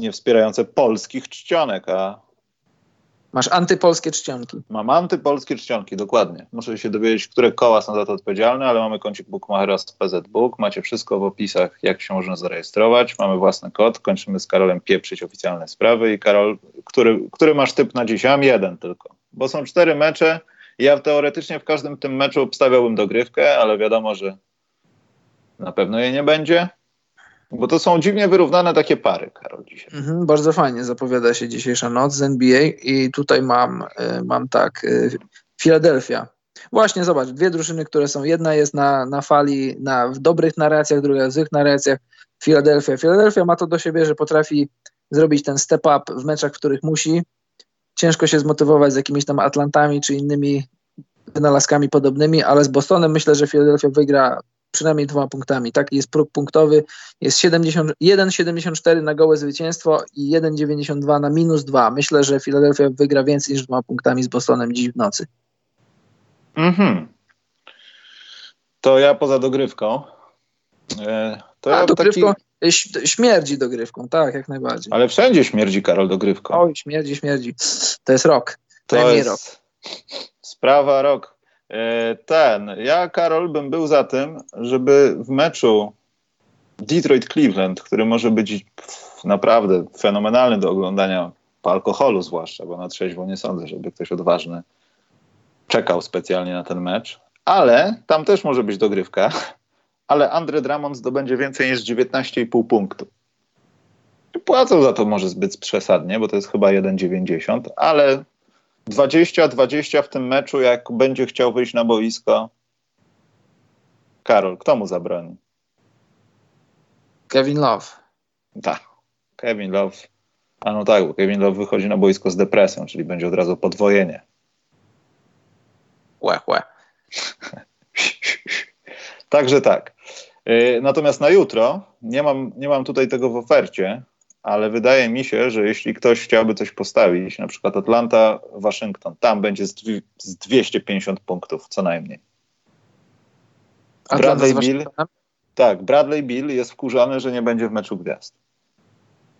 nie wspierające polskich czcionek, a Masz antypolskie czcionki. Mam antypolskie czcionki, dokładnie. Muszę się dowiedzieć, które koła są za to odpowiedzialne, ale mamy kącik Bookmachera z PZ Book. Macie wszystko w opisach, jak się można zarejestrować. Mamy własny kod. Kończymy z Karolem pieprzyć oficjalne sprawy. I Karol, który, który masz typ na dziś? Ja mam jeden tylko, bo są cztery mecze. Ja teoretycznie w każdym tym meczu obstawiałbym dogrywkę, ale wiadomo, że na pewno jej nie będzie. Bo to są dziwnie wyrównane takie pary, Karol, dzisiaj. Mhm, bardzo fajnie zapowiada się dzisiejsza noc z NBA i tutaj mam, y, mam tak, y, Philadelphia. Właśnie, zobacz, dwie drużyny, które są, jedna jest na, na fali, na, w dobrych narracjach, druga w złych narracjach. Philadelphia. Philadelphia ma to do siebie, że potrafi zrobić ten step up w meczach, w których musi. Ciężko się zmotywować z jakimiś tam Atlantami czy innymi wynalazkami podobnymi, ale z Bostonem myślę, że Philadelphia wygra przynajmniej dwoma punktami. Taki jest próg punktowy. Jest 1,74 na gołe zwycięstwo i 1,92 na minus 2. Myślę, że Philadelphia wygra więcej niż dwoma punktami z Bostonem dziś w nocy. Mhm. To ja poza dogrywką. E, to A, ja dogrywką taki... śmierdzi dogrywką, tak, jak najbardziej. Ale wszędzie śmierdzi Karol dogrywką. Oj, śmierdzi, śmierdzi. To jest rok. To, to jest rok. sprawa rok. E, ten, ja Karol bym był za tym, żeby w meczu Detroit-Cleveland, który może być naprawdę fenomenalny do oglądania po alkoholu zwłaszcza, bo na trzeźwo nie sądzę, żeby ktoś odważny czekał specjalnie na ten mecz, ale tam też może być dogrywka, ale Andre Drummond zdobędzie więcej niż 19,5 punktów. Płacą za to może zbyt przesadnie, bo to jest chyba 1,90, ale 20-20 w tym meczu, jak będzie chciał wyjść na boisko. Karol, kto mu zabroni? Kevin Love. Tak, Kevin Love. A no tak, bo Kevin Love wychodzi na boisko z depresją, czyli będzie od razu podwojenie. Łe, łe. Także tak. Y, natomiast na jutro, nie mam, nie mam tutaj tego w ofercie, ale wydaje mi się, że jeśli ktoś chciałby coś postawić, na przykład Atlanta, Waszyngton, tam będzie z, z 250 punktów co najmniej. Bradley Bill, tak, Bradley Bill jest wkurzony, że nie będzie w meczu gwiazd.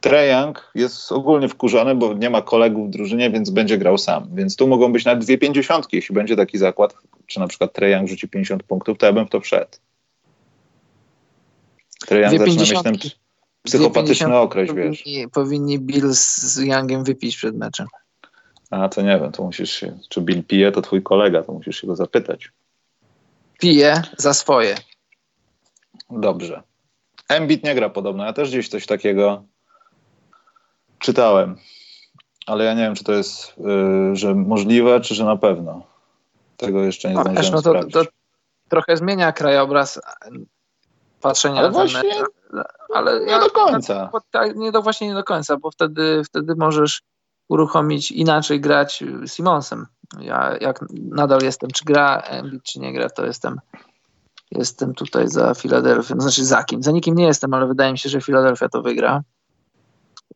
Trae Young jest ogólnie wkurzony, bo nie ma kolegów w drużynie, więc będzie grał sam. Więc tu mogą być nawet dwie pięćdziesiątki, jeśli będzie taki zakład, czy na przykład Trae Young rzuci 50 punktów, to ja bym w to wszedł. Trae Young zaczyna mieć ten psychopatyczny okres, powinni, wiesz. Powinni Bill z Youngiem wypić przed meczem. A to nie wiem, to musisz się, czy Bill pije, to twój kolega, to musisz się go zapytać. Pije za swoje. Dobrze. Embiid nie gra podobno. Ja też gdzieś coś takiego czytałem. Ale ja nie wiem, czy to jest, yy, że możliwe, czy że na pewno. Tego jeszcze nie no, zdążyłem no to, to, trochę zmienia krajobraz patrzenia ale na właśnie, mecz. Ale nie ja, do końca. Tak, nie do, właśnie nie do końca, bo wtedy, wtedy możesz uruchomić inaczej grać Simonsem. Ja jak nadal jestem, czy gra Embiid, czy nie gra, to jestem jestem tutaj za Filadelfią, no znaczy za kim? Za nikim nie jestem, ale wydaje mi się, że Filadelfia to wygra.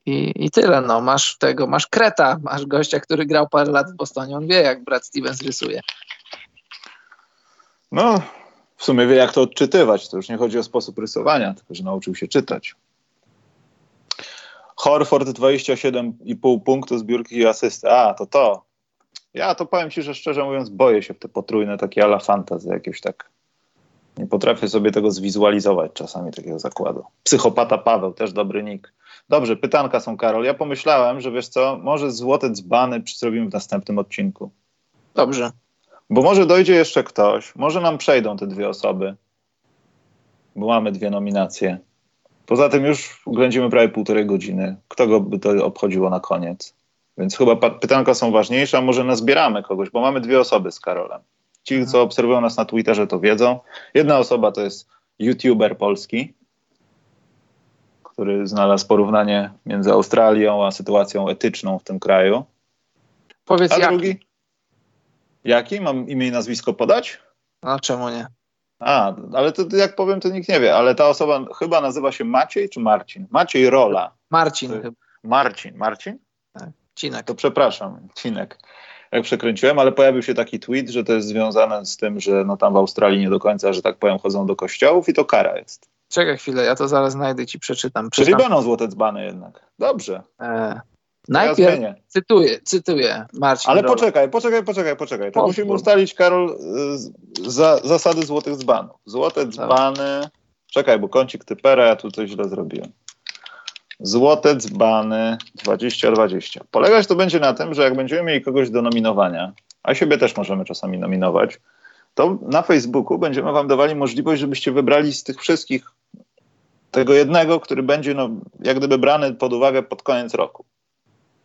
I, I tyle, no. Masz tego, masz Kreta, masz gościa, który grał parę lat w Bostonie, on wie, jak Brad Stevens rysuje. No, w sumie wie, jak to odczytywać. To już nie chodzi o sposób rysowania, tylko że nauczył się czytać. Horford 27,5 punktu zbiórki i asysty. A, to to. Ja to powiem ci, że szczerze mówiąc boję się w te potrójne takie ala fantazy jakieś tak. Nie potrafię sobie tego zwizualizować czasami takiego zakładu. Psychopata Paweł, też dobry nick. Dobrze, pytanka są, Karol. Ja pomyślałem, że wiesz co, może złote dzbany zrobimy w następnym odcinku. Dobrze. Bo może dojdzie jeszcze ktoś, może nam przejdą te dwie osoby, bo mamy dwie nominacje. Poza tym już ględzimy prawie półtorej godziny. Kto go by to obchodziło na koniec? Więc chyba pytanka są ważniejsze, a może nazbieramy kogoś, bo mamy dwie osoby z Karolem. Ci, co obserwują nas na Twitterze, to wiedzą. Jedna osoba to jest youtuber polski, który znalazł porównanie między Australią a sytuacją etyczną w tym kraju. Powiedz a jaki? drugi? Jaki? Mam imię i nazwisko podać? A czemu nie? A, ale to jak powiem, to nikt nie wie, ale ta osoba chyba nazywa się Maciej czy Marcin? Maciej Rola. Marcin To- chyba. Marcin. Marcin? Cinek. To przepraszam, Cinek. Jak przekręciłem, ale pojawił się taki tweet, że to jest związane z tym, że no tam w Australii nie do końca, że tak powiem, chodzą do kościołów i to kara jest. Czekaj chwilę, ja to zaraz znajdę i ci przeczytam. Czyli Czytam. będą złote dzbany jednak. Dobrze. E, najpierw Ja cytuję, cytuję Marcin Ale poczekaj, poczekaj, poczekaj, poczekaj. To musimy ustalić, Karol, y, za, zasady złotych dzbanów. Złote dzbany. Czekaj, bo kącik typera, ja tu coś źle zrobiłem. Złote dzbany 2020. Polegać to będzie na tym, że jak będziemy mieli kogoś do nominowania, a siebie też możemy czasami nominować, to na Facebooku będziemy wam dawali możliwość, żebyście wybrali z tych wszystkich tego jednego, który będzie no, jak gdyby brany pod uwagę pod koniec roku.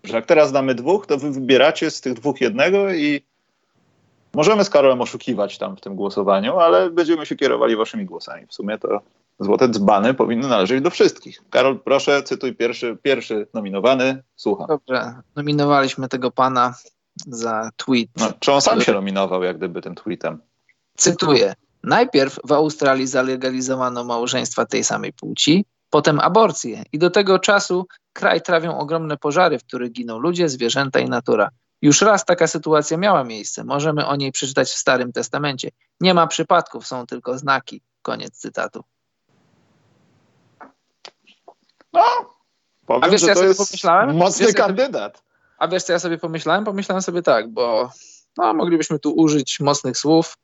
Że jak teraz damy dwóch, to wy wybieracie z tych dwóch jednego i możemy z Karolem oszukiwać tam w tym głosowaniu, ale będziemy się kierowali waszymi głosami. W sumie to złote dzbany powinny należeć do wszystkich. Karol, proszę, cytuj pierwszy, pierwszy nominowany. Słucham. Dobrze, nominowaliśmy tego pana za tweet. No, czy on sam się nominował jak gdyby tym tweetem? Cytuję. Najpierw w Australii zalegalizowano małżeństwa tej samej płci, potem aborcję i do tego czasu kraj trawią ogromne pożary, w których giną ludzie, zwierzęta i natura. Już raz taka sytuacja miała miejsce. Możemy o niej przeczytać w Starym Testamencie. Nie ma przypadków, są tylko znaki. Koniec cytatu. No, powiem, A wiesz, że ja to sobie jest pomyślałem? mocny Wiesz, sobie- kandydat. A wiesz, co ja sobie pomyślałem? Pomyślałem sobie tak, bo no, moglibyśmy tu użyć mocnych słów,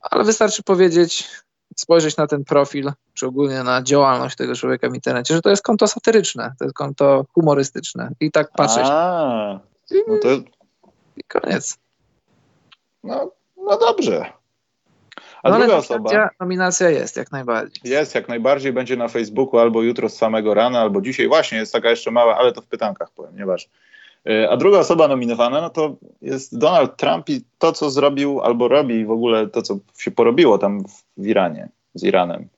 ale wystarczy powiedzieć, spojrzeć na ten profil, czy ogólnie na działalność tego człowieka w internecie, że to jest konto satyryczne, to jest konto humorystyczne. I tak patrzeć. A, no to I koniec. no, no dobrze. A no, druga osoba nominacja jest, jak najbardziej. jest jak najbardziej, będzie na Facebooku albo jutro z samego rana, albo dzisiaj. Właśnie jest taka jeszcze mała, ale to w pytankach powiem, nieważne. Y, A druga osoba nominowana, no to jest Donald Trump i to, co zrobił albo robi w ogóle to, co się porobiło tam w Iranie, z Iranem.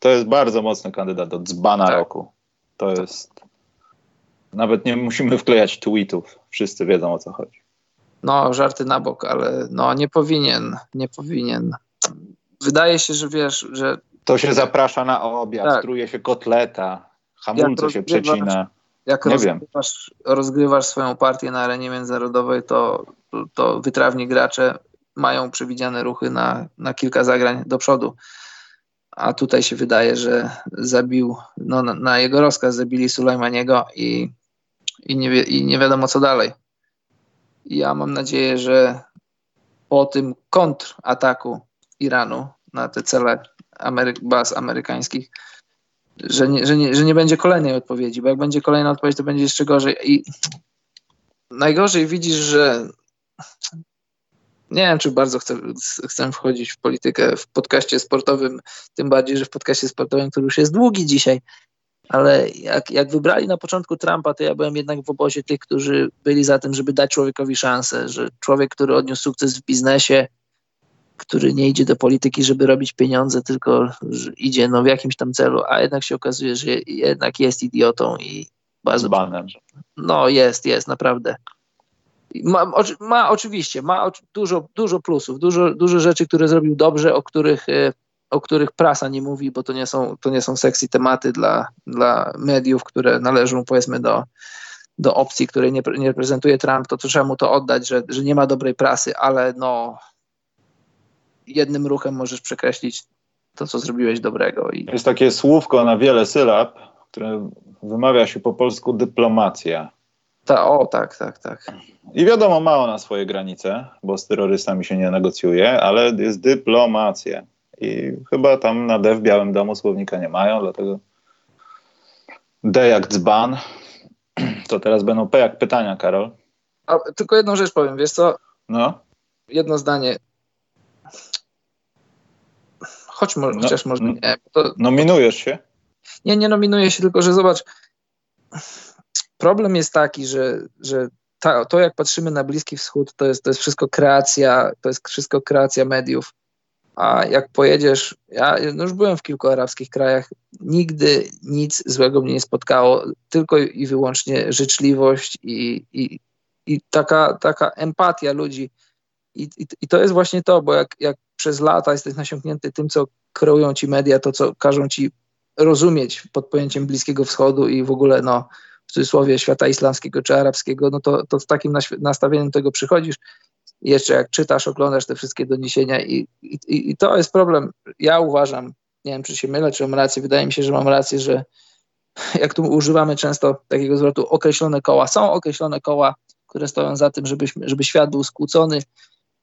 To jest bardzo mocny kandydat do dzbana Tak. roku. To jest... Nawet nie musimy wklejać tweetów. Wszyscy wiedzą, o co chodzi. No, żarty na bok, ale no nie powinien, nie powinien. Wydaje się, że wiesz, że To się zaprasza na obiad, Tak. truje się kotleta, hamulce Jak się przecina. Jak rozgrywasz, rozgrywasz swoją partię na arenie międzynarodowej, to, to, wytrawni gracze mają przewidziane ruchy na, na kilka zagrań do przodu. A tutaj się wydaje, że zabił, no, na, na jego rozkaz zabili Sulejmaniego i, i, nie, i nie wiadomo co dalej. Ja mam nadzieję, że po tym kontrataku Iranu na te cele Amery- baz amerykańskich, że nie, że, nie, że nie będzie kolejnej odpowiedzi, bo jak będzie kolejna odpowiedź, to będzie jeszcze gorzej. I najgorzej widzisz, że nie wiem, czy bardzo chcę, chcę wchodzić w politykę w podcaście sportowym, tym bardziej, że w podcaście sportowym, który już jest długi dzisiaj, ale jak, jak wybrali na początku Trumpa, to ja byłem jednak w obozie tych, którzy byli za tym, żeby dać człowiekowi szansę, że człowiek, który odniósł sukces w biznesie, który nie idzie do polityki, żeby robić pieniądze, tylko idzie no, w jakimś tam celu, a jednak się okazuje, że jednak jest idiotą i bardzo Dzbanem. no jest, jest, naprawdę. Ma, ma oczywiście, ma dużo, dużo plusów, dużo, dużo rzeczy, które zrobił dobrze, o których, e, o których prasa nie mówi, bo to nie są, to nie są sexy tematy dla, dla mediów, które należą powiedzmy do, do opcji, której nie, nie reprezentuje Trump, to, to trzeba mu to oddać, że, że nie ma dobrej prasy, ale no jednym ruchem możesz przekreślić to, co zrobiłeś dobrego. I Jest takie słówko na wiele sylab, które wymawia się po polsku dyplomacja. ta, o, tak, tak, tak. I wiadomo, ma ona swoje granice, bo z terrorystami się nie negocjuje, ale jest dyplomacja. I chyba tam na D w Białym Domu słownika nie mają, dlatego D jak dzban. To teraz będą P jak pytania, Karol. A, tylko jedną rzecz powiem, wiesz co, No, jedno zdanie. Choć mo- no, chociaż może nie. To, nominujesz się? Nie, nie nominuję się, tylko że zobacz, problem jest taki, że, że ta, to jak patrzymy na Bliski Wschód, to jest, to jest wszystko kreacja, to jest wszystko kreacja mediów. A jak pojedziesz, ja no już byłem w kilku arabskich krajach, nigdy nic złego mnie nie spotkało, tylko i wyłącznie życzliwość i, i, i taka, taka empatia ludzi. I, i, I to jest właśnie to, bo jak, jak przez lata jesteś nasiąknięty tym, co kreują ci media, to co każą ci rozumieć pod pojęciem Bliskiego Wschodu i w ogóle no, w cudzysłowie świata islamskiego czy arabskiego, no to, to z takim nastawieniem tego przychodzisz. Jeszcze jak czytasz, oglądasz te wszystkie doniesienia i, i, i to jest problem. Ja uważam, nie wiem czy się mylę, czy mam rację, wydaje mi się, że mam rację, że jak tu używamy często takiego zwrotu określone koła, są określone koła, które stoją za tym, żeby, żeby świat był skłócony,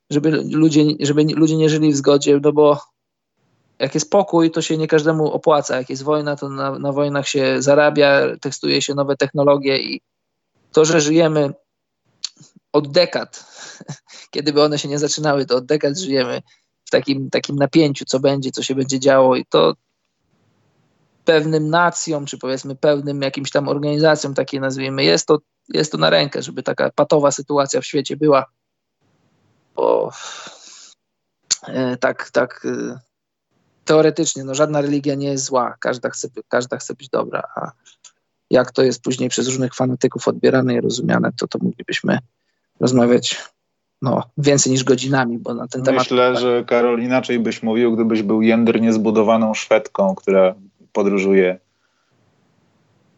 żeby ludzie, żeby ludzie nie żyli w zgodzie, no bo jak jest pokój, to się nie każdemu opłaca. Jak jest wojna, to na, na wojnach się zarabia, testuje się nowe technologie i to, że żyjemy od dekad, kiedy by one się nie zaczynały, to od dekad żyjemy w takim, takim napięciu, co będzie, co się będzie działo i to pewnym nacjom, czy powiedzmy pewnym jakimś tam organizacjom, takie nazwijmy, jest to, jest to na rękę, żeby taka patowa sytuacja w świecie była. Bo e, tak, tak e, teoretycznie, no żadna religia nie jest zła, każda chce, każda chce być dobra, a jak to jest później przez różnych fanatyków odbierane i rozumiane, to to moglibyśmy rozmawiać no, więcej niż godzinami, bo na ten temat... Myślę, że Karol, inaczej byś mówił, gdybyś był jędrnie zbudowaną Szwedką, która podróżuje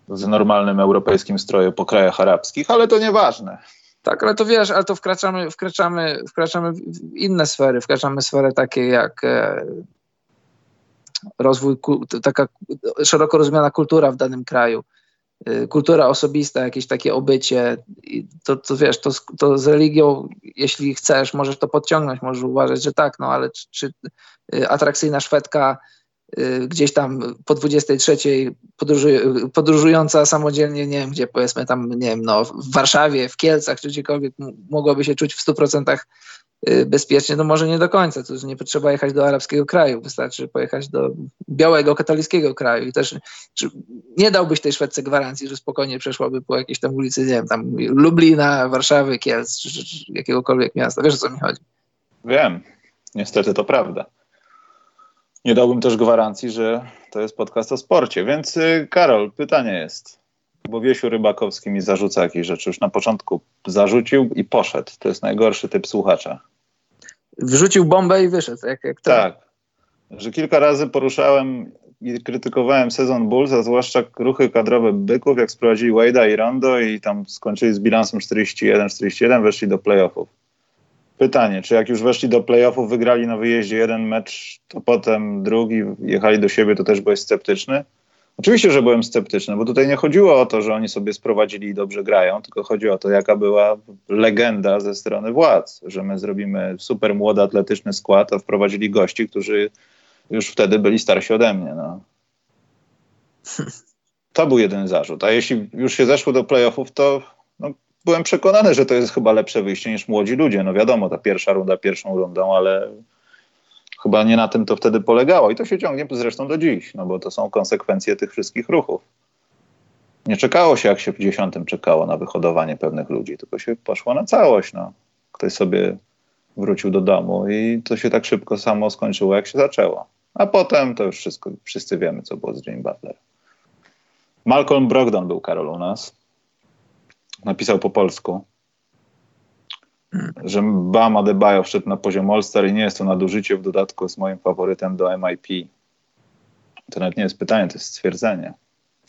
z normalnym europejskim strojem po krajach arabskich, ale to nieważne. Tak, ale to wiesz, ale to wkraczamy, wkraczamy, wkraczamy w inne sfery, wkraczamy w sfery takie jak e, rozwój, taka szeroko rozumiana kultura w danym kraju, y, kultura osobista, jakieś takie obycie, to, to wiesz, to, to z religią, jeśli chcesz, możesz to podciągnąć, możesz uważać, że tak, no ale czy, czy y, atrakcyjna Szwedka gdzieś tam po 23 podróżująca samodzielnie, nie wiem gdzie, powiedzmy tam, nie wiem, no w Warszawie, w Kielcach, czy gdziekolwiek mogłaby się czuć w 100% Y, bezpiecznie, no może nie do końca. To nie potrzeba jechać do arabskiego kraju, wystarczy pojechać do białego, katolickiego kraju i też nie dałbyś tej Szwedce gwarancji, że spokojnie przeszłaby po jakiejś tam ulicy, nie wiem, tam Lublina, Warszawy, Kielc, czy, czy, czy jakiegokolwiek miasta. Wiesz o co mi chodzi? Wiem. Niestety to prawda. Nie dałbym też gwarancji, że to jest podcast o sporcie. Więc y, Karol, pytanie jest, bo Wiesiu Rybakowski mi zarzuca jakieś rzeczy. Już na początku zarzucił i poszedł. To jest najgorszy typ słuchacza wrzucił bombę i wyszedł. Jak, jak to. Tak. Że kilka razy poruszałem i krytykowałem sezon Bulls, a zwłaszcza ruchy kadrowe byków, jak sprowadzili Wade'a i Rondo i tam skończyli z bilansem 41-41, weszli do playoffów. Pytanie, czy jak już weszli do playoffów, wygrali na wyjeździe jeden mecz, to potem drugi, jechali do siebie, to też byłeś sceptyczny? Oczywiście, że byłem sceptyczny, bo tutaj nie chodziło o to, że oni sobie sprowadzili i dobrze grają, tylko chodzi o to, jaka była legenda ze strony władz, że my zrobimy super młody, atletyczny skład, a wprowadzili gości, którzy już wtedy byli starsi ode mnie. No. To był jeden zarzut. A jeśli już się zeszło do playoffów, to no, byłem przekonany, że to jest chyba lepsze wyjście niż młodzi ludzie. No wiadomo, ta pierwsza runda pierwszą rundą, ale Chyba nie na tym to wtedy polegało i to się ciągnie zresztą do dziś, no bo to są konsekwencje tych wszystkich ruchów. Nie czekało się, jak się w dziesiątym czekało na wyhodowanie pewnych ludzi, tylko się poszło na całość. No. Ktoś sobie wrócił do domu i to się tak szybko samo skończyło, jak się zaczęło. A potem to już wszystko, wszyscy wiemy, co było z Jane Butler. Malcolm Brogdon był Karol u nas. Napisał po polsku że Bam Adebayo wszedł na poziom All-Star i nie jest to nadużycie, w dodatku jest moim faworytem do MIP. To nawet nie jest pytanie, to jest stwierdzenie.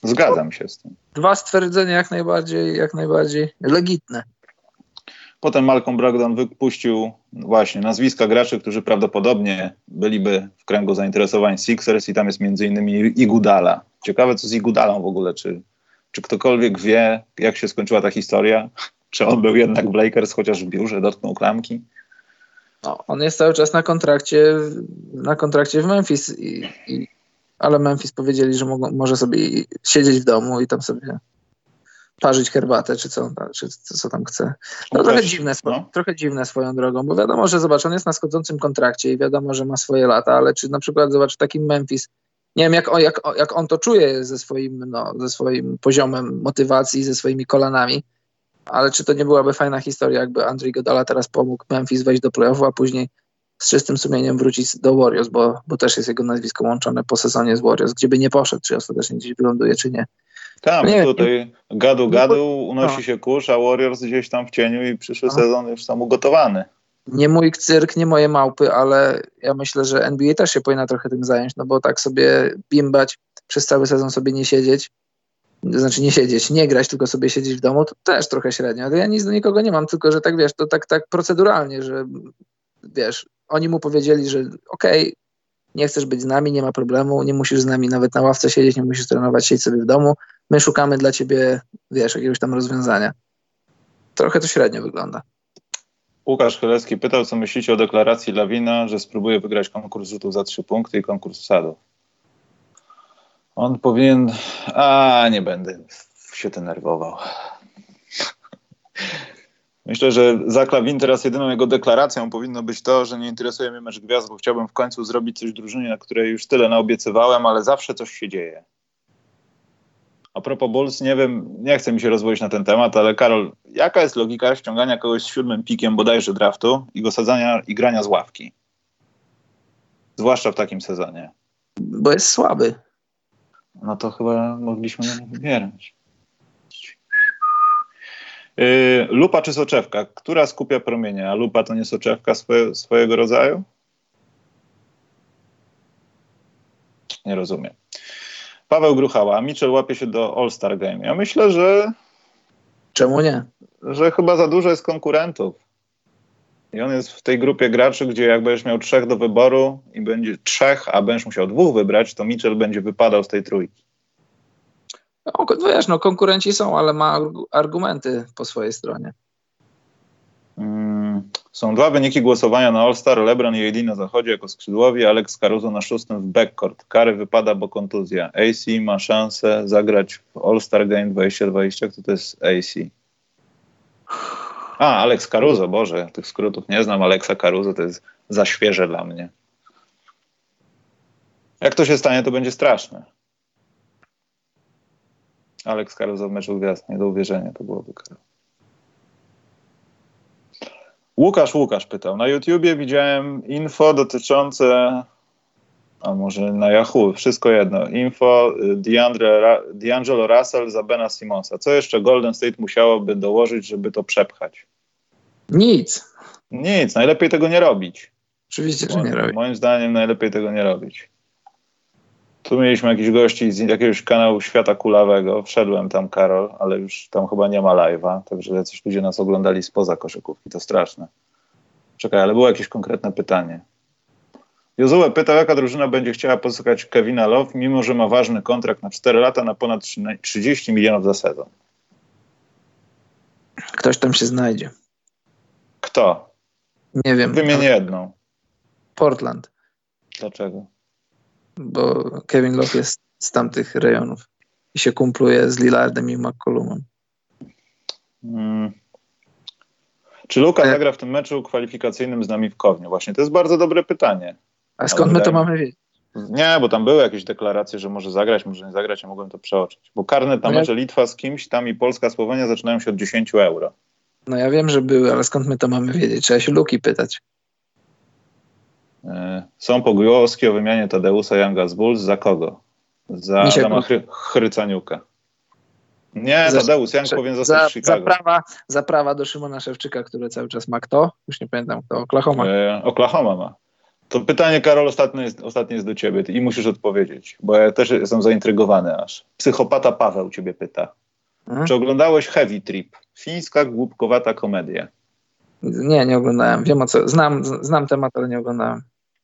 Zgadzam się z tym. Dwa stwierdzenia jak najbardziej, jak najbardziej legitne. Potem Malcolm Brogdon wypuścił właśnie nazwiska graczy, którzy prawdopodobnie byliby w kręgu zainteresowań Sixers i tam jest między innymi Igudala. Ciekawe co z Igudalą w ogóle, czy, czy ktokolwiek wie, jak się skończyła ta historia? Czy on był jednak w Lakers, chociaż w biurze dotknął klamki? No, on jest cały czas na kontrakcie, na kontrakcie w Memphis, i, i, ale Memphis powiedzieli, że mogą, może sobie siedzieć w domu i tam sobie parzyć herbatę, czy co, czy co tam chce. No, trochę, dziwne, no. trochę dziwne swoją drogą, bo wiadomo, że zobacz, on jest na schodzącym kontrakcie i wiadomo, że ma swoje lata, ale czy na przykład, zobacz, taki Memphis, nie wiem, jak on, jak, jak on to czuje ze swoim, no, ze swoim poziomem motywacji, ze swoimi kolanami, ale czy to nie byłaby fajna historia, jakby Andrzej Godala teraz pomógł Memphis wejść do playoffu, a później z czystym sumieniem wrócić do Warriors, bo, bo też jest jego nazwisko łączone po sezonie z Warriors, gdzie by nie poszedł, czy ostatecznie gdzieś wyląduje, czy nie. Tak, no tutaj gadu gadu unosi no. się kurz, a Warriors gdzieś tam w cieniu i przyszły no. sezon już tam ugotowany. Nie mój cyrk, nie moje małpy, ale ja myślę, że NBA też się powinna trochę tym zająć, no bo tak sobie bimbać, przez cały sezon sobie nie siedzieć, znaczy nie siedzieć, nie grać, tylko sobie siedzieć w domu, to też trochę średnio. Ja nic do nikogo nie mam, tylko że tak wiesz, to tak, tak proceduralnie, że wiesz, oni mu powiedzieli, że okej, okay, nie chcesz być z nami, nie ma problemu, nie musisz z nami nawet na ławce siedzieć, nie musisz trenować, siedź sobie w domu, my szukamy dla ciebie, wiesz, jakiegoś tam rozwiązania. Trochę to średnio wygląda. Łukasz Chylewski pytał, co myślicie o deklaracji Lawina, że spróbuje wygrać konkurs rzutów za trzy punkty i konkurs sadów. On powinien... A, nie będę się denerwował. Myślę, że za Klawin teraz jedyną jego deklaracją powinno być to, że nie interesuje mnie mecz gwiazd, bo chciałbym w końcu zrobić coś drużynie, na której już tyle naobiecywałem, ale zawsze coś się dzieje. A propos Bulls, nie wiem, nie chcę mi się rozwodzić na ten temat, ale Karol, jaka jest logika ściągania kogoś z siódmym pikiem bodajże draftu i go sadzania i grania z ławki? Zwłaszcza w takim sezonie. Bo jest słaby. No to chyba mogliśmy na nie wybierać. Yy, lupa czy soczewka? Która skupia promienie? A lupa to nie soczewka swoje, swojego rodzaju? Nie rozumiem. Paweł Gruchała, Mitchell łapie się do All-Star Game. Ja myślę, że. Czemu nie? Że chyba za dużo jest konkurentów. I on jest w tej grupie graczy, gdzie jak będziesz miał trzech do wyboru i będzie trzech, a będziesz musiał dwóch wybrać, to Mitchell będzie wypadał z tej trójki. No, wiesz, no konkurenci są, ale ma argumenty po swojej stronie. Są dwa wyniki głosowania na All-Star. LeBron i AD na zachodzie jako skrzydłowi, Alex Caruso na szóstym w backcourt. Kary wypada, bo kontuzja. AC ma szansę zagrać w All-Star Game 2020. Kto to jest AC? A, Alex Caruso, Boże, tych skrótów nie znam. Alexa Caruso to jest za świeże dla mnie. Jak to się stanie, to będzie straszne. Alex Caruso w meczu gwiazd, nie do uwierzenia to byłoby Karol. Łukasz Łukasz pytał. Na YouTubie widziałem info dotyczące, a może na Yahoo, wszystko jedno. Info D'Angelo Russell za Bena Simonsa. Co jeszcze Golden State musiałoby dołożyć, żeby to przepchać? Nic. Nic, najlepiej tego nie robić. Oczywiście, że nie robić. Moim zdaniem najlepiej tego nie robić. Tu mieliśmy jakichś gości z jakiegoś kanału Świata Kulawego. Wszedłem tam, Karol, ale już tam chyba nie ma live'a, także jacyś ludzie nas oglądali spoza koszykówki. To straszne. Czekaj, ale było jakieś konkretne pytanie. Jozue pytał, jaka drużyna będzie chciała pozyskać Kevina Love, mimo że ma ważny kontrakt na 4 lata na ponad 30 milionów za sezon. Ktoś tam się znajdzie. Kto? Nie wiem. Wymienię jedną. Portland. Dlaczego? Bo Kevin Love jest z tamtych rejonów i się kumpluje z Lillardem i McCollumem. Hmm. Czy Luka zagra w tym meczu kwalifikacyjnym z nami w Kowniu? Właśnie, to jest bardzo dobre pytanie. A skąd my to mamy wiedzieć? Nie, bo tam były jakieś deklaracje, że może zagrać, może nie zagrać, ja mogłem to przeoczyć. Bo karnet na no mecze Litwa z kimś, tam i Polska, Słowenia zaczynają się od 10 euro. No ja wiem, że były, ale skąd my to mamy wiedzieć? Trzeba się Luki pytać. E, są pogłoski o wymianie Tadeusa Younga z Bulls. Za kogo? Za Misiek Adama Chry Chrycaniuka. Nie, za, Tadeusz Young powinien zostać za, w Chicago. Za prawa, za prawa do Szymona Szewczyka, który cały czas ma kto? Już nie pamiętam kto. Oklahoma. E, Oklahoma ma. To pytanie, Karol, ostatnie jest, ostatnie jest do ciebie i musisz odpowiedzieć, bo ja też jestem zaintrygowany aż. Psychopata Paweł ciebie pyta. Hmm? Czy oglądałeś Heavy Trip? Fińska, głupkowata komedia. Nie, nie oglądałem. Wiem o co. Znam, znam temat, ale nie oglądałem.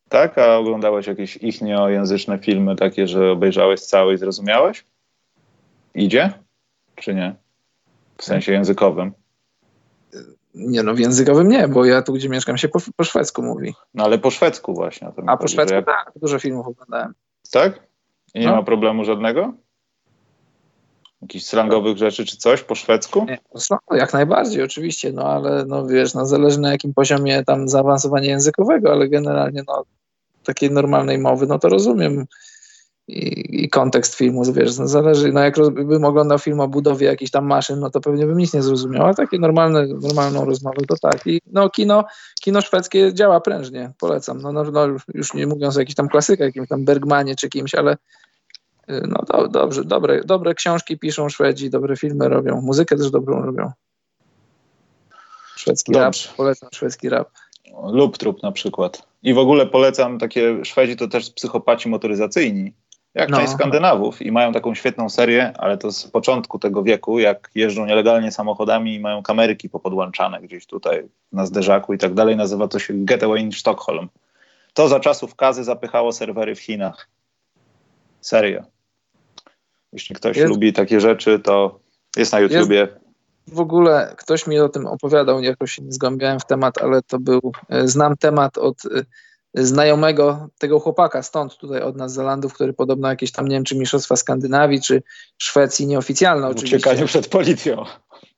Tak? A oglądałeś jakieś ich nieojęzyczne filmy takie, że obejrzałeś całe i zrozumiałeś? Idzie? Czy nie? W sensie językowym. Nie no, w językowym nie, bo ja tu, gdzie mieszkam, się po, po szwedzku mówi. No ale po szwedzku właśnie. A po szwedzku jak... tak, dużo filmów oglądałem. Tak? I nie no. ma problemu żadnego? Jakichś slangowych rzeczy czy coś po szwedzku? Nie, no, jak najbardziej, oczywiście, no ale no wiesz, no zależy na jakim poziomie tam zaawansowania językowego, ale generalnie no takiej normalnej mowy, no to rozumiem i, i kontekst filmu, wiesz, no zależy, no jak bym oglądał film o budowie jakichś tam maszyn, no to pewnie bym nic nie zrozumiał, a takie normalne, normalną rozmowę to tak. I no kino, kino szwedzkie działa prężnie, polecam. No, no, no już nie mówiąc o jakichś tam klasykach, jakimś tam Bergmanie czy kimś, ale y, no do, dobrze, dobre, dobre książki piszą Szwedzi, dobre filmy robią, muzykę też dobrą robią. Szwedzki dobrze. rap, polecam szwedzki rap. Lub trup na przykład. I w ogóle polecam takie Szwedzi to też psychopaci motoryzacyjni jak no. część Skandynawów i mają taką świetną serię, ale to z początku tego wieku, jak jeżdżą nielegalnie samochodami i mają kameryki popodłączane gdzieś tutaj na zderzaku i tak dalej. Nazywa to się Getaway in Stockholm. To za czasów Kazy zapychało serwery w Chinach. Serio. Jeśli ktoś jest, lubi takie rzeczy, to jest na YouTubie. Jest, w ogóle ktoś mi o tym opowiadał, jakoś się nie zgłębiałem w temat, ale to był, e, znam temat od e, znajomego tego chłopaka stąd tutaj od nas Zelandów, który podobno jakieś tam, nie wiem, czy Mistrzostwa Skandynawii, czy Szwecji nieoficjalne oczywiście. Uciekaniu przed policją.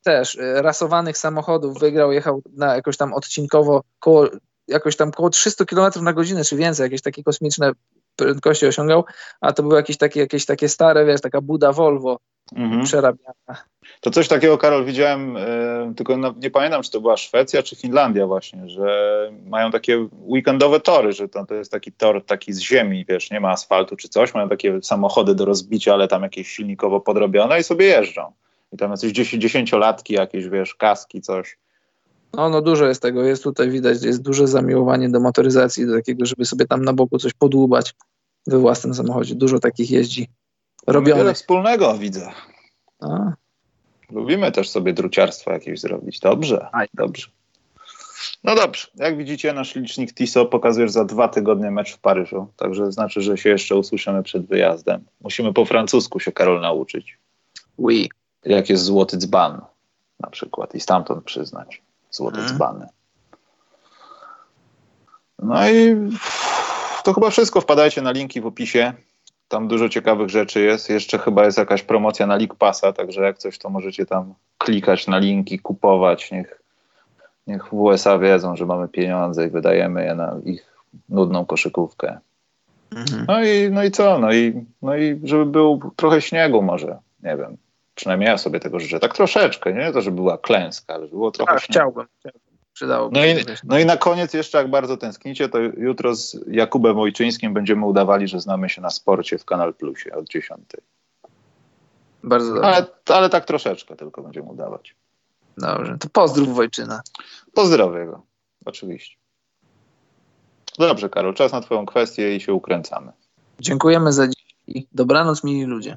Też, e, rasowanych samochodów wygrał, jechał na jakoś tam odcinkowo koło, jakoś tam koło 300 km na godzinę, czy więcej, jakieś takie kosmiczne prędkości osiągał, a to były jakieś takie, jakieś takie stare, wiesz, taka Buda Volvo mhm. przerabiana. To coś takiego, Karol, widziałem, y, tylko nie pamiętam, czy to była Szwecja, czy Finlandia właśnie, że mają takie weekendowe tory, że to, to jest taki tor taki z ziemi, wiesz, nie ma asfaltu czy coś, mają takie samochody do rozbicia, ale tam jakieś silnikowo podrobione i sobie jeżdżą. I tam jacyś dziesięciolatki jakieś, wiesz, kaski, coś. No, no dużo jest tego, jest tutaj widać, jest duże zamiłowanie do motoryzacji, do takiego, żeby sobie tam na boku coś podłubać we własnym samochodzie. Dużo takich jeździ robionych. Wiele wspólnego widzę. A. Lubimy też sobie druciarstwo jakieś zrobić. Dobrze, Aj. dobrze. No dobrze, jak widzicie, nasz licznik TISO pokazuje za dwa tygodnie mecz w Paryżu, także znaczy, że się jeszcze usłyszymy przed wyjazdem. Musimy po francusku się, Karol, nauczyć. Oui. Jak jest złoty dzban na przykład i stamtąd przyznać złote hmm. dzbany. No i to chyba wszystko. Wpadajcie na linki w opisie. Tam dużo ciekawych rzeczy jest. Jeszcze chyba jest jakaś promocja na League Passa, także jak coś, to możecie tam klikać na linki, kupować. Niech, niech w USA wiedzą, że mamy pieniądze i wydajemy je na ich nudną koszykówkę. Mhm. No, i, no i co? No i, no i żeby był trochę śniegu może, nie wiem. Przynajmniej ja sobie tego życzę. Tak troszeczkę, nie to, żeby była klęska, ale było trochę tak, chciałbym. chciałbym przydałoby no i, no i na koniec jeszcze, jak bardzo tęsknicie, to jutro z Jakubem Ojczyńskim będziemy udawali, że znamy się na sporcie w Kanal Plusie od 10. Bardzo dobrze. Ale, ale tak troszeczkę tylko będziemy udawać. Dobrze, to pozdrów Wojczyna. Pozdrowię go, oczywiście. Dobrze, Karol, czas na twoją kwestię i się ukręcamy. Dziękujemy za dziś. Dobranoc, mili ludzie.